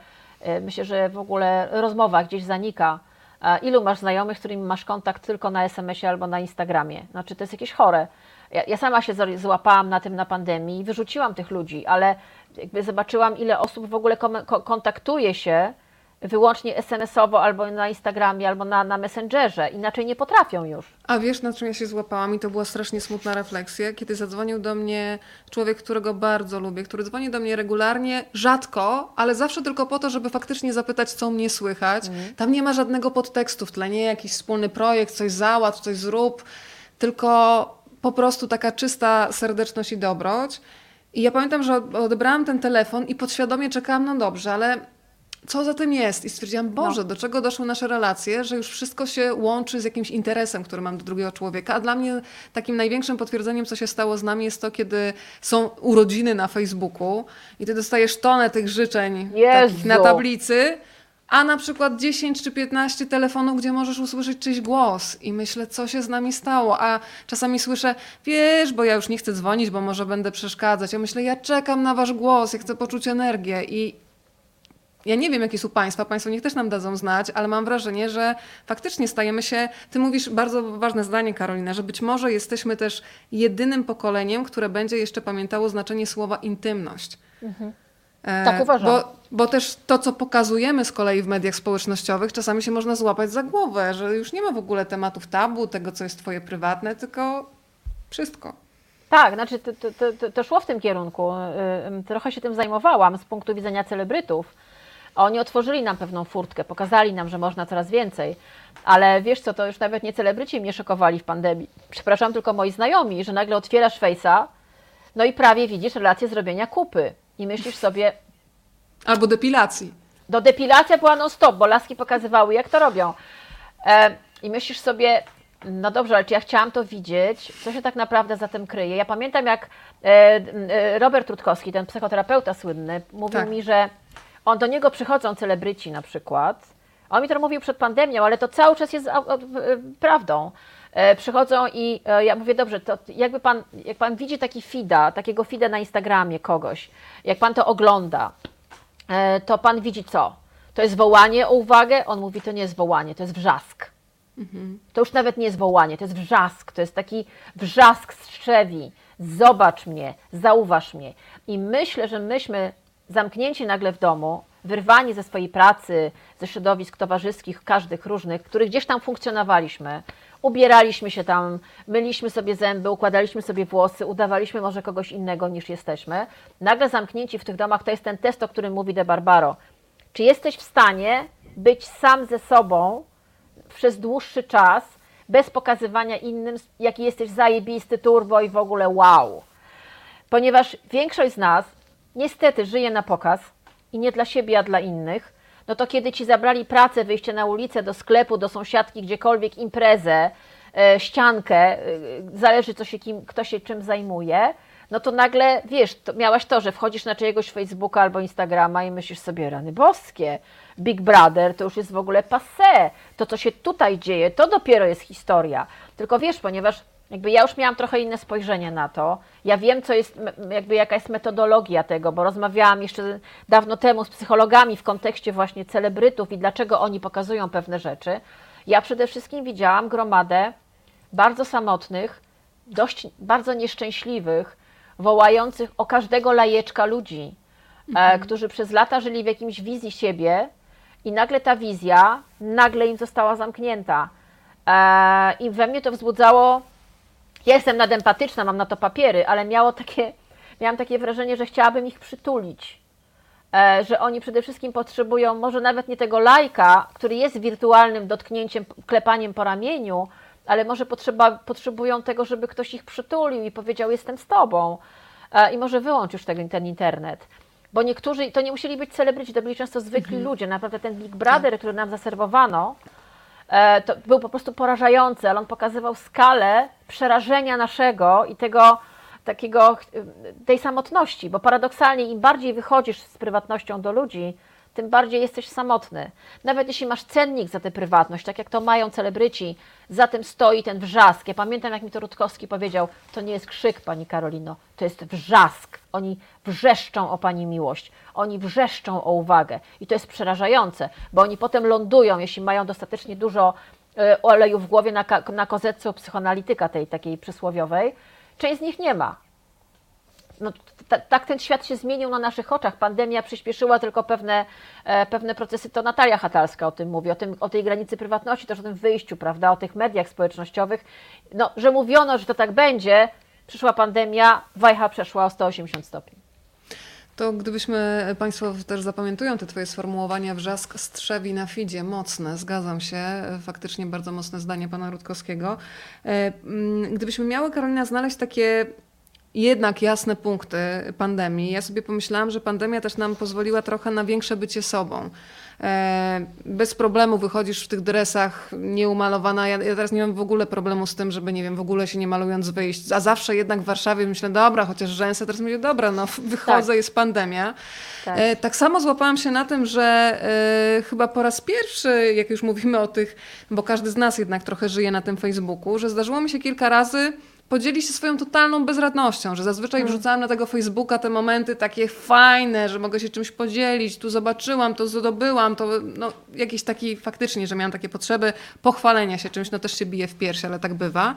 Speaker 2: y, myślę, że w ogóle rozmowa gdzieś zanika. Ilu masz znajomych, z którymi masz kontakt tylko na SMS-ie albo na Instagramie? Znaczy, to jest jakieś chore. Ja, ja sama się złapałam na tym na pandemii i wyrzuciłam tych ludzi, ale jakby zobaczyłam, ile osób w ogóle kontaktuje się wyłącznie SMS-owo albo na Instagramie, albo na, na Messengerze. Inaczej nie potrafią już.
Speaker 1: A wiesz, na czym ja się złapałam i to była strasznie smutna refleksja, kiedy zadzwonił do mnie człowiek, którego bardzo lubię, który dzwoni do mnie regularnie, rzadko, ale zawsze tylko po to, żeby faktycznie zapytać, co mnie słychać. Tam nie ma żadnego podtekstu w tle, nie jakiś wspólny projekt, coś załatw, coś zrób, tylko po prostu taka czysta serdeczność i dobroć. I ja pamiętam, że odebrałam ten telefon i podświadomie czekałam, no dobrze, ale co za tym jest? I stwierdziłam, Boże, do czego doszły nasze relacje, że już wszystko się łączy z jakimś interesem, który mam do drugiego człowieka. A dla mnie takim największym potwierdzeniem, co się stało z nami, jest to, kiedy są urodziny na Facebooku i ty dostajesz tonę tych życzeń takich na tablicy, a na przykład 10 czy 15 telefonów, gdzie możesz usłyszeć czyjś głos i myślę, co się z nami stało, a czasami słyszę, wiesz, bo ja już nie chcę dzwonić, bo może będę przeszkadzać. Ja myślę, ja czekam na wasz głos, ja chcę poczuć energię i ja nie wiem, jakie są państwa, państwo niech też nam dadzą znać, ale mam wrażenie, że faktycznie stajemy się, ty mówisz bardzo ważne zdanie, Karolina, że być może jesteśmy też jedynym pokoleniem, które będzie jeszcze pamiętało znaczenie słowa intymność. E,
Speaker 2: Tak uważam.
Speaker 1: Bo, bo też to, co pokazujemy z kolei w mediach społecznościowych, czasami się można złapać za głowę, że już nie ma w ogóle tematów tabu, tego, co jest twoje prywatne, tylko wszystko.
Speaker 2: Tak, znaczy to, to, to, to szło w tym kierunku. Y, y, Trochę się tym zajmowałam z punktu widzenia celebrytów. Oni otworzyli nam pewną furtkę, pokazali nam, że można coraz więcej. Ale wiesz co, to już nawet nie celebryci mnie szokowali w pandemii. Przepraszam, tylko moi znajomi, że nagle otwierasz Face'a, no i prawie widzisz relację zrobienia kupy. I myślisz sobie,
Speaker 1: Albo depilacji.
Speaker 2: do depilacja była non stop, bo laski pokazywały, jak to robią. E, I myślisz sobie, no dobrze, ale czy ja chciałam to widzieć? Co się tak naprawdę za tym kryje? Ja pamiętam, jak e, e, Robert Rutkowski, ten psychoterapeuta słynny, mówił
Speaker 1: Tak.
Speaker 2: mi, że on do niego przychodzą celebryci na przykład. On mi to mówił przed pandemią, ale to cały czas jest au- e, prawdą. E, Przychodzą i e, ja mówię, dobrze, to jakby pan, jak pan widzi taki fida, takiego fida na Instagramie kogoś, jak pan to ogląda, e, to pan widzi co? To jest wołanie o uwagę? On mówi, to nie jest wołanie, to jest wrzask. To już nawet nie jest wołanie, to jest wrzask, to jest taki wrzask strzewi. Zobacz mnie, zauważ mnie. I myślę, że myśmy zamknięci nagle w domu, wyrwani ze swojej pracy, ze środowisk towarzyskich, każdych różnych, których gdzieś tam funkcjonowaliśmy, ubieraliśmy się tam, myliśmy sobie zęby, układaliśmy sobie włosy, udawaliśmy może kogoś innego niż jesteśmy. Nagle zamknięci w tych domach, to jest ten test, o którym mówi De Barbaro. Czy jesteś w stanie być sam ze sobą, przez dłuższy czas, bez pokazywania innym, jaki jesteś zajebisty, turbo i w ogóle wow. Ponieważ większość z nas niestety żyje na pokaz i nie dla siebie, a dla innych, no to kiedy ci zabrali pracę, wyjście na ulicę, do sklepu, do sąsiadki, gdziekolwiek imprezę, e, ściankę, e, zależy co się kim, kto się czym zajmuje, no to nagle, wiesz, to miałaś to, że wchodzisz na czyjegoś Facebooka albo Instagrama i myślisz sobie, rany boskie, Big Brother to już jest w ogóle passé, to co się tutaj dzieje, to dopiero jest historia. Tylko wiesz, ponieważ jakby ja już miałam trochę inne spojrzenie na to. Ja wiem, co jest, jakby jaka jest metodologia tego, bo rozmawiałam jeszcze dawno temu z psychologami w kontekście właśnie celebrytów i dlaczego oni pokazują pewne rzeczy. Ja przede wszystkim widziałam gromadę bardzo samotnych, dość bardzo nieszczęśliwych, wołających o każdego lajeczka ludzi, e, którzy przez lata żyli w jakimś wizji siebie i nagle ta wizja, nagle im została zamknięta. E, I we mnie to wzbudzało ja jestem nadempatyczna, mam na to papiery, ale miało takie, miałam takie wrażenie, że chciałabym ich przytulić. E, że oni przede wszystkim potrzebują może nawet nie tego lajka, który jest wirtualnym dotknięciem, klepaniem po ramieniu, ale może potrzeba, potrzebują tego, żeby ktoś ich przytulił i powiedział: Jestem z tobą. E, I może wyłącz już tego, ten internet. Bo niektórzy, to nie musieli być celebryci, to byli często zwykli ludzie. Naprawdę ten Big Brother, który nam zaserwowano, to był po prostu porażający, ale on pokazywał skalę przerażenia naszego i tego takiego, e, tej samotności, bo paradoksalnie im bardziej wychodzisz z prywatnością do ludzi, tym bardziej jesteś samotny. Nawet jeśli masz cennik za tę prywatność, tak jak to mają celebryci, za tym stoi ten wrzask. Ja pamiętam, jak mi to Rutkowski powiedział, to nie jest krzyk, pani Karolino, to jest wrzask. Oni wrzeszczą o pani miłość, oni wrzeszczą o uwagę. I to jest przerażające, bo oni potem lądują, jeśli mają dostatecznie dużo e, oleju w głowie na, na kozetce psychoanalityka tej takiej przysłowiowej. Część z nich nie ma no, tak ten świat się zmienił na naszych oczach. Pandemia przyspieszyła tylko pewne, e, pewne procesy. To Natalia Hatalska o tym mówi, o, tym, o tej granicy prywatności, też o tym wyjściu, prawda, o tych mediach społecznościowych. No, że mówiono, że to tak będzie, przyszła pandemia, wajcha przeszła o 180 stopni.
Speaker 1: To gdybyśmy, Państwo też zapamiętują te Twoje sformułowania, wrzask strzewi na fidzie, mocne, zgadzam się, faktycznie bardzo mocne zdanie Pana Rutkowskiego. E, Gdybyśmy miały, Karolina, znaleźć takie jednak jasne punkty pandemii, ja sobie pomyślałam, że pandemia też nam pozwoliła trochę na większe bycie sobą. E, Bez problemu wychodzisz w tych dresach nieumalowana. Ja, ja teraz nie mam w ogóle problemu z tym, żeby, nie wiem, w ogóle się nie malując wyjść. A zawsze jednak w Warszawie myślę, dobra, chociaż rzęsę, teraz mówię, dobra, no *laughs* wychodzę,
Speaker 2: Tak.
Speaker 1: jest pandemia.
Speaker 2: Tak.
Speaker 1: E, tak samo złapałam się na tym, że e, chyba po raz pierwszy, jak już mówimy o tych, bo każdy z nas jednak trochę żyje na tym Facebooku, że zdarzyło mi się kilka razy podzielić się swoją totalną bezradnością, że zazwyczaj wrzucałam na tego Facebooka te momenty takie fajne, że mogę się czymś podzielić, tu zobaczyłam, to zdobyłam, to no, jakiś taki faktycznie, że miałam takie potrzeby pochwalenia się czymś, no też się bije w piersi, ale tak bywa.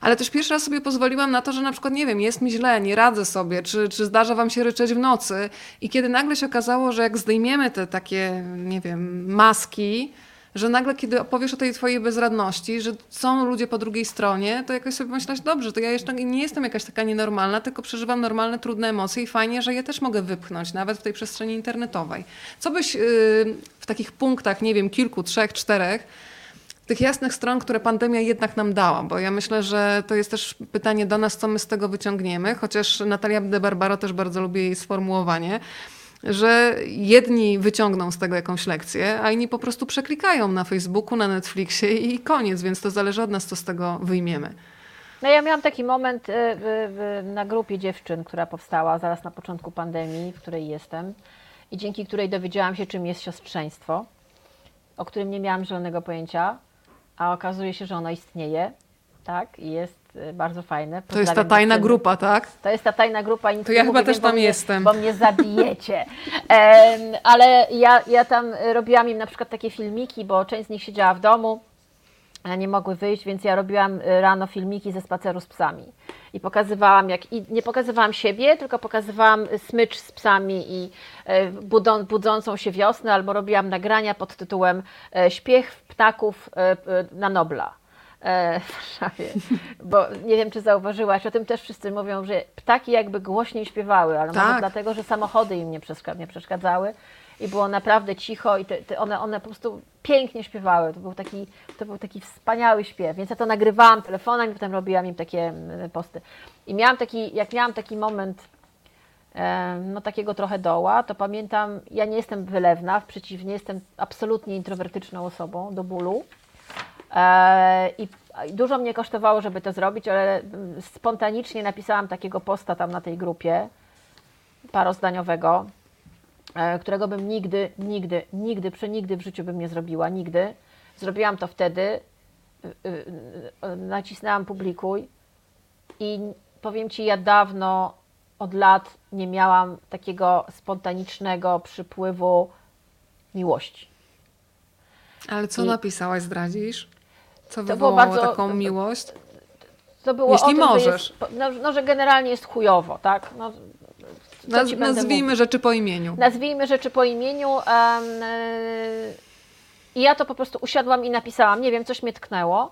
Speaker 1: Ale też pierwszy raz sobie pozwoliłam na to, że na przykład, nie wiem, jest mi źle, nie radzę sobie, czy, czy zdarza wam się ryczeć w nocy. I kiedy nagle się okazało, że jak zdejmiemy te takie, nie wiem, maski, że nagle, kiedy opowiesz o tej twojej bezradności, że są ludzie po drugiej stronie, to jakoś sobie pomyślasz, dobrze, to ja jeszcze nie jestem jakaś taka nienormalna, tylko przeżywam normalne, trudne emocje i fajnie, że je też mogę wypchnąć, nawet w tej przestrzeni internetowej. Co byś yy, w takich punktach, nie wiem, kilku, trzech, czterech, tych jasnych stron, które pandemia jednak nam dała, bo ja myślę, że to jest też pytanie do nas, co my z tego wyciągniemy, chociaż Natalia de Barbaro też bardzo lubi jej sformułowanie, że jedni wyciągną z tego jakąś lekcję, a inni po prostu przeklikają na Facebooku, na Netflixie i koniec, więc to zależy od nas, co z tego wyjmiemy.
Speaker 2: No ja miałam taki moment y, na grupie dziewczyn, która powstała zaraz na początku pandemii, w której jestem i dzięki której dowiedziałam się, czym jest siostrzeństwo, o którym nie miałam zielonego pojęcia, a okazuje się, że ono istnieje, tak, i jest y, bardzo fajne.
Speaker 1: To jest ta tajna
Speaker 2: dziewczyny.
Speaker 1: grupa, tak?
Speaker 2: To jest ta tajna grupa. i nic
Speaker 1: To ja chyba
Speaker 2: mówię,
Speaker 1: też tam
Speaker 2: mnie,
Speaker 1: jestem.
Speaker 2: Bo mnie zabijecie. *laughs* Em, ale ja, ja tam robiłam im na przykład takie filmiki, bo część z nich siedziała w domu, a nie mogły wyjść, więc ja robiłam y, rano filmiki ze spaceru z psami. I pokazywałam, jak. I nie pokazywałam siebie, tylko pokazywałam smycz z psami i y, budą, budzącą się wiosnę, albo robiłam nagrania pod tytułem y, Śpiech ptaków y, na Nobla e, *laughs* w Warszawie. Bo nie wiem, czy zauważyłaś, o tym też wszyscy mówią, że ptaki jakby głośniej śpiewały, ale może
Speaker 1: Tak.
Speaker 2: dlatego, że samochody im nie, przeszka- nie przeszkadzały i było naprawdę cicho i te, te one, one po prostu pięknie śpiewały. To był, taki, to był taki wspaniały śpiew, więc ja to nagrywałam telefonem i potem robiłam im takie mm, posty. I miałam taki, jak miałam taki moment e, no takiego trochę doła, to pamiętam, ja nie jestem wylewna, w przeciwnie, jestem absolutnie introwertyczną osobą do bólu. E, I dużo mnie kosztowało, żeby to zrobić, ale mm, spontanicznie napisałam takiego posta tam na tej grupie parozdaniowego, e, którego bym nigdy, nigdy, nigdy, przenigdy w życiu bym nie zrobiła, nigdy. Zrobiłam to wtedy, y, y, y, nacisnęłam publikuj i powiem Ci, ja dawno, od lat nie miałam takiego spontanicznego przypływu miłości.
Speaker 1: Ale co
Speaker 2: I-
Speaker 1: napisałaś, zdradzisz? Co
Speaker 2: było
Speaker 1: wywołało
Speaker 2: bardzo-
Speaker 1: taką miłość?
Speaker 2: To było
Speaker 1: Jeśli
Speaker 2: o tym, że
Speaker 1: możesz.
Speaker 2: Jest, no, no, że generalnie jest chujowo, tak? No,
Speaker 1: Naz- nazwijmy
Speaker 2: mówić?
Speaker 1: rzeczy po imieniu.
Speaker 2: Nazwijmy rzeczy po imieniu. y, I ja to po prostu usiadłam i napisałam. Nie wiem, coś mnie tknęło.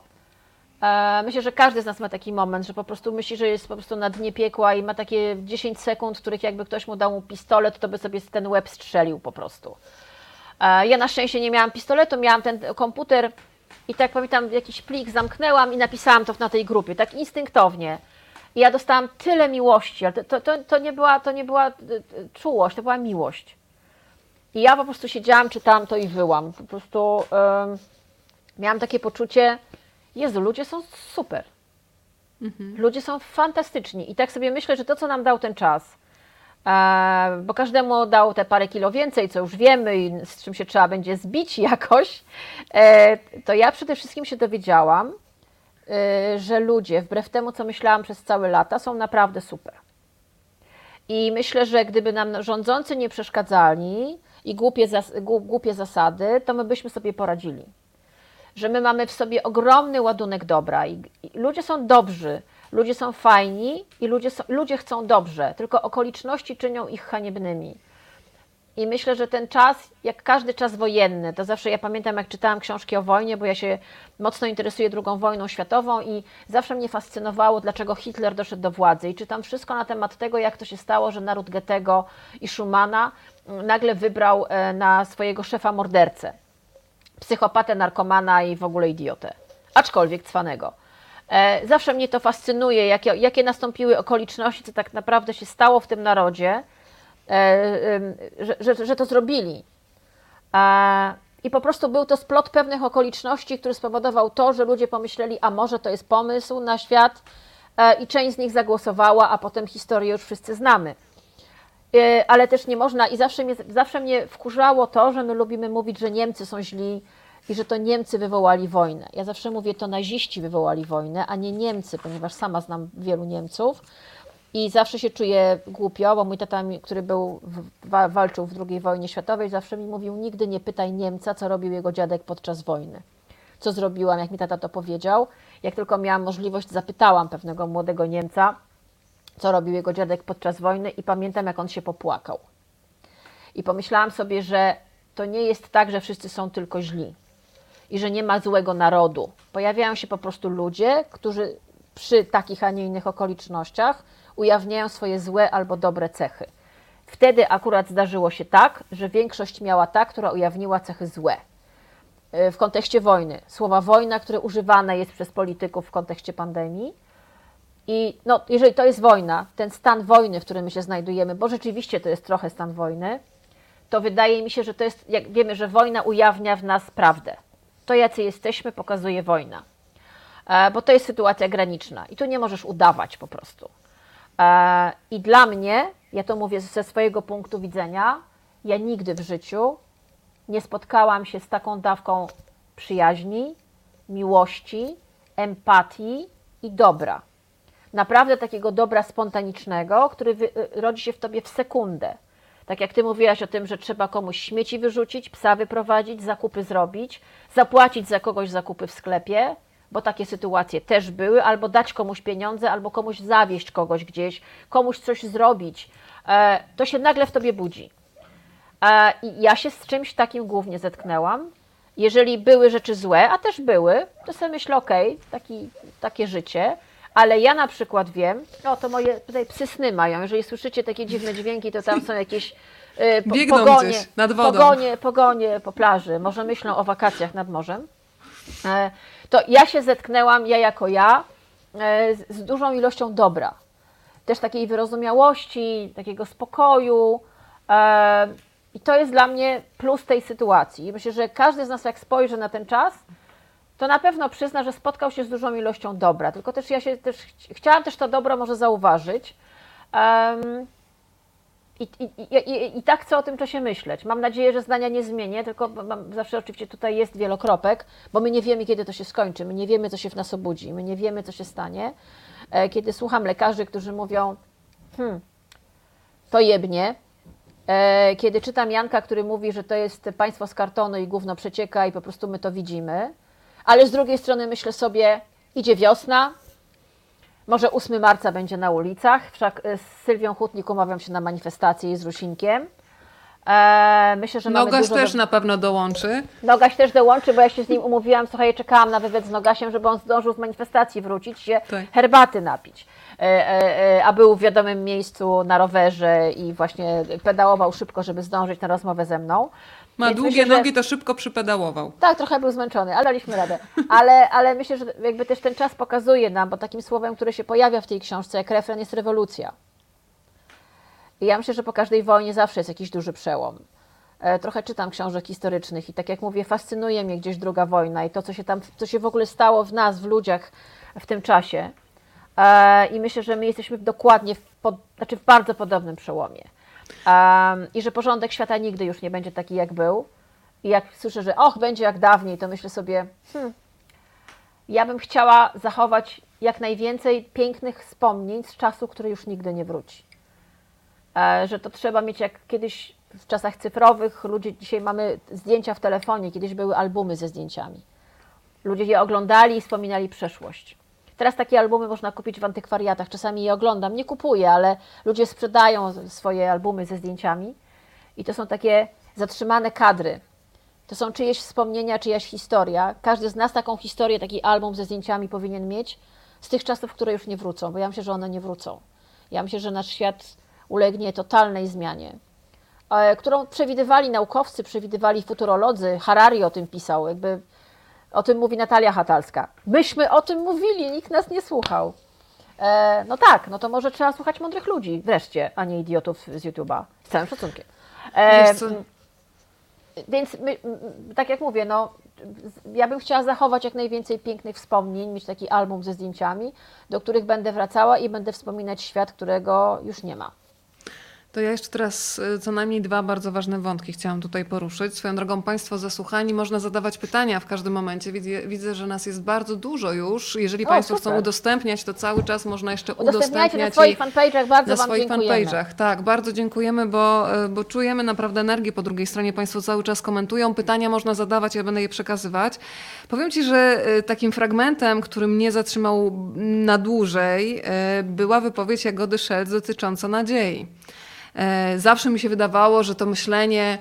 Speaker 2: E, Myślę, że każdy z nas ma taki moment, że po prostu myśli, że jest po prostu na dnie piekła i ma takie 10 sekund, w których jakby ktoś mu dał mu pistolet, to by sobie ten łeb strzelił po prostu. E, Ja na szczęście nie miałam pistoletu, miałam ten komputer i tak pamiętam, jakiś plik zamknęłam i napisałam to na tej grupie, tak instynktownie. I ja dostałam tyle miłości, ale to, to, to, nie była, to nie była y, y, czułość, to była miłość. I ja po prostu siedziałam, czytałam to i wyłam. Po prostu em, miałam takie poczucie, Jezu, ludzie są super. Ludzie są fantastyczni. I tak sobie myślę, że to, co nam dał ten czas, e, bo każdemu dał te parę kilo więcej, co już wiemy i z czym się trzeba będzie zbić *laughs* jakoś, e, to ja przede wszystkim się dowiedziałam, e, że ludzie, wbrew temu, co myślałam przez całe lata, są naprawdę super. I myślę, że gdyby nam rządzący nie przeszkadzali i głupie, zas- głupie zasady, to my byśmy sobie poradzili. Że my mamy w sobie ogromny ładunek dobra i, i ludzie są dobrzy, ludzie są fajni i ludzie, są, ludzie chcą dobrze, tylko okoliczności czynią ich haniebnymi. I myślę, że ten czas, jak każdy czas wojenny, to zawsze ja pamiętam, jak czytałam książki o wojnie, bo ja się mocno interesuję II wojną światową i zawsze mnie fascynowało, dlaczego Hitler doszedł do władzy. I czytam wszystko na temat tego, jak to się stało, że naród Goethego i Schumana mm, nagle wybrał e, na swojego szefa mordercę. Psychopatę, narkomana i w ogóle idiotę. Aczkolwiek cwanego. E, Zawsze mnie to fascynuje, jakie, jakie nastąpiły okoliczności, co tak naprawdę się stało w tym narodzie, e, że, że, że to zrobili. I po prostu był to splot pewnych okoliczności, który spowodował to, że ludzie pomyśleli, a może to jest pomysł na świat, e, i część z nich zagłosowała, a potem historię już wszyscy znamy. Ale też nie można, i zawsze mnie, zawsze mnie wkurzało to, że my lubimy mówić, że Niemcy są źli i że to Niemcy wywołali wojnę. Ja zawsze mówię, to naziści wywołali wojnę, a nie Niemcy, ponieważ sama znam wielu Niemców. I zawsze się czuję głupio, bo mój tata, który był walczył w II wojnie światowej, zawsze mi mówił: Nigdy nie pytaj Niemca, co robił jego dziadek podczas wojny. Co zrobiłam, jak mi tata to powiedział. Jak tylko miałam możliwość, zapytałam pewnego młodego Niemca, co robił jego dziadek podczas wojny, i pamiętam, jak on się popłakał. I pomyślałam sobie, że to nie jest tak, że wszyscy są tylko źli. I że nie ma złego narodu. Pojawiają się po prostu ludzie, którzy przy takich, a nie innych okolicznościach ujawniają swoje złe albo dobre cechy. Wtedy akurat zdarzyło się tak, że większość miała ta, która ujawniła cechy złe. Y, W kontekście wojny. Słowa wojna, które używane jest przez polityków w kontekście pandemii. I no, jeżeli to jest wojna, ten stan wojny, w którym my się znajdujemy, bo rzeczywiście to jest trochę stan wojny, to wydaje mi się, że to jest, jak wiemy, że wojna ujawnia w nas prawdę. To, jacy jesteśmy, pokazuje wojna. E, bo to jest sytuacja graniczna i tu nie możesz udawać po prostu. E, I dla mnie, ja to mówię ze swojego punktu widzenia, ja nigdy w życiu nie spotkałam się z taką dawką przyjaźni, miłości, empatii i dobra. Naprawdę takiego dobra spontanicznego, który wy, rodzi się w tobie w sekundę. Tak jak ty mówiłaś o tym, że trzeba komuś śmieci wyrzucić, psa wyprowadzić, zakupy zrobić, zapłacić za kogoś zakupy w sklepie, bo takie sytuacje też były, albo dać komuś pieniądze, albo komuś zawieść kogoś gdzieś, komuś coś zrobić, e, to się nagle w tobie budzi. E, I ja się z czymś takim głównie zetknęłam. Jeżeli były rzeczy złe, a też były, to sobie myślę, okej, taki, takie życie, ale ja na przykład wiem, o to moje tutaj psy sny mają, jeżeli słyszycie takie dziwne dźwięki, to tam są jakieś y, po,
Speaker 1: Biegną
Speaker 2: pogonie,
Speaker 1: gdzieś nad wodą.
Speaker 2: pogonie, pogonie po plaży, może myślą o wakacjach nad morzem. E, to ja się zetknęłam, ja jako ja, e, z, z dużą ilością dobra. Też takiej wyrozumiałości, takiego spokoju. e, I to jest dla mnie plus tej sytuacji. Myślę, że każdy z nas, jak spojrzy na ten czas, to na pewno przyzna, że spotkał się z dużą ilością dobra. Tylko też ja się też chci- chciałam też to dobro może zauważyć. I, i, i, i, I tak chcę o tym czasie myśleć. Mam nadzieję, że zdania nie zmienię, tylko mam, zawsze oczywiście tutaj jest wielokropek, bo my nie wiemy, kiedy to się skończy, my nie wiemy, co się w nas obudzi, my nie wiemy, co się stanie. E, Kiedy słucham lekarzy, którzy mówią, hmm, to jebnie, E, kiedy czytam Janka, który mówi, że to jest państwo z kartonu i gówno przecieka i po prostu my to widzimy, ale z drugiej strony myślę sobie, idzie wiosna, może 8 marca będzie na ulicach, wszak e, z Sylwią Hutnik umawiam się na manifestację i z Rusinkiem. E, myślę, że
Speaker 1: Nogaś
Speaker 2: dużo
Speaker 1: też na pewno dołączy.
Speaker 2: Nogaś też dołączy, bo ja się z nim umówiłam, słuchaj, czekałam na wywiad z Nogasiem, żeby on zdążył z manifestacji wrócić, się
Speaker 1: Tak.
Speaker 2: herbaty napić. E, a był w wiadomym miejscu na rowerze i właśnie pedałował szybko, żeby zdążyć na rozmowę ze mną.
Speaker 1: Ma
Speaker 2: Więc
Speaker 1: długie
Speaker 2: myślę,
Speaker 1: nogi, to szybko przypedałował.
Speaker 2: Tak, trochę był zmęczony, ale daliśmy radę. Ale, ale myślę, że jakby też ten czas pokazuje nam, bo takim słowem, które się pojawia w tej książce, jak refren jest rewolucja. I ja myślę, że po każdej wojnie zawsze jest jakiś duży przełom. E, Trochę czytam książek historycznych i tak jak mówię, fascynuje mnie gdzieś druga wojna i to, co się tam, co się w ogóle stało w nas, w ludziach w tym czasie. E, I myślę, że my jesteśmy dokładnie w, pod, znaczy w bardzo podobnym przełomie. Em, I że porządek świata nigdy już nie będzie taki, jak był. I jak słyszę, że och, będzie jak dawniej, to myślę sobie, hmm, ja bym chciała zachować jak najwięcej pięknych wspomnień z czasu, który już nigdy nie wróci. E, że to trzeba mieć jak kiedyś w czasach cyfrowych, ludzie dzisiaj mamy zdjęcia w telefonie, kiedyś były albumy ze zdjęciami. Ludzie je oglądali i wspominali przeszłość. Teraz takie albumy można kupić w antykwariatach. Czasami je oglądam, nie kupuję, ale ludzie sprzedają swoje albumy ze zdjęciami. I to są takie zatrzymane kadry. To są czyjeś wspomnienia, czyjaś historia. Każdy z nas taką historię, taki album ze zdjęciami powinien mieć z tych czasów, które już nie wrócą, bo ja myślę, że one nie wrócą. Ja myślę, że nasz świat ulegnie totalnej zmianie, e, którą przewidywali naukowcy, przewidywali futurolodzy. Harari o tym pisał, jakby o tym mówi Natalia Hatalska. Myśmy o tym mówili, nikt nas nie słuchał. E, no tak, no to może trzeba słuchać mądrych ludzi wreszcie, a nie idiotów z YouTube'a. Z całym szacunkiem. E, więc my, tak jak mówię, no, ja bym chciała zachować jak najwięcej pięknych wspomnień, mieć taki album ze zdjęciami, do których będę wracała i będę wspominać świat, którego już nie ma.
Speaker 1: To ja jeszcze teraz y, co najmniej dwa bardzo ważne wątki chciałam tutaj poruszyć. Swoją drogą Państwo zasłuchani, można zadawać pytania w każdym momencie. Widzę, widzę że nas jest bardzo dużo już. Jeżeli
Speaker 2: O,
Speaker 1: Państwo
Speaker 2: super.
Speaker 1: chcą udostępniać, to cały czas można jeszcze
Speaker 2: Udostępniajcie na
Speaker 1: udostępniać.
Speaker 2: swoich fanpage'ach, bardzo
Speaker 1: na
Speaker 2: Wam
Speaker 1: swoich fanpage'ach. Tak, bardzo dziękujemy, bo, e, bo czujemy naprawdę energię po drugiej stronie. Państwo cały czas komentują, pytania można zadawać, ja będę je przekazywać. Powiem Ci, że e, takim fragmentem, który mnie zatrzymał na dłużej, e, była wypowiedź Jagody Szelc dotycząca nadziei. E, Zawsze mi się wydawało, że to myślenie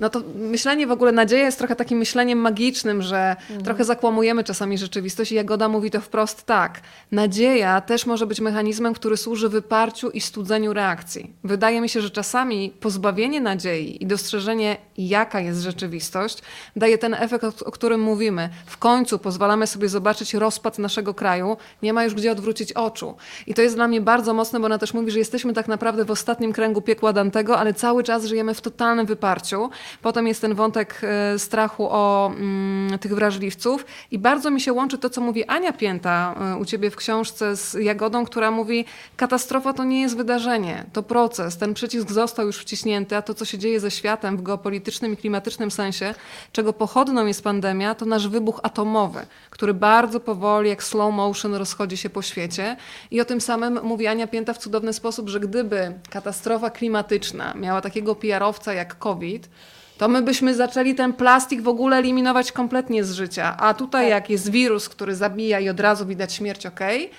Speaker 1: No to myślenie w ogóle, nadzieja jest trochę takim myśleniem magicznym, że trochę zakłamujemy czasami rzeczywistość i Jagoda mówi to wprost tak. Nadzieja też może być mechanizmem, który służy wyparciu i studzeniu reakcji. Wydaje mi się, że czasami pozbawienie nadziei i dostrzeżenie, jaka jest rzeczywistość, daje ten efekt, o, o którym mówimy. W końcu pozwalamy sobie zobaczyć rozpad naszego kraju, nie ma już gdzie odwrócić oczu. I to jest dla mnie bardzo mocne, bo ona też mówi, że jesteśmy tak naprawdę w ostatnim kręgu piekła Dantego, ale cały czas żyjemy w totalnym wyparciu. Potem jest ten wątek e, strachu o mm, tych wrażliwców i bardzo mi się łączy to, co mówi Ania Pięta e, u ciebie w książce z Jagodą, która mówi, katastrofa to nie jest wydarzenie, to proces, ten przycisk został już wciśnięty, a to, co się dzieje ze światem w geopolitycznym i klimatycznym sensie, czego pochodną jest pandemia, to nasz wybuch atomowy, który bardzo powoli, jak slow motion, rozchodzi się po świecie. I o tym samym mówi Ania Pięta w cudowny sposób, że gdyby katastrofa klimatyczna miała takiego PR-owca jak COVID, to my byśmy zaczęli ten plastik w ogóle eliminować kompletnie z życia. A tutaj
Speaker 2: Tak.
Speaker 1: jak jest wirus, który zabija i od razu widać śmierć, okej.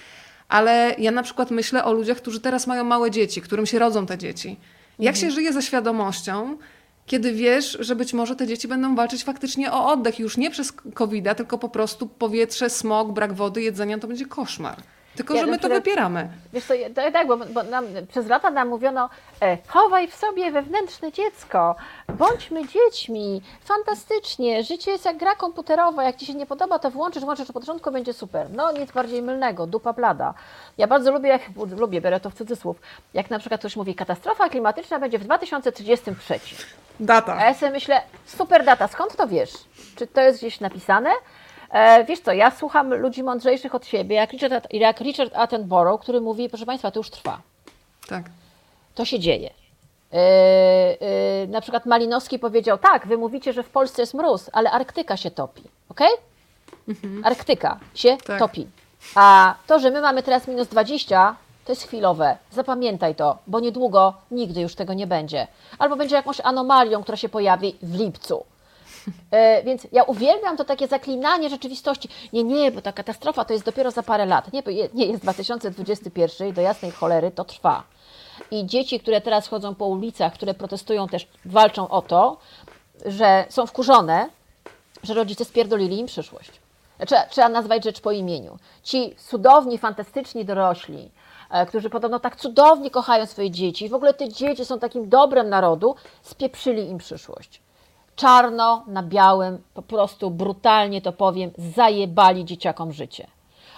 Speaker 1: Ale ja na przykład myślę o ludziach, którzy teraz mają małe dzieci, którym się rodzą te dzieci. Jak się żyje ze świadomością, kiedy wiesz, że być może te dzieci będą walczyć faktycznie o oddech już nie przez covid tylko po prostu powietrze, smog, brak wody, jedzenia, to będzie koszmar. Tylko,
Speaker 2: Ja
Speaker 1: że my to
Speaker 2: przykład-
Speaker 1: wypieramy.
Speaker 2: Wiesz co, tak, tak bo, bo nam, przez lata nam mówiono, e, chowaj w sobie wewnętrzne dziecko, bądźmy dziećmi, fantastycznie, życie jest jak gra komputerowa, jak Ci się nie podoba, to włączysz, włączysz, po początku będzie super. No nic bardziej mylnego, dupa blada. Ja bardzo lubię, jak, lubię, biorę to w cudzysłów, jak na przykład ktoś mówi, katastrofa klimatyczna będzie w 2033.
Speaker 1: Data.
Speaker 2: A ja sobie myślę, super data, skąd to wiesz? Czy to jest gdzieś napisane? E, wiesz co, ja słucham ludzi mądrzejszych od siebie, jak Richard, jak Richard Attenborough, który mówi, proszę Państwa, to już trwa,
Speaker 1: Tak.
Speaker 2: to się dzieje. E, e, na przykład Malinowski powiedział, tak, wy mówicie, że w Polsce jest mróz, ale Arktyka się topi, ok? Arktyka się
Speaker 1: Tak.
Speaker 2: topi. A to, że my mamy teraz minus 20, to jest chwilowe. Zapamiętaj to, bo niedługo nigdy już tego nie będzie. Albo będzie jakąś anomalią, która się pojawi w lipcu. E, więc ja uwielbiam to takie zaklinanie rzeczywistości. Nie, nie, bo ta katastrofa to jest dopiero za parę lat. Nie, nie jest 2021 i do jasnej cholery to trwa. I dzieci, które teraz chodzą po ulicach, które protestują też, walczą o to, że są wkurzone, że rodzice spierdolili im przyszłość. Trzeba, trzeba nazwać rzecz po imieniu. Ci cudowni, fantastyczni dorośli, e, którzy podobno tak cudownie kochają swoje dzieci, w ogóle te dzieci są takim dobrem narodu, spieprzyli im przyszłość. Czarno na białym, po prostu brutalnie to powiem, zajebali dzieciakom życie.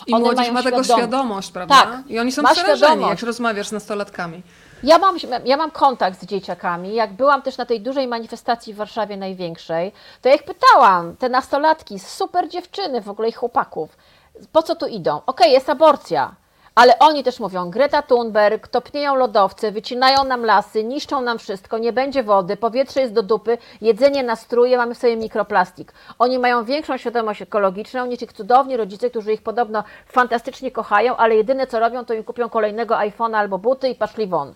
Speaker 1: I
Speaker 2: One
Speaker 1: młodzież
Speaker 2: mają
Speaker 1: ma tego
Speaker 2: świadom-
Speaker 1: świadomość, prawda?
Speaker 2: Tak,
Speaker 1: I oni są przerażeni,
Speaker 2: świadomość.
Speaker 1: jak rozmawiasz z nastolatkami.
Speaker 2: Ja mam, ja mam kontakt z dzieciakami. Jak byłam też na tej dużej manifestacji w Warszawie największej, to ja ich pytałam, te nastolatki, super dziewczyny, w ogóle ich chłopaków, po co tu idą? Okej, jest aborcja, ale oni też mówią, Greta Thunberg, topnieją lodowce, wycinają nam lasy, niszczą nam wszystko, nie będzie wody, powietrze jest do dupy, jedzenie nas truje, mamy w sobie mikroplastik. Oni mają większą świadomość ekologiczną niż ich cudowni rodzice, którzy ich podobno fantastycznie kochają, ale jedyne co robią, to im kupią kolejnego iPhone'a albo buty i paszli won.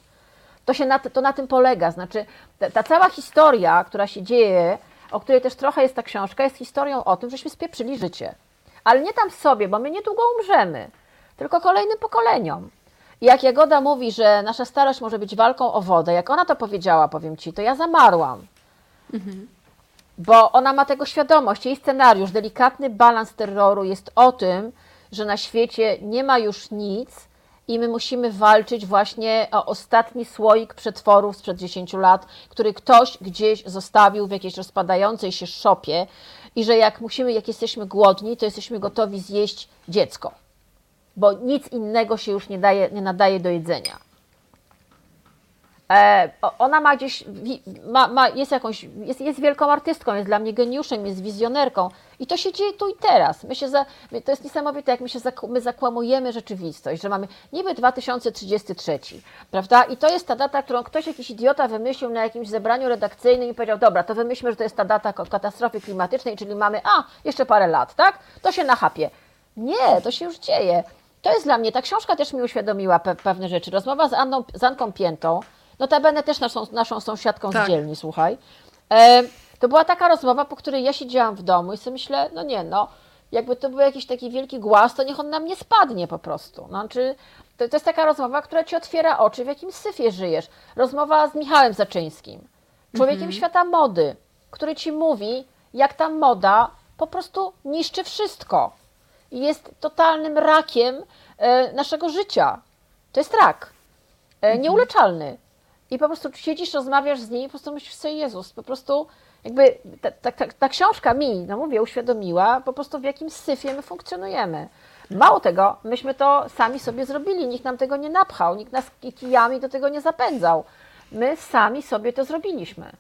Speaker 2: To, się na, to na tym polega. Znaczy, ta, ta cała historia, która się dzieje, o której też trochę jest ta książka, jest historią o tym, żeśmy spieprzyli życie. Ale nie tam sobie, bo my niedługo umrzemy, tylko kolejnym pokoleniom. I jak Jagoda mówi, że nasza starość może być walką o wodę, jak ona to powiedziała, powiem Ci, to ja zamarłam. Bo ona ma tego świadomość. Jej scenariusz, delikatny balans terroru jest o tym, że na świecie nie ma już nic i my musimy walczyć właśnie o ostatni słoik przetworów sprzed 10 lat, który ktoś gdzieś zostawił w jakiejś rozpadającej się szopie i że jak musimy, jak jesteśmy głodni, to jesteśmy gotowi zjeść dziecko, bo nic innego się już nie, daje, nie nadaje do jedzenia. E, ona ma gdzieś, ma, ma, jest jakąś, jest, jest wielką artystką, jest dla mnie geniuszem, jest wizjonerką i to się dzieje tu i teraz. My się za, my, to jest niesamowite, jak my się my zakłamujemy rzeczywistość, że mamy niby 2033, prawda? I to jest ta data, którą ktoś, jakiś idiota wymyślił na jakimś zebraniu redakcyjnym i powiedział, dobra, to wymyślmy, że to jest ta data katastrofy klimatycznej, czyli mamy, a, jeszcze parę lat, tak? To się nachapie. Nie, to się już dzieje. To jest dla mnie, ta książka też mi uświadomiła pe pewne rzeczy. Rozmowa z, Anną, z Anką Piętą, notabene też naszą, naszą sąsiadką
Speaker 1: Tak.
Speaker 2: z dzielni, słuchaj. E, to była taka rozmowa, po której ja siedziałam w domu i sobie myślę, no nie, no, jakby to był jakiś taki wielki głaz, to niech on nam nie spadnie po prostu. Znaczy, to, to jest taka rozmowa, która ci otwiera oczy, w jakim syfie żyjesz. Rozmowa z Michałem Zaczyńskim, człowiekiem świata mody. który ci mówi, jak ta moda po prostu niszczy wszystko. Jest totalnym rakiem e, naszego życia. To jest rak. E, nieuleczalny. I po prostu siedzisz, rozmawiasz z nim i po prostu myślisz sobie, Jezus, po prostu jakby ta, ta, ta, ta kijaszka mi, no mówię, uświadomiła po prostu w jakim syfie my funkcjonujemy. Mało tego, myśmy to sami sobie zrobili, nikt nam tego nie napchał, nikt nas kijami do tego nie zapędzał. My sami sobie to zrobiliśmy.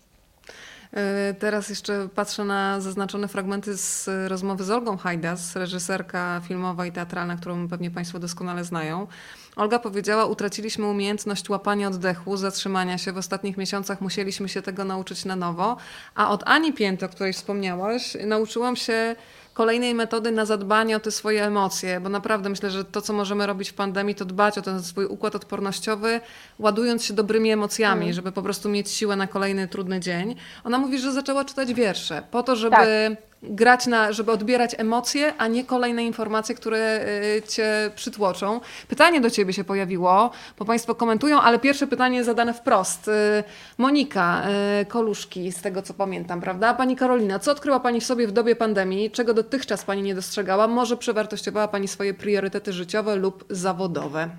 Speaker 1: E, Teraz jeszcze patrzę na zaznaczone fragmenty z rozmowy z Olgą Hajdas, reżyserka filmowa i teatralna, którą pewnie Państwo doskonale znają. Olga powiedziała, utraciliśmy umiejętność łapania oddechu, zatrzymania się. W ostatnich miesiącach musieliśmy się tego nauczyć na nowo. A od Ani Pięty, o której wspomniałaś, nauczyłam się kolejnej metody na zadbanie o te swoje emocje, bo naprawdę myślę, że to, co możemy robić w pandemii, to dbać o ten swój układ odpornościowy, ładując się dobrymi emocjami,
Speaker 2: Mm.
Speaker 1: żeby po prostu mieć siłę na kolejny trudny dzień. Ona mówi, że zaczęła czytać wiersze po to, żeby grać na, żeby odbierać emocje, a nie kolejne informacje, które y, cię przytłoczą. Pytanie do ciebie się pojawiło, bo państwo komentują, ale pierwsze pytanie zadane wprost. Y, Monika y, Koluszki, z tego co pamiętam, prawda? Pani Karolina, co odkryła pani w sobie w dobie pandemii, czego dotychczas pani nie dostrzegała? Może przewartościowała pani swoje priorytety życiowe lub zawodowe?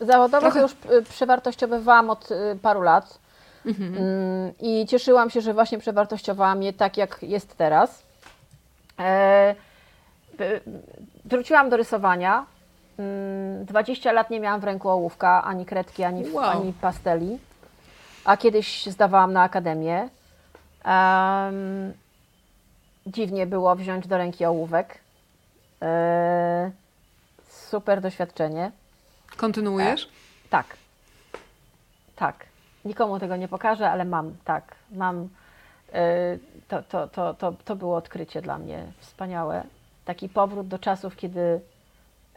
Speaker 2: Zawodowo
Speaker 1: Trochę-
Speaker 2: to już przewartościowywałam od paru lat. Mm, I cieszyłam się, że właśnie przewartościowałam je tak, jak jest teraz. E, wróciłam do rysowania. Mm, 20 lat nie miałam w ręku ołówka, ani kredki, ani,
Speaker 1: Wow.
Speaker 2: ani pasteli. A kiedyś zdawałam na akademię. Em, dziwnie było wziąć do ręki ołówek. E, super doświadczenie.
Speaker 1: Kontynuujesz?
Speaker 2: Tak. Tak. Nikomu tego nie pokażę, ale mam, tak. Mam. y, To, to, to, to, to było odkrycie dla mnie wspaniałe. Taki powrót do czasów, kiedy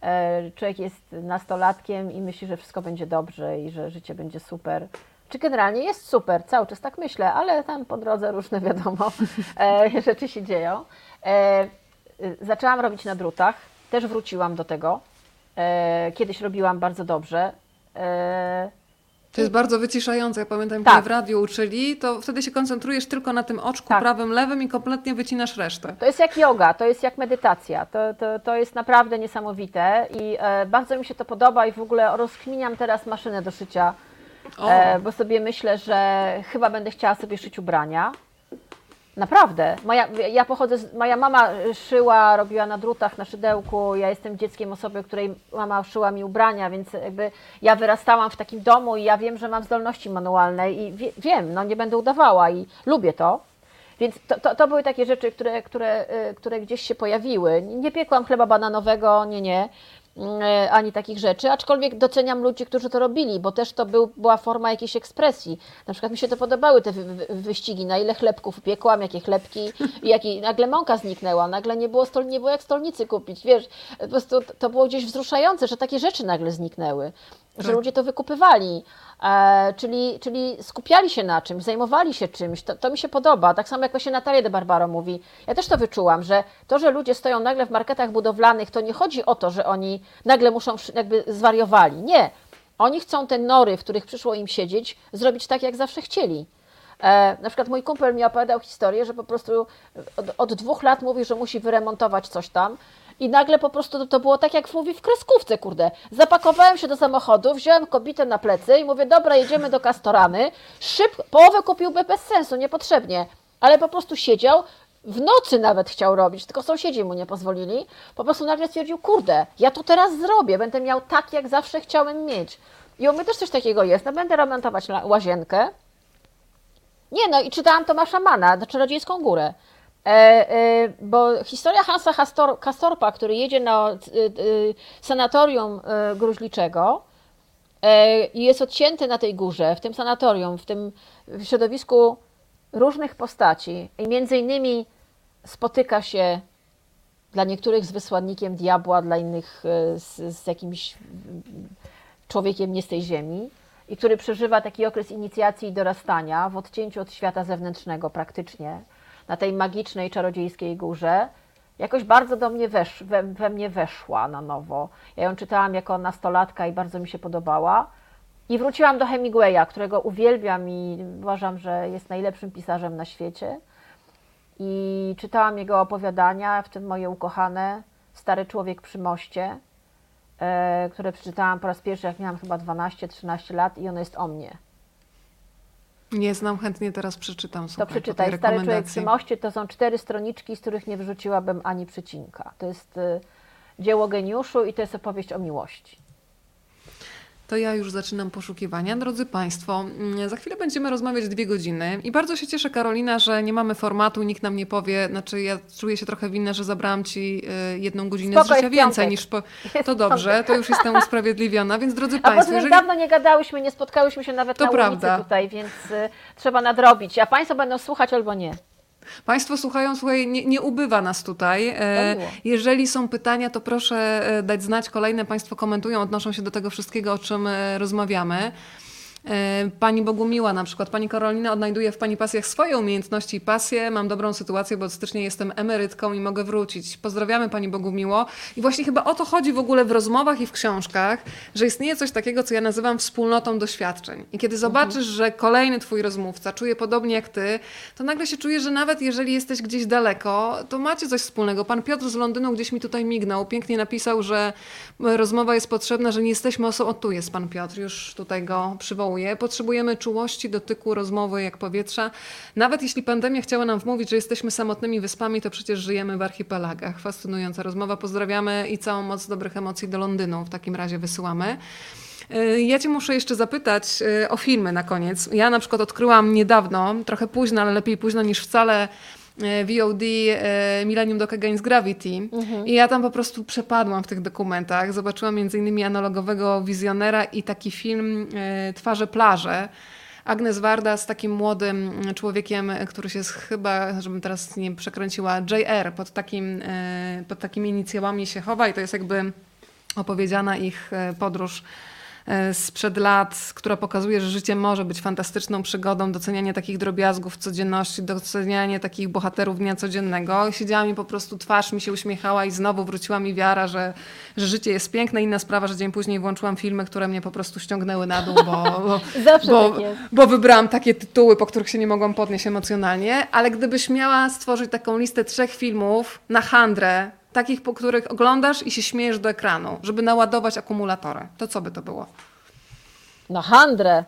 Speaker 2: e, człowiek jest nastolatkiem i myśli, że wszystko będzie dobrze i że życie będzie super. Czy generalnie jest super, cały czas tak myślę, ale tam po drodze różne *laughs* wiadomo e, rzeczy się dzieją. E, y, zaczęłam robić na drutach, też wróciłam do tego. E, kiedyś robiłam bardzo dobrze.
Speaker 1: To jest bardzo wyciszające. Ja pamiętam,
Speaker 2: Tak.
Speaker 1: kiedy w radiu uczyli, to wtedy się koncentrujesz tylko na tym oczku
Speaker 2: Tak.
Speaker 1: prawym, lewym i kompletnie wycinasz resztę.
Speaker 2: To jest jak yoga, to jest jak medytacja. To, to, to jest naprawdę niesamowite i e, bardzo mi się to podoba i w ogóle rozkminiam teraz maszynę do szycia, e, bo sobie myślę, że chyba będę chciała sobie szyć ubrania. Naprawdę. Moja, ja pochodzę, z, moja mama szyła, robiła na drutach, na szydełku. Ja jestem dzieckiem osoby, której mama szyła mi ubrania, więc jakby ja wyrastałam w takim domu i ja wiem, że mam zdolności manualne i wie, wiem, no nie będę udawała i lubię to. Więc to, to, to były takie rzeczy, które, które, y, które gdzieś się pojawiły. Nie piekłam chleba bananowego, nie, nie, ani takich rzeczy, aczkolwiek doceniam ludzi, którzy to robili, bo też to był, była forma jakiejś ekspresji. Na przykład mi się to podobały te wy, wy, wyścigi, na ile chlebków piekłam, jakie chlebki i nagle mąka zniknęła, nagle nie było, stol, nie było jak stolnicy kupić, wiesz, po prostu to było gdzieś wzruszające, że takie rzeczy nagle zniknęły, że
Speaker 1: Tak.
Speaker 2: ludzie to wykupywali. E, czyli, czyli skupiali się na czymś, zajmowali się czymś. To, to mi się podoba. Tak samo jak właśnie Natalia de Barbaro mówi. Ja też to wyczułam, że to, że ludzie stoją nagle w marketach budowlanych, to nie chodzi o to, że oni nagle muszą jakby zwariowali. Nie. Oni chcą te nory, w których przyszło im siedzieć, zrobić tak, jak zawsze chcieli. E, na przykład mój kumpel mi opowiadał historię, że po prostu od, od dwóch lat mówi, że musi wyremontować coś tam. I nagle po prostu to, było tak, jak mówi w kreskówce, kurde. Zapakowałem się do samochodu, wziąłem kobietę na plecy i mówię, dobra, jedziemy do Kastoramy. Szybko, połowę kupiłby bez sensu, niepotrzebnie. Ale po prostu siedział, w nocy nawet chciał robić, tylko sąsiedzi mu nie pozwolili. Po prostu nagle stwierdził, kurde, ja to teraz zrobię, będę miał tak, jak zawsze chciałem mieć. I u mnie też coś takiego jest, no będę remontować łazienkę, nie, no i czytałam Tomasza Mana, Czarodziejską Górę. E, e, bo historia Hansa Hastor, Kastorpa, który jedzie na e, sanatorium gruźliczego i jest odcięty na tej górze, w tym sanatorium, w tym środowisku różnych postaci i między innymi spotyka się dla niektórych z wysłannikiem diabła, dla innych z, z jakimś człowiekiem nie z tej ziemi i który przeżywa taki okres inicjacji i dorastania w odcięciu od świata zewnętrznego praktycznie, na tej magicznej, czarodziejskiej górze, jakoś bardzo do mnie wesz, we, we mnie weszła na nowo. Ja ją czytałam jako nastolatka i bardzo mi się podobała. I wróciłam do Hemingwaya, którego uwielbiam i uważam, że jest najlepszym pisarzem na świecie. I czytałam jego opowiadania, w tym moje ukochane Stary Człowiek przy moście, e, które przeczytałam po raz pierwszy, jak miałam chyba 12-13 lat i ono jest o mnie.
Speaker 1: Nie znam, chętnie teraz przeczytam.
Speaker 2: To
Speaker 1: Słuchaj, tej
Speaker 2: przeczytaj. Stary Człowiek przy moście to są cztery stroniczki, z których nie wyrzuciłabym ani przecinka. To jest y, dzieło geniuszu i to jest opowieść o miłości.
Speaker 1: To ja już zaczynam poszukiwania. Drodzy Państwo, mm, za chwilę będziemy rozmawiać dwie godziny i bardzo się cieszę, Karolina, że nie mamy formatu, nikt nam nie powie, znaczy ja czuję się trochę winna, że zabrałam Ci y, jedną godzinę
Speaker 2: Spoko,
Speaker 1: z życia więcej niż po... *laughs* To dobrze, to już jestem usprawiedliwiona, więc drodzy
Speaker 2: A poza
Speaker 1: Państwo, jeżeli...
Speaker 2: dawno nie gadałyśmy, nie spotkałyśmy się nawet
Speaker 1: To
Speaker 2: na
Speaker 1: prawda.
Speaker 2: ulicy tutaj, więc y, trzeba nadrobić. A Państwo będą słuchać albo nie.
Speaker 1: Państwo słuchają, słuchaj, nie, nie ubywa nas tutaj. E. Jeżeli są pytania, to proszę e, dać znać. Kolejne Państwo komentują, odnoszą się do tego wszystkiego, o czym e, rozmawiamy. E, Pani Bogumiła na przykład, Pani Karolina odnajduje w Pani pasjach swoje umiejętności i pasje. Mam dobrą sytuację, bo od stycznia jestem emerytką i mogę wrócić. Pozdrawiamy Pani Bogumiło. I właśnie chyba o to chodzi w ogóle w rozmowach i w książkach, że istnieje coś takiego, co ja nazywam wspólnotą doświadczeń. I kiedy zobaczysz, że kolejny Twój rozmówca czuje podobnie jak Ty, to nagle się czuje, że nawet jeżeli jesteś gdzieś daleko, to macie coś wspólnego. Pan Piotr z Londynu gdzieś mi tutaj mignął, pięknie napisał, że rozmowa jest potrzebna, że nie jesteśmy osobą... O, tu jest Pan Piotr, już tutaj go przywołuję. Potrzebujemy czułości, dotyku, rozmowy jak powietrza. Nawet jeśli pandemia chciała nam wmówić, że jesteśmy samotnymi wyspami, to przecież żyjemy w archipelagach. Fascynująca rozmowa. Pozdrawiamy i całą moc dobrych emocji do Londynu w takim razie wysyłamy. Y, Ja Cię muszę jeszcze zapytać y, o filmy na koniec. Ja na przykład odkryłam niedawno, trochę późno, ale lepiej późno niż wcale, VOD y, Millennium Dock Against Gravity. I ja tam po prostu przepadłam w tych dokumentach. Zobaczyłam między innymi analogowego wizjonera i taki film y, Twarze plaże. Agnes Warda z takim młodym człowiekiem, który się chyba, żebym teraz nie przekręciła, JR, pod, takim, pod takimi inicjałami się chowa i to jest jakby opowiedziana ich e, podróż e, sprzed lat, która pokazuje, że życie może być fantastyczną przygodą, docenianie takich drobiazgów codzienności, docenianie takich bohaterów dnia codziennego. Siedziała mi po prostu, twarz mi się uśmiechała i znowu wróciła mi wiara, że, że życie jest piękne. Inna sprawa, że dzień później włączyłam filmy, które mnie po prostu ściągnęły na dół, bo, bo, *laughs* bo,
Speaker 2: tak
Speaker 1: bo wybrałam takie tytuły, po których się nie mogłam podnieść emocjonalnie, ale gdybyś miała stworzyć taką listę trzech filmów na handrę, takich, po których oglądasz i się śmiejesz do ekranu, żeby naładować akumulatory, to co by to było?
Speaker 2: No handrę.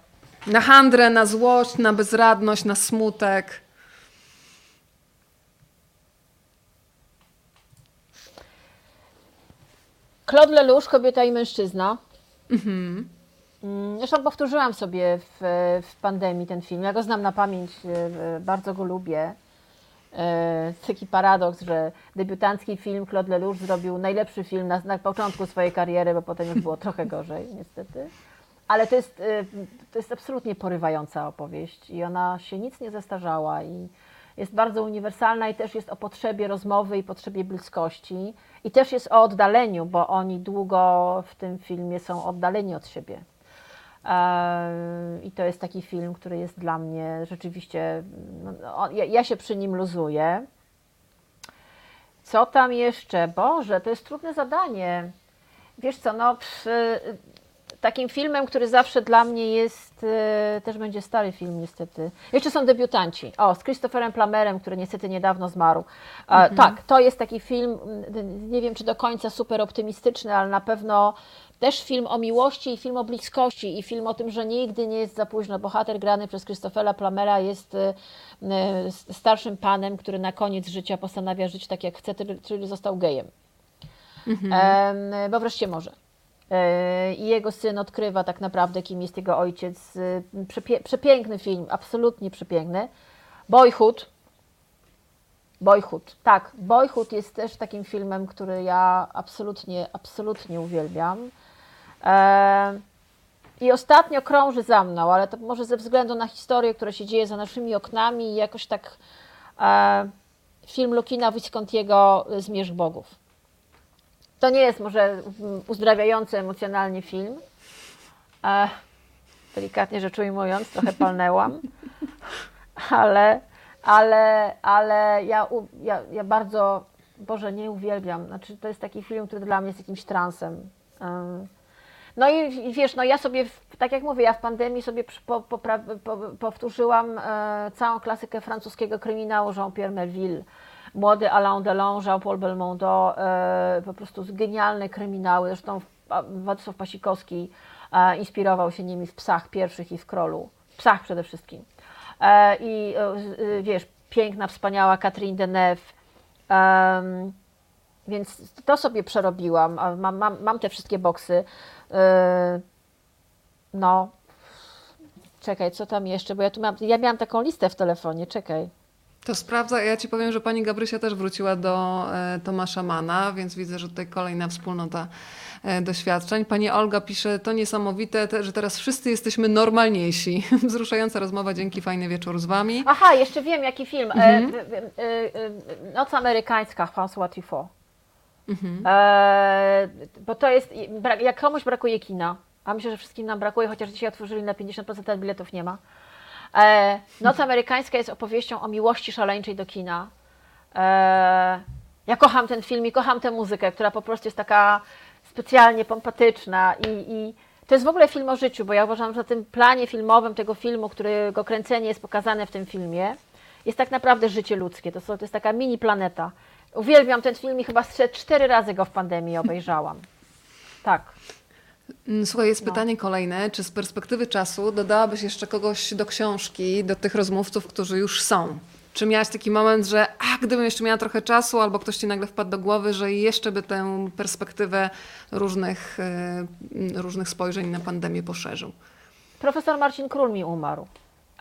Speaker 1: Na handrę, na złość, na bezradność, na smutek.
Speaker 2: Claude Lelouch, kobieta i mężczyzna. Mm, Zresztą powtórzyłam sobie w, w pandemii ten film. Ja go znam na pamięć, e, bardzo go lubię. E, Taki paradoks, że debiutancki film Claude Lelouch zrobił najlepszy film na, na początku swojej kariery, bo potem już było *laughs* trochę gorzej, niestety. Ale to jest, e, to jest absolutnie porywająca opowieść i ona się nic nie zestarzała i jest bardzo uniwersalna i też jest o potrzebie rozmowy i potrzebie bliskości i też jest o oddaleniu, bo oni długo w tym filmie są oddaleni od siebie. Eee, I to jest taki film, który jest dla mnie rzeczywiście, no, no, ja, ja się przy nim luzuję. Co tam jeszcze? Boże, to jest trudne zadanie. Wiesz co, no przy, takim filmem, który zawsze dla mnie jest, e, też będzie stary film niestety. Jeszcze są debiutanci. O, z Christopherem Plummerem, który niestety niedawno zmarł. E, Tak, to jest taki film, nie wiem czy do końca super optymistyczny, ale na pewno też film o miłości i film o bliskości i film o tym, że nigdy nie jest za późno. Bohater grany przez Christophera Plummera jest e, e, starszym panem, który na koniec życia postanawia żyć tak jak chce, czyli- został gejem. Em, bo wreszcie może. E, I jego syn odkrywa tak naprawdę, kim jest jego ojciec. Przepiękny film, absolutnie przepiękny. Boyhood. Boyhood, tak. Boyhood jest też takim filmem, który ja absolutnie, absolutnie uwielbiam. E, I ostatnio krąży za mną, ale to może ze względu na historię, która się dzieje za naszymi oknami i jakoś tak e, film Lukina Viscontiego Zmierzch Bogów. To nie jest może uzdrawiający emocjonalnie film. E, delikatnie rzecz ujmując, trochę palnęłam. *laughs* Ale, ale, ale ja, ja, ja bardzo, Boże, nie uwielbiam. Znaczy, to jest taki film, który dla mnie jest jakimś transem. No i, wiesz, no ja sobie, w- tak jak mówię, ja w pandemii sobie po, popra- po, powtórzyłam e, całą klasykę francuskiego kryminału Jean-Pierre Melville, młody Alain Delon, Jean-Paul Belmondo, e, po prostu genialne kryminały, zresztą Władysław Pasikowski e, inspirował się nimi w Psach pierwszych i w Krolu, Psach przede wszystkim. E, I e, e, wiesz, piękna, wspaniała Catherine Deneuve, więc to sobie przerobiłam. Mam, mam, mam te wszystkie boksy. No. Czekaj, co tam jeszcze? Bo ja tu mam. Ja miałam taką listę w telefonie, czekaj.
Speaker 1: To sprawdza, ja ci powiem, że pani Gabrysia też wróciła do Tomasza Mana, więc widzę, że tutaj kolejna wspólnota doświadczeń. Pani Olga pisze, to niesamowite, te, że teraz wszyscy jesteśmy normalniejsi. *laughs* Wzruszająca rozmowa, dzięki, fajny wieczór z wami.
Speaker 2: Aha, jeszcze wiem, jaki film.
Speaker 1: Mhm.
Speaker 2: E, e, e, e, Noc amerykańska, François Truffaut.
Speaker 1: Mhm.
Speaker 2: E, bo to jest. Jak komuś brakuje kina, a myślę, że wszystkim nam brakuje, chociaż dzisiaj otworzyli na 50% a biletów nie ma. E, Noc amerykańska jest opowieścią o miłości szaleńczej do kina. E, ja kocham ten film i kocham tę muzykę, która po prostu jest taka specjalnie pompatyczna i, i to jest w ogóle film o życiu, bo ja uważam, że na tym planie filmowym tego filmu, którego kręcenie jest pokazane w tym filmie, jest tak naprawdę życie ludzkie. To, są, to jest taka mini planeta. Uwielbiam ten film i chyba cztery razy go w pandemii obejrzałam. *laughs* Tak.
Speaker 1: Mm, Słuchaj, jest
Speaker 2: No.
Speaker 1: pytanie kolejne. Czy z perspektywy czasu dodałabyś jeszcze kogoś do książki, do tych rozmówców, którzy już są? Czy miałaś taki moment, że a, gdybym jeszcze miała trochę czasu, albo ktoś ci nagle wpadł do głowy, że jeszcze by tę perspektywę różnych, e, różnych spojrzeń na pandemię poszerzył?
Speaker 2: Profesor Marcin Król mi umarł.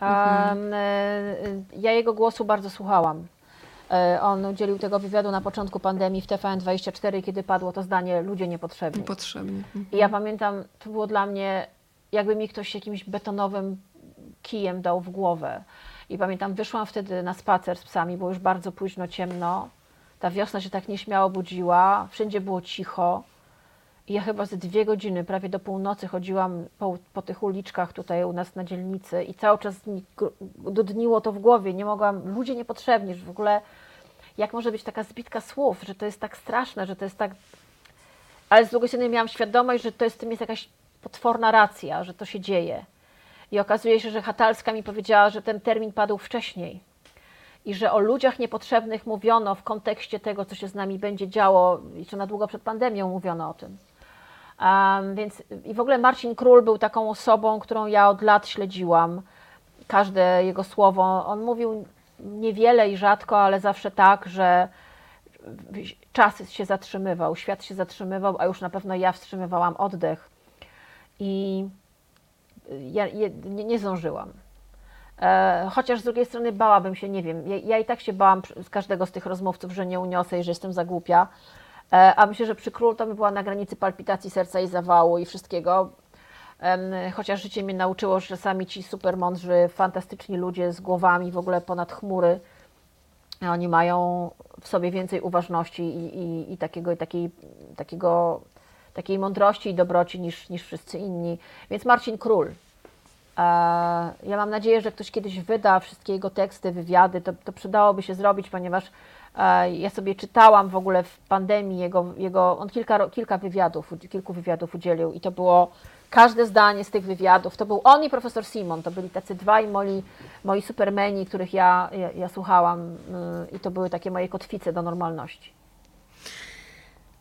Speaker 1: Mhm.
Speaker 2: E, ja jego głosu bardzo słuchałam. E, On udzielił tego wywiadu na początku pandemii w TVN24, kiedy padło to zdanie ludzie niepotrzebni.
Speaker 1: Potrzebnie.
Speaker 2: I ja pamiętam, to było dla mnie, jakby mi ktoś jakimś betonowym kijem dał w głowę. I pamiętam, wyszłam wtedy na spacer z psami, było już bardzo późno, ciemno. Ta wiosna się tak nieśmiało budziła, wszędzie było cicho. I ja chyba ze dwie godziny, prawie do północy chodziłam po, po tych uliczkach tutaj u nas na dzielnicy i cały czas dudniło to w głowie. Nie mogłam, ludzie niepotrzebni, że w ogóle jak może być taka zbitka słów, że to jest tak straszne, że to jest tak ale z drugiej strony miałam świadomość, że to jest w tym jest jakaś potworna racja, że to się dzieje. I okazuje się, że Hatalska mi powiedziała, że ten termin padł wcześniej. I że o ludziach niepotrzebnych mówiono w kontekście tego, co się z nami będzie działo, jeszcze na długo przed pandemią mówiono o tym. Um, więc i w ogóle Marcin Król był taką osobą, którą ja od lat śledziłam. Każde jego słowo. On mówił niewiele i rzadko, ale zawsze tak, że czas się zatrzymywał, świat się zatrzymywał, a już na pewno ja wstrzymywałam oddech. I ja je, nie, nie zdążyłam. E, chociaż z drugiej strony bałabym się, nie wiem, ja, ja i tak się bałam z każdego z tych rozmówców, że nie uniosę i że jestem za głupia. E, a myślę, że przy król to by była na granicy palpitacji serca i zawału i wszystkiego. Em, chociaż życie mnie nauczyło, że czasami ci super mądrzy, fantastyczni ludzie z głowami w ogóle ponad chmury, oni mają w sobie więcej uważności i, i, i takiego, i takiej, takiego, takiej mądrości i dobroci niż, niż wszyscy inni. Więc Marcin Król. E, Ja mam nadzieję, że ktoś kiedyś wyda wszystkie jego teksty, wywiady. To, to przydałoby się zrobić, ponieważ e, ja sobie czytałam w ogóle w pandemii jego, jego on kilka, kilka wywiadów, kilku wywiadów udzielił i to było każde zdanie z tych wywiadów. To był on i profesor Simon. To byli tacy dwaj moi, moi supermeni, których ja, ja, ja słuchałam y, i to były takie moje kotwice do normalności.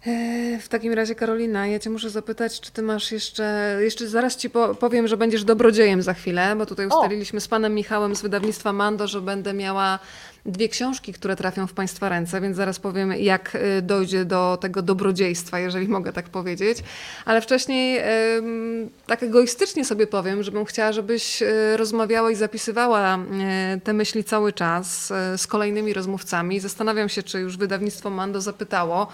Speaker 1: E, W takim razie, Karolina, ja Cię muszę zapytać, czy Ty masz jeszcze. Jeszcze zaraz Ci po, powiem, że będziesz dobrodziejem za chwilę, bo tutaj
Speaker 2: O!
Speaker 1: ustaliliśmy z Panem Michałem z wydawnictwa Mando, że będę miała dwie książki, które trafią w Państwa ręce, więc zaraz powiem, jak y, dojdzie do tego dobrodziejstwa, jeżeli mogę tak powiedzieć. Ale wcześniej, tak egoistycznie sobie powiem, żebym chciała, żebyś y, rozmawiała i zapisywała y, te myśli cały czas z kolejnymi rozmówcami. Zastanawiam się, czy już wydawnictwo Mando zapytało.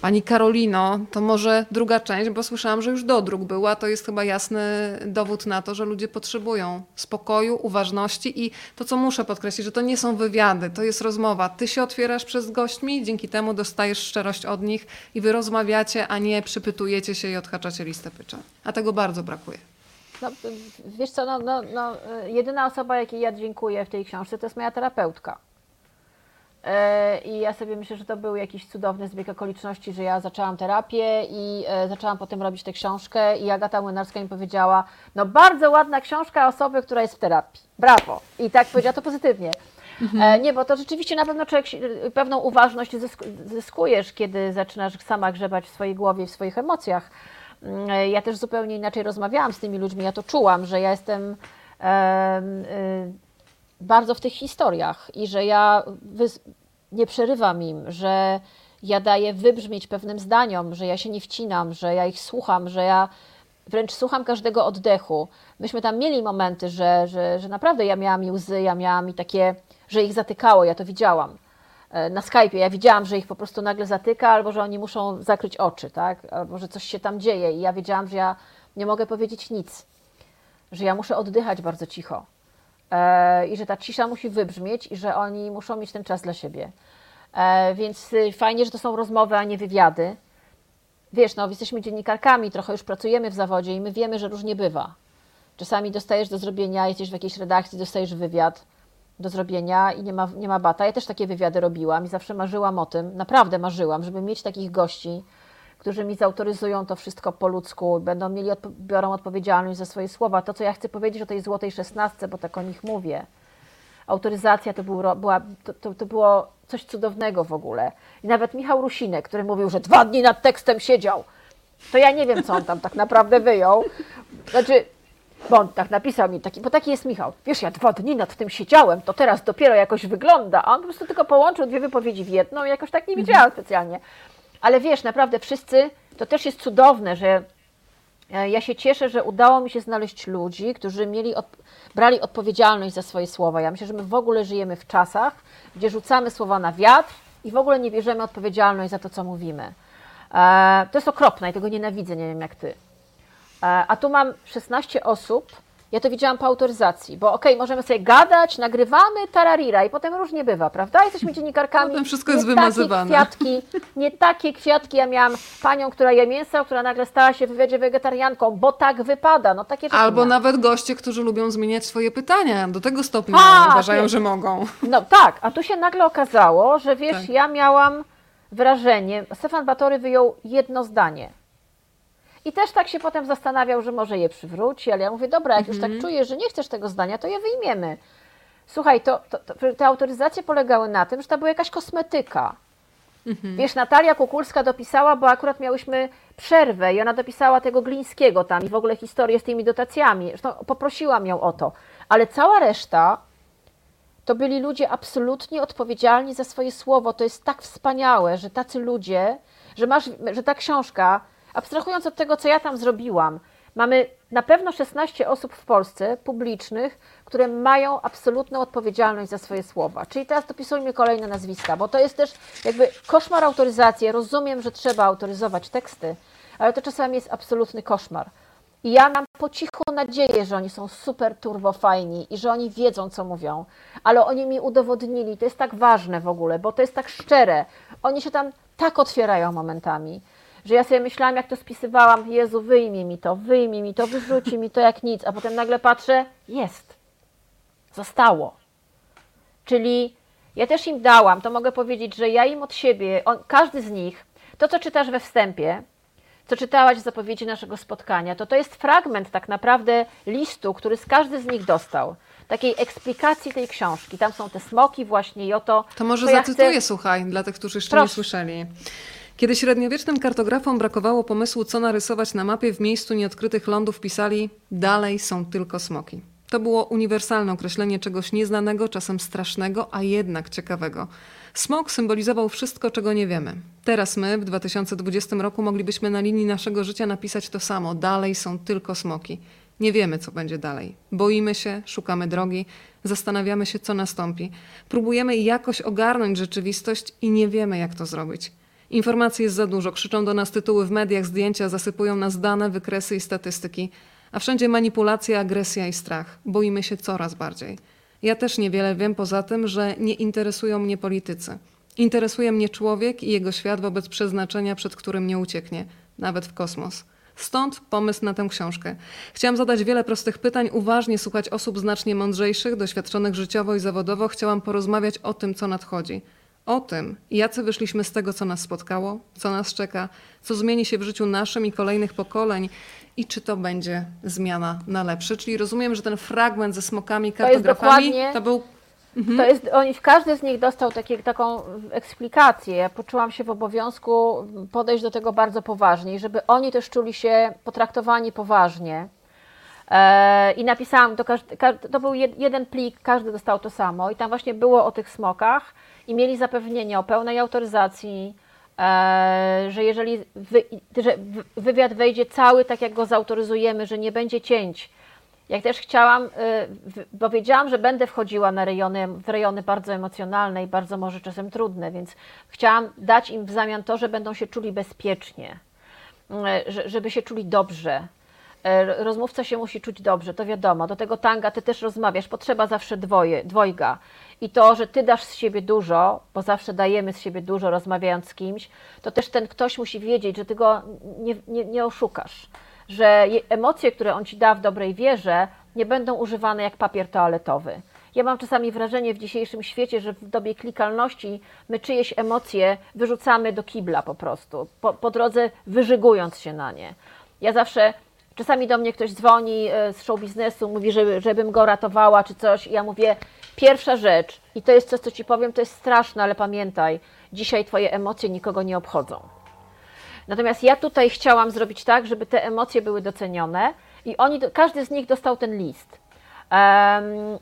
Speaker 1: Pani Karolino, to może druga część, bo słyszałam, że już dodruk była. To jest chyba jasny dowód na to, że ludzie potrzebują spokoju, uważności i to, co muszę podkreślić, że to nie są wywiady, to jest rozmowa. Ty się otwierasz przed gośćmi, dzięki temu dostajesz szczerość od nich i wy rozmawiacie, a nie przypytujecie się i odhaczacie listę pycza. A tego bardzo brakuje.
Speaker 2: No, wiesz co, no, no, no, jedyna osoba, jakiej ja dziękuję w tej książce, to jest moja terapeutka. E, I ja sobie myślę, że to był jakiś cudowny zbieg okoliczności, że ja zaczęłam terapię i e, zaczęłam potem robić tę książkę i Agata Młynarska mi powiedziała, no bardzo ładna książka osoby, która jest w terapii. Brawo. I tak powiedziała to pozytywnie. E, nie, bo to rzeczywiście na pewno człowiek pewną uważność zysk- zyskujesz, kiedy zaczynasz sama grzebać w swojej głowie, w swoich emocjach. Mm, Ja też zupełnie inaczej rozmawiałam z tymi ludźmi, ja to czułam, że ja jestem em, y, bardzo w tych historiach i że ja nie przerywam im, że ja daję wybrzmieć pewnym zdaniom, że ja się nie wcinam, że ja ich słucham, że ja wręcz słucham każdego oddechu. Myśmy tam mieli momenty, że, że, że naprawdę ja miałam i łzy, ja miałam i takie, że ich zatykało, ja to widziałam. E, Na Skype'ie ja widziałam, że ich po prostu nagle zatyka, albo że oni muszą zakryć oczy, tak? Albo że coś się tam dzieje i ja wiedziałam, że ja nie mogę powiedzieć nic, że ja muszę oddychać bardzo cicho i że ta cisza musi wybrzmieć i że oni muszą mieć ten czas dla siebie. E, więc y, fajnie, że to są rozmowy, a nie wywiady. Wiesz, no, jesteśmy dziennikarkami, trochę już pracujemy w zawodzie i my wiemy, że różnie bywa. Czasami dostajesz do zrobienia, jesteś w jakiejś redakcji, dostajesz wywiad do zrobienia i nie ma, nie ma bata. Ja też takie wywiady robiłam i zawsze marzyłam o tym, naprawdę marzyłam, żeby mieć takich gości, którzy mi zautoryzują to wszystko po ludzku, będą mieli, biorą odpowiedzialność za swoje słowa. To, co ja chcę powiedzieć o tej złotej szesnastce, bo tak o nich mówię. Autoryzacja to, był, była, to, to, to było coś cudownego w ogóle. I nawet Michał Rusinek, który mówił, że dwa dni nad tekstem siedział, to ja nie wiem, co on tam tak naprawdę wyjął. Znaczy, bo on tak napisał mi, taki, bo taki jest Michał. Wiesz, ja dwa dni nad tym siedziałem, to teraz dopiero jakoś wygląda. A on po prostu tylko połączył dwie wypowiedzi w jedną i jakoś tak nie widziałam specjalnie. Ale wiesz, naprawdę wszyscy, to też jest cudowne, że e, ja się cieszę, że udało mi się znaleźć ludzi, którzy mieli od, brali odpowiedzialność za swoje słowa. Ja myślę, że my w ogóle żyjemy w czasach, gdzie rzucamy słowa na wiatr i w ogóle nie bierzemy odpowiedzialność za to, co mówimy. E, to jest okropne i tego nienawidzę, nie wiem jak ty. E, A tu mam 16 osób. Ja to widziałam po autoryzacji, bo okej, możemy sobie gadać, nagrywamy, tararira i potem różnie bywa, prawda? Jesteśmy dziennikarkami.
Speaker 1: Potem wszystko jest
Speaker 2: nie
Speaker 1: wymazywane.
Speaker 2: Takie kwiatki, nie takie kwiatki. Ja miałam panią, która je mięso, która nagle stała się w wywiadzie wegetarianką, bo tak wypada. No takie
Speaker 1: Albo nawet goście, którzy lubią zmieniać swoje pytania. Do tego stopnia
Speaker 2: A,
Speaker 1: uważają,
Speaker 2: wiesz.
Speaker 1: że mogą.
Speaker 2: No tak, a tu się nagle okazało, że wiesz,
Speaker 1: Tak.
Speaker 2: ja miałam wrażenie, Stefan Batory wyjął jedno zdanie. I też tak się potem zastanawiał, że może je przywróci, ale ja mówię, dobra, jak już tak czujesz, że nie chcesz tego zdania, to je wyjmiemy. Słuchaj, to, to, to, te autoryzacje polegały na tym, że to była jakaś kosmetyka. Wiesz, Natalia Kukulska dopisała, bo akurat miałyśmy przerwę i ona dopisała tego Glińskiego tam i w ogóle historię z tymi dotacjami. Zresztą poprosiłam ją o to. Ale cała reszta to byli ludzie absolutnie odpowiedzialni za swoje słowo. To jest tak wspaniałe, że tacy ludzie, że masz, że ta książka, abstrahując od tego, co ja tam zrobiłam, mamy na pewno 16 osób w Polsce publicznych, które mają absolutną odpowiedzialność za swoje słowa. Czyli teraz dopisujmy kolejne nazwiska, bo to jest też jakby koszmar autoryzacji. Ja rozumiem, że trzeba autoryzować teksty, ale to czasami jest absolutny koszmar. I ja mam po cichu nadzieję, że oni są super turbo fajni i że oni wiedzą, co mówią, ale oni mi udowodnili, to jest tak ważne w ogóle, bo to jest tak szczere. Oni się tam tak otwierają momentami, że ja sobie myślałam, jak to spisywałam, Jezu, wyjmie mi to, wyjmie mi to, wyrzuci mi to jak nic, a potem nagle patrzę, jest, zostało. Czyli ja też im dałam, to mogę powiedzieć, że ja im od siebie, on, każdy z nich, to co czytasz we wstępie, co czytałaś w zapowiedzi naszego spotkania, to to jest fragment tak naprawdę listu, który z każdy z nich dostał. Takiej eksplikacji tej książki. Tam są te smoki właśnie i oto...
Speaker 1: To może
Speaker 2: co ja
Speaker 1: zacytuję,
Speaker 2: chcę-
Speaker 1: słuchaj, dla tych, którzy jeszcze nie
Speaker 2: Proszę.
Speaker 1: słyszeli. Kiedy średniowiecznym kartografom brakowało pomysłu, co narysować na mapie w miejscu nieodkrytych lądów, pisali dalej są tylko smoki. To było uniwersalne określenie czegoś nieznanego, czasem strasznego, a jednak ciekawego. Smok symbolizował wszystko, czego nie wiemy. Teraz my, w 2020 roku, moglibyśmy na linii naszego życia napisać to samo. Dalej są tylko smoki. Nie wiemy, co będzie dalej. Boimy się, szukamy drogi, zastanawiamy się, co nastąpi. Próbujemy jakoś ogarnąć rzeczywistość i nie wiemy, jak to zrobić. Informacji jest za dużo, krzyczą do nas tytuły w mediach, zdjęcia, zasypują nas dane, wykresy i statystyki. A wszędzie manipulacja, agresja i strach. Boimy się coraz bardziej. Ja też niewiele wiem poza tym, że nie interesują mnie politycy. Interesuje mnie człowiek i jego świat wobec przeznaczenia, przed którym nie ucieknie, nawet w kosmos. Stąd pomysł na tę książkę. Chciałam zadać wiele prostych pytań, uważnie słuchać osób znacznie mądrzejszych, doświadczonych życiowo i zawodowo. Chciałam porozmawiać o tym, co nadchodzi. O tym, jacy wyszliśmy z tego, co nas spotkało, co nas czeka, co zmieni się w życiu naszym i kolejnych pokoleń i czy to będzie zmiana na lepsze. Czyli rozumiem, że ten fragment ze smokami, kartografami
Speaker 2: dokładnie-
Speaker 1: to był
Speaker 2: To jest, oni, każdy z nich dostał takie, taką eksplikację. Ja poczułam się w obowiązku podejść do tego bardzo poważnie i żeby oni też czuli się potraktowani poważnie. E, I napisałam, do każdy, ka- to był jed, jeden plik, każdy dostał to samo i tam właśnie było o tych smokach i mieli zapewnienie o pełnej autoryzacji, e, że jeżeli wy, że wywiad wejdzie cały tak, jak go zautoryzujemy, że nie będzie cięć, jak też chciałam, w- bo wiedziałam, że będę wchodziła na rejony, w rejony bardzo emocjonalne i bardzo może czasem trudne, więc chciałam dać im w zamian to, że będą się czuli bezpiecznie, że- żeby się czuli dobrze. Y, Rozmówca się musi czuć dobrze, to wiadomo. Do tego tanga ty też rozmawiasz, potrzeba zawsze dwoje, dwojga. I to, że ty dasz z siebie dużo, bo zawsze dajemy z siebie dużo rozmawiając z kimś, to też ten ktoś musi wiedzieć, że ty go nie, nie, nie oszukasz że je- emocje, które on ci da w dobrej wierze, nie będą używane jak papier toaletowy. Ja mam czasami wrażenie w dzisiejszym świecie, że w dobie klikalności my czyjeś emocje wyrzucamy do kibla po prostu, po, po drodze wyżygując się na nie. Ja zawsze, czasami do mnie ktoś dzwoni e, z show biznesu, mówi, żeby, żebym go ratowała czy coś i ja mówię, pierwsza rzecz, i to jest coś, co ci powiem, to jest straszne, ale pamiętaj, dzisiaj twoje emocje nikogo nie obchodzą. Natomiast ja tutaj chciałam zrobić tak, żeby te emocje były docenione i oni, każdy z nich dostał ten list.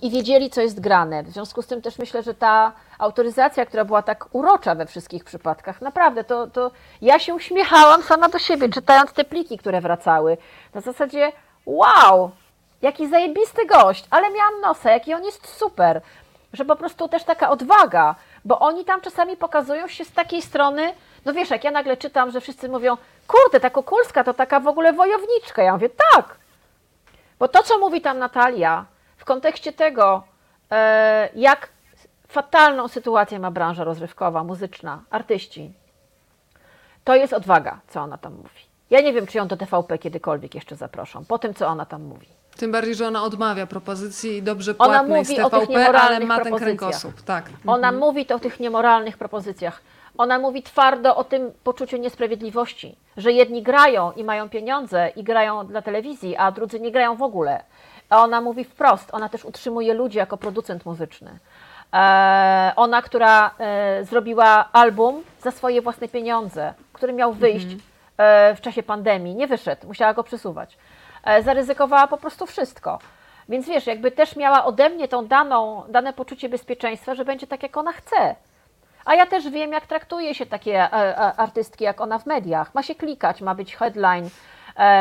Speaker 2: I wiedzieli, co jest grane. W związku z tym też myślę, że ta autoryzacja, która była tak urocza we wszystkich przypadkach, naprawdę, to, to ja się uśmiechałam sama do siebie, czytając te pliki, które wracały. Na zasadzie, wow, jaki zajebisty gość, ale miałam nosa, jaki on jest super. Że po prostu też taka odwaga, bo oni tam czasami pokazują się z takiej strony, no wiesz, jak ja nagle czytam, że wszyscy mówią, kurde, ta Kukulska to taka w ogóle wojowniczka. Ja mówię, tak, bo to, co mówi tam Natalia, w kontekście tego, e, jak fatalną sytuację ma branża rozrywkowa, muzyczna, artyści, to jest odwaga, co ona tam mówi. Ja nie wiem, czy ją do TVP kiedykolwiek jeszcze zaproszą, po tym, co ona tam mówi.
Speaker 1: Tym bardziej, że ona odmawia propozycji dobrze
Speaker 2: Ona
Speaker 1: płatnej z
Speaker 2: mówi o tych
Speaker 1: TVP, ale
Speaker 2: niemoralnych
Speaker 1: ma ten kręgosłup. Tak.
Speaker 2: Ona mówi to o tych niemoralnych propozycjach. Ona mówi twardo o tym poczuciu niesprawiedliwości, że jedni grają i mają pieniądze i grają dla telewizji, a drudzy nie grają w ogóle. A ona mówi wprost, ona też utrzymuje ludzi jako producent muzyczny. E, ona, która e, zrobiła album za swoje własne pieniądze, który miał wyjść e, w czasie pandemii, nie wyszedł, musiała go przesuwać. Zaryzykowała po prostu wszystko. Więc wiesz, jakby też miała ode mnie tą daną, dane poczucie bezpieczeństwa, że będzie tak, jak ona chce. A ja też wiem, jak traktuje się takie artystki jak ona w mediach. Ma się klikać, ma być headline,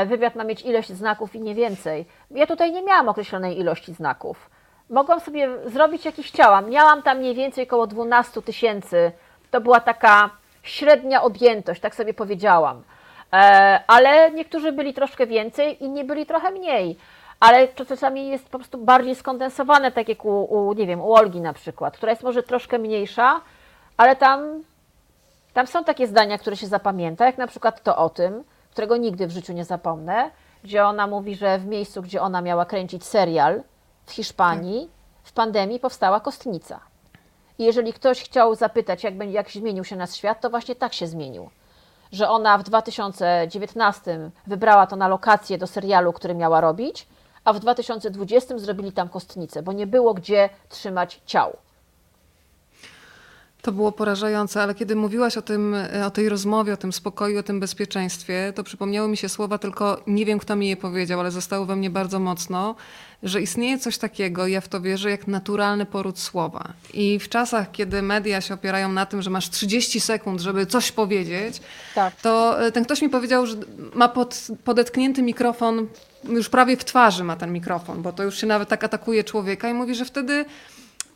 Speaker 2: wywiad ma mieć ilość znaków i nie więcej. Ja tutaj nie miałam określonej ilości znaków. Mogłam sobie zrobić jakiś chciałam. Miałam tam mniej więcej około 12 tysięcy. To była taka średnia odjętość, tak sobie powiedziałam. E, ale niektórzy byli troszkę więcej, inni byli trochę mniej. Ale to czasami jest po prostu bardziej skondensowane, tak jak u, u, nie wiem, u Olgi na przykład, która jest może troszkę mniejsza, ale tam, tam są takie zdania, które się zapamięta, jak na przykład to o tym, którego nigdy w życiu nie zapomnę, gdzie ona mówi, że w miejscu, gdzie ona miała kręcić serial w Hiszpanii, w pandemii powstała kostnica. I jeżeli ktoś chciał zapytać, jak, jak zmienił się nasz świat, to właśnie tak się zmienił. Że ona w 2019 wybrała to na lokację do serialu, który miała robić, a w 2020 zrobili tam kostnicę, bo nie było gdzie trzymać ciał.
Speaker 1: To było porażające, ale kiedy mówiłaś o, tym, o tej rozmowie, o tym spokoju, o tym bezpieczeństwie, to przypomniały mi się słowa, tylko nie wiem, kto mi je powiedział, ale zostały we mnie bardzo mocno, że istnieje coś takiego, ja w to wierzę, jak naturalny poród słowa. I w czasach, kiedy media się opierają na tym, że masz 30 sekund, żeby coś powiedzieć,
Speaker 2: Tak.
Speaker 1: to e, ten ktoś mi powiedział, że ma pod, podetknięty mikrofon, już prawie w twarzy ma ten mikrofon, bo to już się nawet tak atakuje człowieka i mówi, że wtedy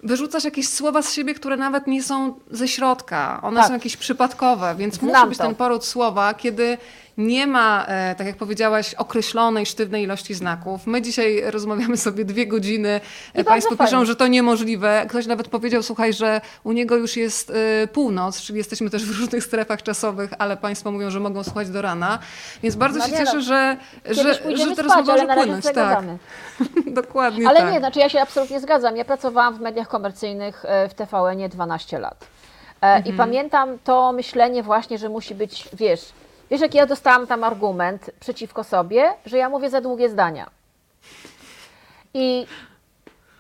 Speaker 1: wyrzucasz jakieś słowa z siebie, które nawet nie są ze środka. One
Speaker 2: Tak.
Speaker 1: są jakieś przypadkowe, więc
Speaker 2: Znam
Speaker 1: musi być
Speaker 2: to.
Speaker 1: ten poród słowa, kiedy nie ma, e, tak jak powiedziałaś, określonej, sztywnej ilości znaków. My dzisiaj rozmawiamy sobie dwie godziny. E,
Speaker 2: bardzo
Speaker 1: Państwo piszą,
Speaker 2: fajnie.
Speaker 1: że to niemożliwe. Ktoś nawet powiedział, słuchaj, że u niego już jest e, północ, czyli jesteśmy też w różnych strefach czasowych, ale Państwo mówią, że mogą słuchać do rana. Więc bardzo
Speaker 2: No
Speaker 1: się cieszę,
Speaker 2: no,
Speaker 1: że, że, że ta
Speaker 2: spać,
Speaker 1: może płynąć. Tak, *laughs* dokładnie
Speaker 2: Ale
Speaker 1: tak.
Speaker 2: nie, znaczy ja się absolutnie zgadzam. Ja pracowałam w mediach komercyjnych w TVN-ie 12 lat. I pamiętam to myślenie właśnie, że musi być, wiesz, wiesz, jak ja dostałam tam argument przeciwko sobie, że ja mówię za długie zdania. I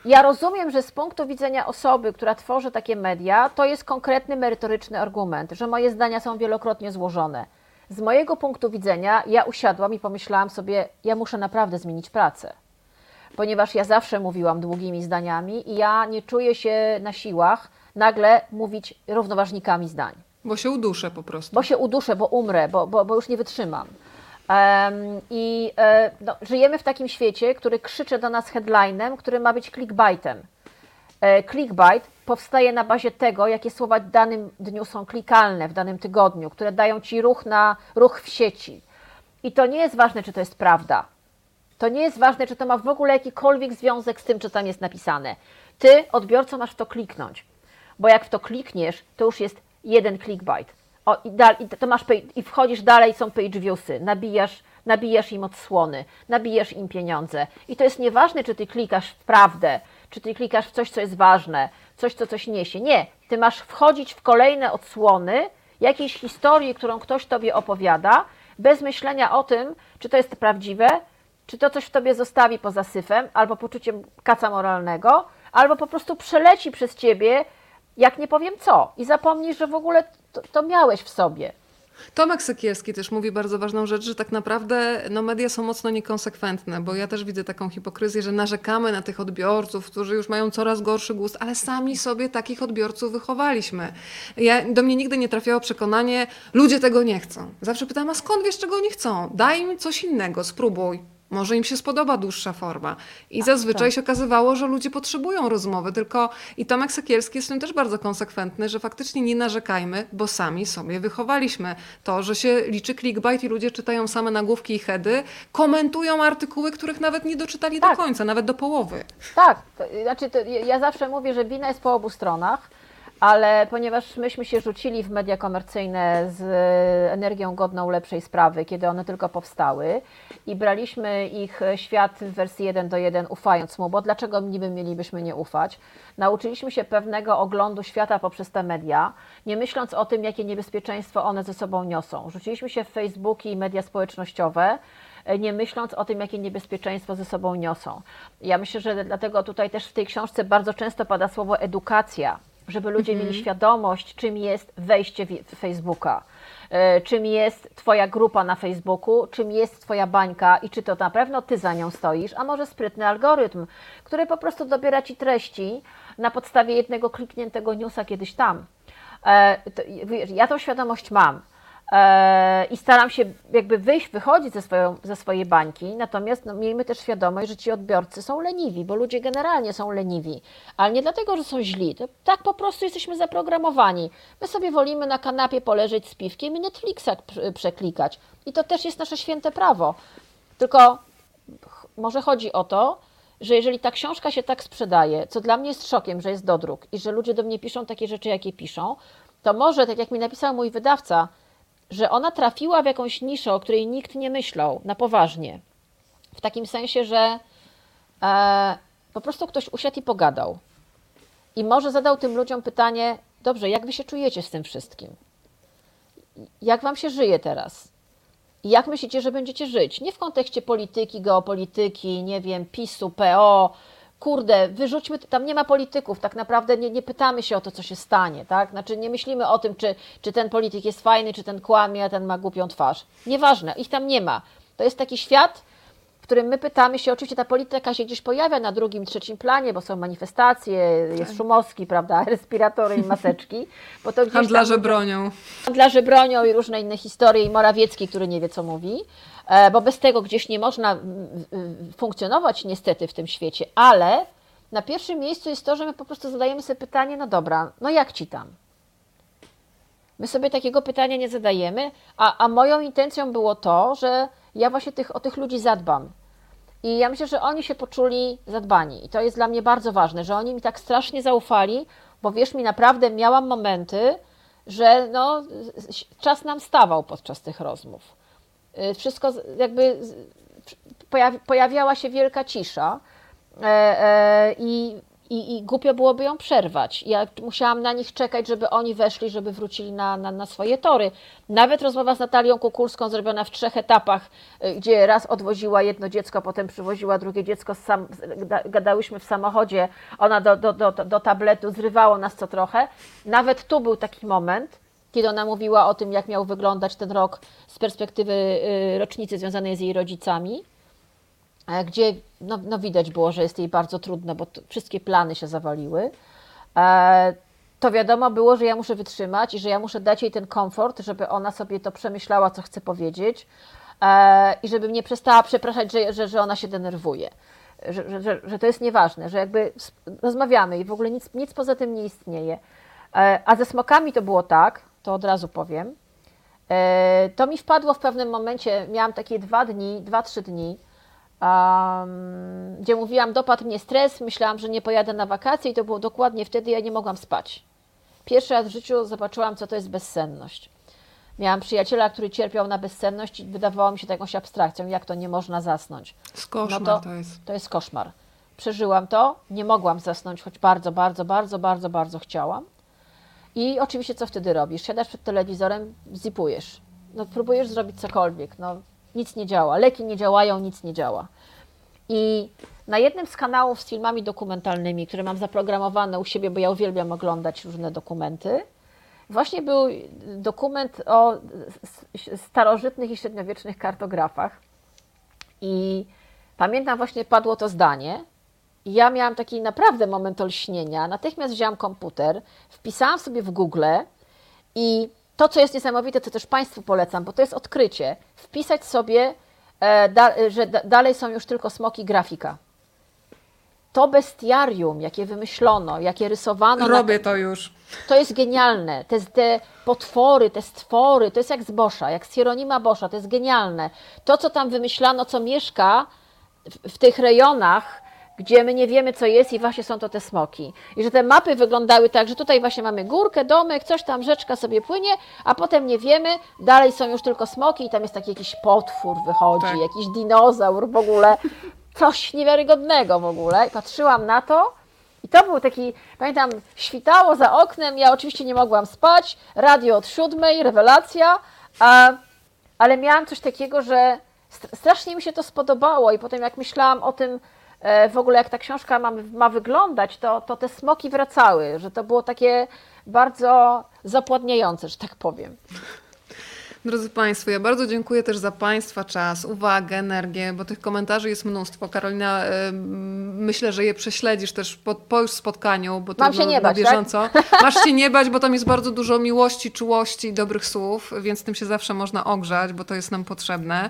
Speaker 2: ja rozumiem, że z punktu widzenia osoby, która tworzy takie media, to jest konkretny, merytoryczny argument, że moje zdania są wielokrotnie złożone. Z mojego punktu widzenia, ja usiadłam i pomyślałam sobie, ja muszę naprawdę zmienić pracę. Ponieważ ja zawsze mówiłam długimi zdaniami i ja nie czuję się na siłach nagle mówić równoważnikami zdań
Speaker 1: Bo się uduszę po prostu.
Speaker 2: bo się uduszę, bo umrę, bo, bo, bo już nie wytrzymam. Em, I e, no, żyjemy w takim świecie, który krzyczy do nas headlinem, który ma być clickbaitem. E, clickbait powstaje na bazie tego, jakie słowa w danym dniu są klikalne, w danym tygodniu, które dają ci ruch na ruch w sieci. I to nie jest ważne, czy to jest prawda. To nie jest ważne, czy to ma w ogóle jakikolwiek związek z tym, co tam jest napisane. Ty, odbiorco, masz w to kliknąć. Bo jak w to klikniesz, to już jest jeden clickbait. O, i, i, to masz, I wchodzisz dalej, są page viewsy, nabijasz, nabijasz im odsłony, nabijasz im pieniądze. I to jest nieważne, czy ty klikasz w prawdę, czy ty klikasz w coś, co jest ważne, coś, co coś niesie. Nie, ty masz wchodzić w kolejne odsłony jakiejś historii, którą ktoś tobie opowiada, bez myślenia o tym, czy to jest prawdziwe, czy to coś w tobie zostawi poza syfem, albo poczuciem kaca moralnego, albo po prostu przeleci przez ciebie, jak nie powiem co, i zapomnisz, że w ogóle to, to miałeś w sobie.
Speaker 1: Tomek Sekielski też mówi bardzo ważną rzecz, że tak naprawdę no, media są mocno niekonsekwentne, bo ja też widzę taką hipokryzję, że narzekamy na tych odbiorców, którzy już mają coraz gorszy gust, ale sami sobie takich odbiorców wychowaliśmy. Ja, do mnie nigdy nie trafiało przekonanie, ludzie tego nie chcą. Zawsze pytam, a skąd wiesz, czego oni chcą? Daj im coś innego, spróbuj. Może im się spodoba dłuższa forma. I zazwyczaj
Speaker 2: tak.
Speaker 1: się okazywało, że ludzie potrzebują rozmowy, tylko i Tomek Sekielski jest w tym też bardzo konsekwentny, że faktycznie nie narzekajmy, bo sami sobie wychowaliśmy to, że się liczy clickbait i ludzie czytają same nagłówki i heady, komentują artykuły, których nawet nie doczytali
Speaker 2: Tak.
Speaker 1: do końca, nawet do połowy.
Speaker 2: Tak, to, znaczy to, ja zawsze mówię, że wina jest po obu stronach, ale ponieważ myśmy się rzucili w media komercyjne z energią godną lepszej sprawy, kiedy one tylko powstały i braliśmy ich świat w wersji 1 do 1, ufając mu, bo dlaczego niby mielibyśmy nie ufać? Nauczyliśmy się pewnego oglądu świata poprzez te media, nie myśląc o tym, jakie niebezpieczeństwo one ze sobą niosą. Rzuciliśmy się w Facebooki i media społecznościowe, nie myśląc o tym, jakie niebezpieczeństwo ze sobą niosą. Ja myślę, że dlatego tutaj też w tej książce bardzo często pada słowo edukacja, żeby ludzie mieli świadomość, czym jest wejście w Facebooka, e, czym jest Twoja grupa na Facebooku, czym jest Twoja bańka i czy to na pewno Ty za nią stoisz, a może sprytny algorytm, który po prostu dobiera Ci treści na podstawie jednego klikniętego newsa kiedyś tam. E, ja tą świadomość mam. E, I staram się jakby wyjść, wychodzić ze, swoją, ze swojej bańki, natomiast no, miejmy też świadomość, że ci odbiorcy są leniwi, bo ludzie generalnie są leniwi, ale nie dlatego, że są źli, to tak po prostu jesteśmy zaprogramowani. My sobie wolimy na kanapie poleżeć z piwkiem i Netflixa prze- przeklikać i to też jest nasze święte prawo. Tylko może chodzi o to, że jeżeli ta książka się tak sprzedaje, co dla mnie jest szokiem, że jest dodruk i że ludzie do mnie piszą takie rzeczy, jakie piszą, to może, tak jak mi napisał mój wydawca, że ona trafiła w jakąś niszę, o której nikt nie myślał na poważnie. W takim sensie, że e, po prostu ktoś usiadł i pogadał. I może zadał tym ludziom pytanie: Dobrze, jak wy się czujecie z tym wszystkim? Jak wam się żyje teraz? I jak myślicie, że będziecie żyć? Nie w kontekście polityki, geopolityki, nie wiem, PiSu, PO. Kurde, wyrzućmy, tam nie ma polityków, tak naprawdę nie, nie pytamy się o to, co się stanie, tak? Znaczy nie myślimy o tym, czy, czy ten polityk jest fajny, czy ten kłamie, a ten ma głupią twarz. Nieważne, ich tam nie ma. To jest taki świat, którym my pytamy się, oczywiście ta polityka się gdzieś pojawia na drugim, trzecim planie, bo są manifestacje, jest Szumowski, prawda, *laughs* respiratory i maseczki, bo to gdzieś tam
Speaker 1: Handlarze
Speaker 2: ludzie-
Speaker 1: bronią.
Speaker 2: handlarze bronią i różne inne historie i Morawiecki, który nie wie, co mówi, e, bo bez tego gdzieś nie można funkcjonować niestety w tym świecie, ale na pierwszym miejscu jest to, że my po prostu zadajemy sobie pytanie, no dobra, no jak ci tam? My sobie takiego pytania nie zadajemy, a, a moją intencją było to, że ja właśnie tych, o tych ludzi zadbam. I ja myślę, że oni się poczuli zadbani. I to jest dla mnie bardzo ważne, że oni mi tak strasznie zaufali, bo wierz mi, naprawdę miałam momenty, że no, czas nam stawał podczas tych rozmów. Y, Wszystko jakby pojawiała się wielka cisza. E, e, I i, i głupio byłoby ją przerwać. Ja musiałam na nich czekać, żeby oni weszli, żeby wrócili na, na, na swoje tory. Nawet rozmowa z Natalią Kukulską zrobiona w trzech etapach, y, gdzie raz odwoziła jedno dziecko, potem przywoziła drugie dziecko, sam, gadałyśmy w samochodzie, ona do, do, do, do tabletu, zrywało nas co trochę. Nawet tu był taki moment, kiedy ona mówiła o tym, jak miał wyglądać ten rok z perspektywy y, rocznicy związanej z jej rodzicami, gdzie no, no widać było, że jest jej bardzo trudno, bo to, wszystkie plany się zawaliły. E, To wiadomo było, że ja muszę wytrzymać i że ja muszę dać jej ten komfort, żeby ona sobie to przemyślała, co chce powiedzieć e, i żeby nie przestała przepraszać, że, że, że ona się denerwuje. Że, że, że, to jest nieważne, że jakby rozmawiamy i w ogóle nic, nic poza tym nie istnieje. E, A ze smokami to było tak, to od razu powiem. To mi wpadło w pewnym momencie, miałam takie dwa dni, dwa, trzy dni, um, gdzie mówiłam, dopadł mnie stres, myślałam, że nie pojadę na wakacje i to było dokładnie wtedy, ja nie mogłam spać. Pierwszy raz w życiu zobaczyłam, co to jest bezsenność. Miałam przyjaciela, który cierpiał na bezsenność i wydawało mi się to jakąś abstrakcją, jak to nie można zasnąć.
Speaker 1: Z koszmar
Speaker 2: No to-
Speaker 1: to jest.
Speaker 2: To jest koszmar. Przeżyłam to, nie mogłam zasnąć, choć bardzo, bardzo, bardzo, bardzo, bardzo chciałam. I oczywiście co wtedy robisz? Siadasz przed telewizorem, zipujesz. No, próbujesz zrobić cokolwiek. No, nic nie działa. Leki nie działają, nic nie działa. I na jednym z kanałów z filmami dokumentalnymi, które mam zaprogramowane u siebie, bo ja uwielbiam oglądać różne dokumenty, właśnie był dokument o starożytnych i średniowiecznych kartografach. I pamiętam właśnie padło to zdanie. Ja miałam taki naprawdę moment olśnienia. Natychmiast wzięłam komputer, wpisałam sobie w Google i to, co jest niesamowite, to też Państwu polecam, bo to jest odkrycie. Wpisać sobie, e, że da, dalej są już tylko smoki grafika. To bestiarium, jakie wymyślono, jakie rysowano, na,
Speaker 1: Robię to już.
Speaker 2: to jest genialne. Te, te potwory, te stwory, to jest jak z Boscha, jak z Hieronima Boscha, to jest genialne. To, co tam wymyślano, co mieszka w, w tych rejonach, gdzie my nie wiemy, co jest i właśnie są to te smoki. I że te mapy wyglądały tak, że tutaj właśnie mamy górkę, domek, coś tam, rzeczka sobie płynie, a potem nie wiemy, dalej są już tylko smoki i tam jest taki jakiś potwór wychodzi,
Speaker 1: Tak.
Speaker 2: jakiś dinozaur w ogóle. Coś niewiarygodnego w ogóle. I patrzyłam na to i to był taki, pamiętam, świtało za oknem, ja oczywiście nie mogłam spać, radio od siódmej, rewelacja, a, ale miałam coś takiego, że st- strasznie mi się to spodobało i potem jak myślałam o tym, w ogóle jak ta książka ma, ma wyglądać, to, to te smoki wracały, że to było takie bardzo zapładniające, że tak powiem.
Speaker 1: Drodzy Państwo, ja bardzo dziękuję też za Państwa czas, uwagę, energię, bo tych komentarzy jest mnóstwo. Karolina, myślę, że je prześledzisz też po, po już spotkaniu, bo to
Speaker 2: Mam się
Speaker 1: na,
Speaker 2: nie bać, tak?
Speaker 1: bieżąco. *laughs* Masz się nie bać, bo tam jest bardzo dużo miłości, czułości i dobrych słów, więc tym się zawsze można ogrzać, bo to jest nam potrzebne.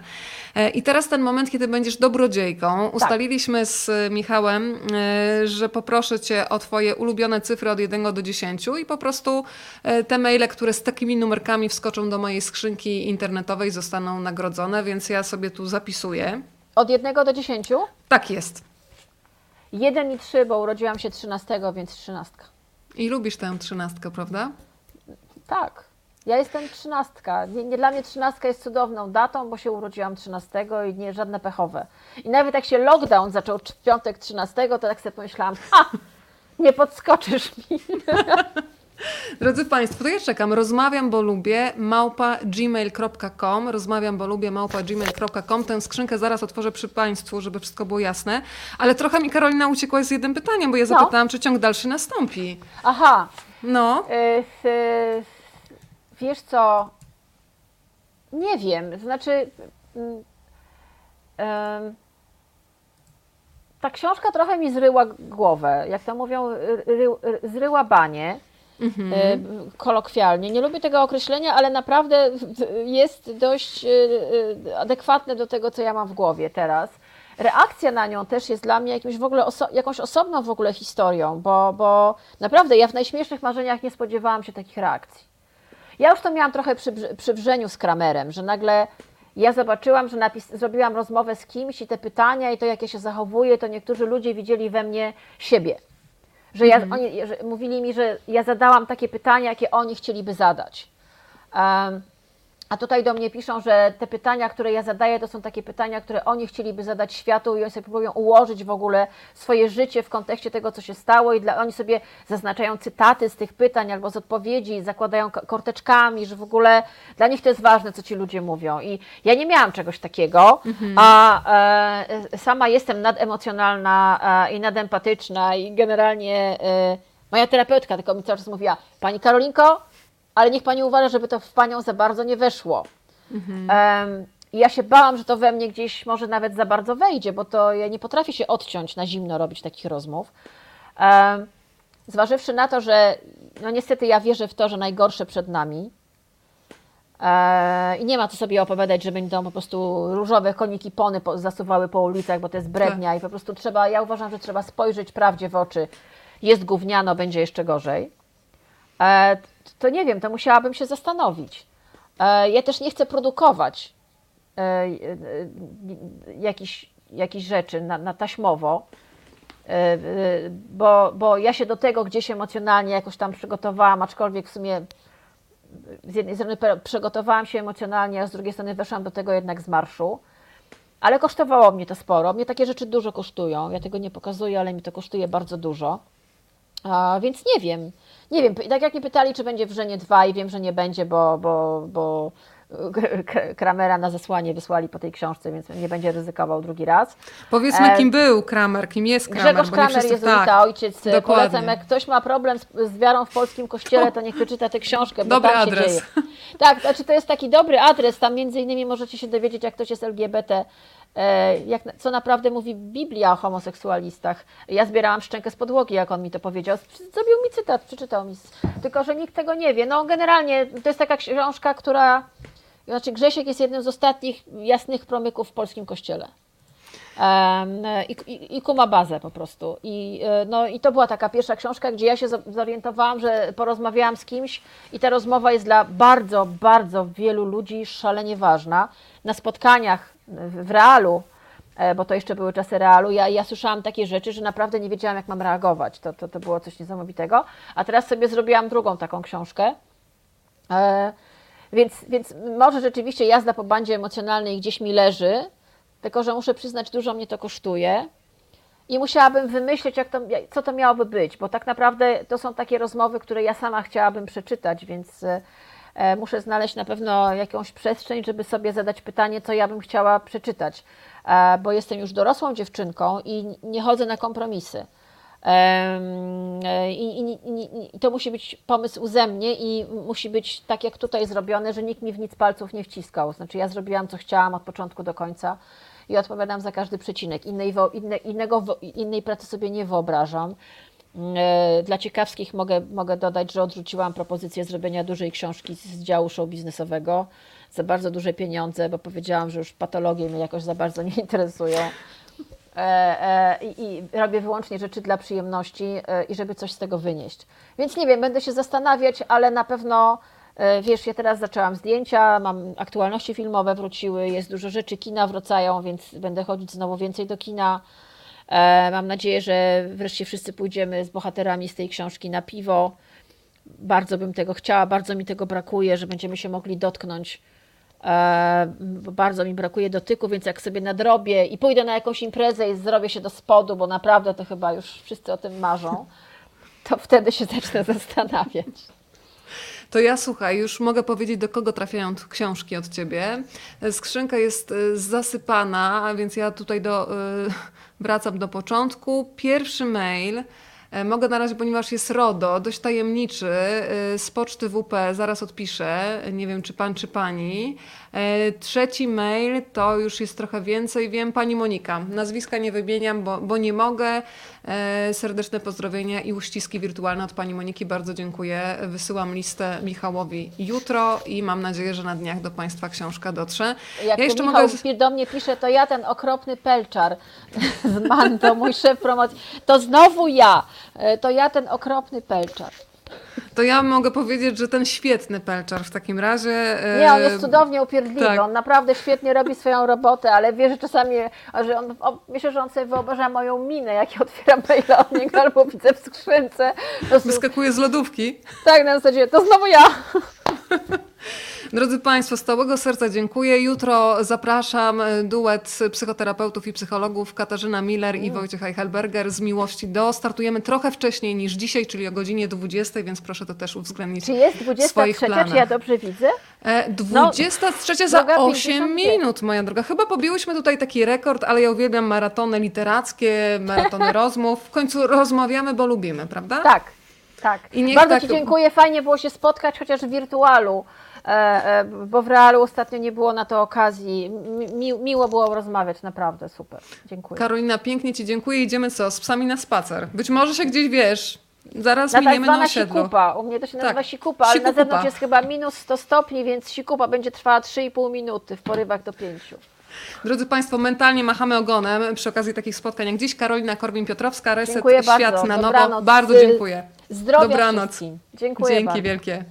Speaker 1: E, I teraz ten moment, kiedy będziesz dobrodziejką. Ustaliliśmy z Michałem, e, że poproszę Cię o Twoje ulubione cyfry od 1 do 10 i po prostu e, te maile, które z takimi numerkami wskoczą do mojej skrzynki internetowej zostaną nagrodzone, więc ja sobie tu zapisuję.
Speaker 2: Od jednego do dziesięciu?
Speaker 1: Tak jest.
Speaker 2: Jeden i trzy, bo urodziłam się trzynastego, więc trzynastka.
Speaker 1: I lubisz tę trzynastkę, prawda?
Speaker 2: Tak. Ja jestem trzynastka. Nie, nie, dla mnie trzynastka jest cudowną datą, bo się urodziłam trzynastego i nie żadne pechowe. I nawet jak się lockdown zaczął w piątek trzynastego, to tak sobie pomyślałam, ha, nie podskoczysz mi. *laughs*
Speaker 1: Drodzy Państwo, to ja czekam. Rozmawiam, bo lubię, małpa gmail.com. Rozmawiam, bo lubię, małpa gmail.com. Tę skrzynkę zaraz otworzę przy Państwu, żeby wszystko było jasne. Ale trochę mi Karolina uciekła z jednym pytaniem, bo ja
Speaker 2: No.
Speaker 1: zapytałam, czy ciąg dalszy nastąpi.
Speaker 2: Aha,
Speaker 1: No,
Speaker 2: y, y, wiesz co, nie wiem, znaczy em, ta książka trochę mi zryła głowę, jak to mówią, ry, ry, zryła banie.
Speaker 1: Mhm.
Speaker 2: kolokwialnie. Nie lubię tego określenia, ale naprawdę jest dość y, y, adekwatne do tego, co ja mam w głowie teraz. Reakcja na nią też jest dla mnie jakimś w ogóle oso- jakąś osobną w ogóle historią, bo, bo naprawdę ja w najśmiesznych marzeniach nie spodziewałam się takich reakcji. Ja już to miałam trochę przy, przy Brzeniu z Kramerem, że nagle ja zobaczyłam, że zrobiłam rozmowę z kimś i te pytania i to, jak ja się zachowuję, to niektórzy ludzie widzieli we mnie siebie. Że ja, oni że mówili mi, że ja zadałam takie pytania, jakie oni chcieliby zadać. Um, A tutaj do mnie piszą, że te pytania, które ja zadaję, to są takie pytania, które oni chcieliby zadać światu i oni sobie próbują ułożyć w ogóle swoje życie w kontekście tego, co się stało i dla, oni sobie zaznaczają cytaty z tych pytań albo z odpowiedzi, zakładają ko- korteczkami, że w ogóle dla nich to jest ważne, co ci ludzie mówią. I ja nie miałam czegoś takiego, a e, sama jestem nademocjonalna e, i nadempatyczna i generalnie e, moja terapeutka tylko mi cały czas mówiła, Pani Karolinko, ale niech pani uważa, żeby to w panią za bardzo nie weszło. Em, i ja się bałam, że to we mnie gdzieś może nawet za bardzo wejdzie, bo to ja nie potrafię się odciąć na zimno robić takich rozmów. Em, zważywszy na to, że no niestety ja wierzę w to, że najgorsze przed nami. E, I nie ma co sobie opowiadać, że będą po prostu różowe koniki pony po, zasuwały po ulicach, bo to jest brednia i po prostu trzeba, ja uważam, że trzeba spojrzeć prawdzie w oczy. Jest gówniano, będzie jeszcze gorzej. To nie wiem, to musiałabym się zastanowić. E, ja też nie chcę produkować e, e, jakichś jakichś rzeczy na, na taśmowo, bo, bo ja się do tego gdzieś emocjonalnie jakoś tam przygotowałam, aczkolwiek w sumie z jednej strony przygotowałam się emocjonalnie, a z drugiej strony weszłam do tego jednak z marszu. Ale kosztowało mnie to sporo. Mnie takie rzeczy dużo kosztują. Ja tego nie pokazuję, ale mi to kosztuje bardzo dużo. A, więc nie wiem. Nie wiem. Tak jak mnie pytali, czy będzie w Żenie 2 i wiem, że nie będzie, bo, bo, bo K- Kramera na zesłanie wysłali po tej książce, więc nie będzie ryzykował drugi raz.
Speaker 1: Powiedzmy,
Speaker 2: E,
Speaker 1: kim był Kramer, kim jest Kramer.
Speaker 2: Grzegorz Kramer, jezuita,
Speaker 1: tak.
Speaker 2: ojciec.
Speaker 1: dokładnie.
Speaker 2: Polecam, jak ktoś ma problem z, z wiarą w polskim kościele, to niech przeczyta tę książkę, bo
Speaker 1: Dobry
Speaker 2: tam się
Speaker 1: adres.
Speaker 2: dzieje. Tak, znaczy to jest taki dobry adres, tam między innymi możecie się dowiedzieć, jak ktoś jest LGBT, e, jak, co naprawdę mówi Biblia o homoseksualistach. Ja zbierałam szczękę z podłogi, jak on mi to powiedział. Zrobił mi cytat, przeczytał mi. Tylko, że nikt tego nie wie. No generalnie to jest taka książka, która... Znaczy Grzesiek jest jednym z ostatnich jasnych promyków w polskim kościele. I, i, I kuma bazę po prostu. I, e, no, I to była taka pierwsza książka, gdzie ja się zo- zorientowałam, że porozmawiałam z kimś i ta rozmowa jest dla bardzo, bardzo wielu ludzi szalenie ważna. Na spotkaniach w, realu, e, bo to jeszcze były czasy realu, ja, ja słyszałam takie rzeczy, że naprawdę nie wiedziałam, jak mam reagować. To, to, to było coś niesamowitego. A teraz sobie zrobiłam drugą taką książkę. E, więc, więc może rzeczywiście jazda po bandzie emocjonalnej gdzieś mi leży, tylko że muszę przyznać, dużo mnie to kosztuje. I musiałabym wymyślić, jak to, co to miałoby być, bo tak naprawdę to są takie rozmowy, które ja sama chciałabym przeczytać, więc e, muszę znaleźć na pewno jakąś przestrzeń, żeby sobie zadać pytanie, co ja bym chciała przeczytać, e, bo jestem już dorosłą dziewczynką i nie chodzę na kompromisy. E, I, i, i, I to musi być pomysł ze mnie i musi być tak jak tutaj zrobione, że nikt mi w nic palców nie wciskał. Znaczy ja zrobiłam co chciałam od początku do końca i odpowiadam za każdy przecinek. Innej, inne, innego, innej pracy sobie nie wyobrażam. E, Dla ciekawskich mogę, mogę dodać, że odrzuciłam propozycję zrobienia dużej książki z działu show biznesowego za bardzo duże pieniądze, bo powiedziałam, że już patologie mnie jakoś za bardzo *laughs* nie interesują. E, e, i, i robię wyłącznie rzeczy dla przyjemności i żeby coś z tego wynieść. Więc nie wiem, będę się zastanawiać, ale na pewno wiesz, ja teraz zaczęłam zdjęcia, mam aktualności filmowe wróciły, jest dużo rzeczy, kina wracają, więc będę chodzić znowu więcej do kina. E, Mam nadzieję, że wreszcie wszyscy pójdziemy z bohaterami z tej książki na piwo. Bardzo bym tego chciała, bardzo mi tego brakuje, że będziemy się mogli dotknąć. E, bardzo mi brakuje dotyku, więc jak sobie nadrobię i pójdę na jakąś imprezę i zrobię się do spodu, bo naprawdę to chyba już wszyscy o tym marzą, to wtedy się zacznę *laughs* zastanawiać.
Speaker 1: To ja słuchaj, już mogę powiedzieć, do kogo trafiają książki od ciebie. E, Skrzynka jest zasypana, więc ja tutaj do, wracam do początku. Pierwszy mail. e, Mogę na razie, ponieważ jest RODO, dość tajemniczy, e, z poczty WP, zaraz odpiszę, nie wiem czy pan, czy pani. E, Trzeci mail to już jest trochę więcej, wiem, pani Monika. Nazwiska nie wymieniam, bo, bo nie mogę. E, Serdeczne pozdrowienia i uściski wirtualne od pani Moniki. Bardzo dziękuję. Wysyłam listę Michałowi jutro i mam nadzieję, że na dniach do państwa książka dotrze.
Speaker 2: Jak
Speaker 1: ja jeszcze
Speaker 2: Michał
Speaker 1: mogę...
Speaker 2: do mnie pisze, to ja ten okropny pelczar z Mando, mój szef promocji, to znowu ja, E, to ja ten okropny pelczar.
Speaker 1: To ja mogę powiedzieć, że ten świetny pelczar w takim razie. e,
Speaker 2: Nie, on jest cudownie upierdliwy,
Speaker 1: tak.
Speaker 2: on naprawdę świetnie robi swoją robotę, ale wie, że czasami, że on, o, myślę, że on sobie wyobraża moją minę, jak ja otwieram maila od niego *laughs* albo widzę w skrzynce. Prostu,
Speaker 1: Wyskakuje z lodówki.
Speaker 2: tak, na zasadzie, to znowu ja. *laughs*
Speaker 1: Drodzy Państwo, z całego serca dziękuję. Jutro zapraszam duet psychoterapeutów i psychologów Katarzyna Miller i Wojciech Eichelberger z Miłości do. Startujemy trochę wcześniej niż dzisiaj, czyli o godzinie 20, więc proszę to też uwzględnić
Speaker 2: Czy jest
Speaker 1: w
Speaker 2: 23,
Speaker 1: swoich
Speaker 2: czy ja dobrze widzę?
Speaker 1: E, 23 za
Speaker 2: droga
Speaker 1: 8
Speaker 2: 55.
Speaker 1: minut, moja droga. Chyba pobiłyśmy tutaj taki rekord, ale ja uwielbiam maratony literackie, maratony *laughs* rozmów. W końcu rozmawiamy, bo lubimy, prawda?
Speaker 2: Tak, tak. Bardzo
Speaker 1: tak-
Speaker 2: Ci dziękuję, fajnie było się spotkać, chociaż w wirtualu, bo w realu ostatnio nie było na to okazji. Mi, miło było rozmawiać, naprawdę super. Dziękuję.
Speaker 1: Karolina, pięknie Ci dziękuję. Idziemy co? Z psami na spacer. Być może się gdzieś wiesz. Zaraz
Speaker 2: Na tak
Speaker 1: miniemy na
Speaker 2: zwana
Speaker 1: osiedlu.
Speaker 2: sikupa. U mnie to się nazywa
Speaker 1: Tak,
Speaker 2: sikupa, ale na
Speaker 1: sikupa.
Speaker 2: zewnątrz jest chyba minus 100 stopni, więc sikupa będzie trwała 3,5 minuty w porywach do 5.
Speaker 1: Drodzy Państwo, mentalnie machamy ogonem przy okazji takich spotkań jak dziś. Karolina Korwin-Piotrowska, Reset
Speaker 2: Dziękuję
Speaker 1: Świat
Speaker 2: bardzo.
Speaker 1: na nowo.
Speaker 2: Dobranoc.
Speaker 1: Bardzo
Speaker 2: Zy-
Speaker 1: dziękuję.
Speaker 2: Zdrowia
Speaker 1: Dobranoc.
Speaker 2: wszystkim. Dziękuję
Speaker 1: Dzięki
Speaker 2: bardzo.
Speaker 1: wielkie.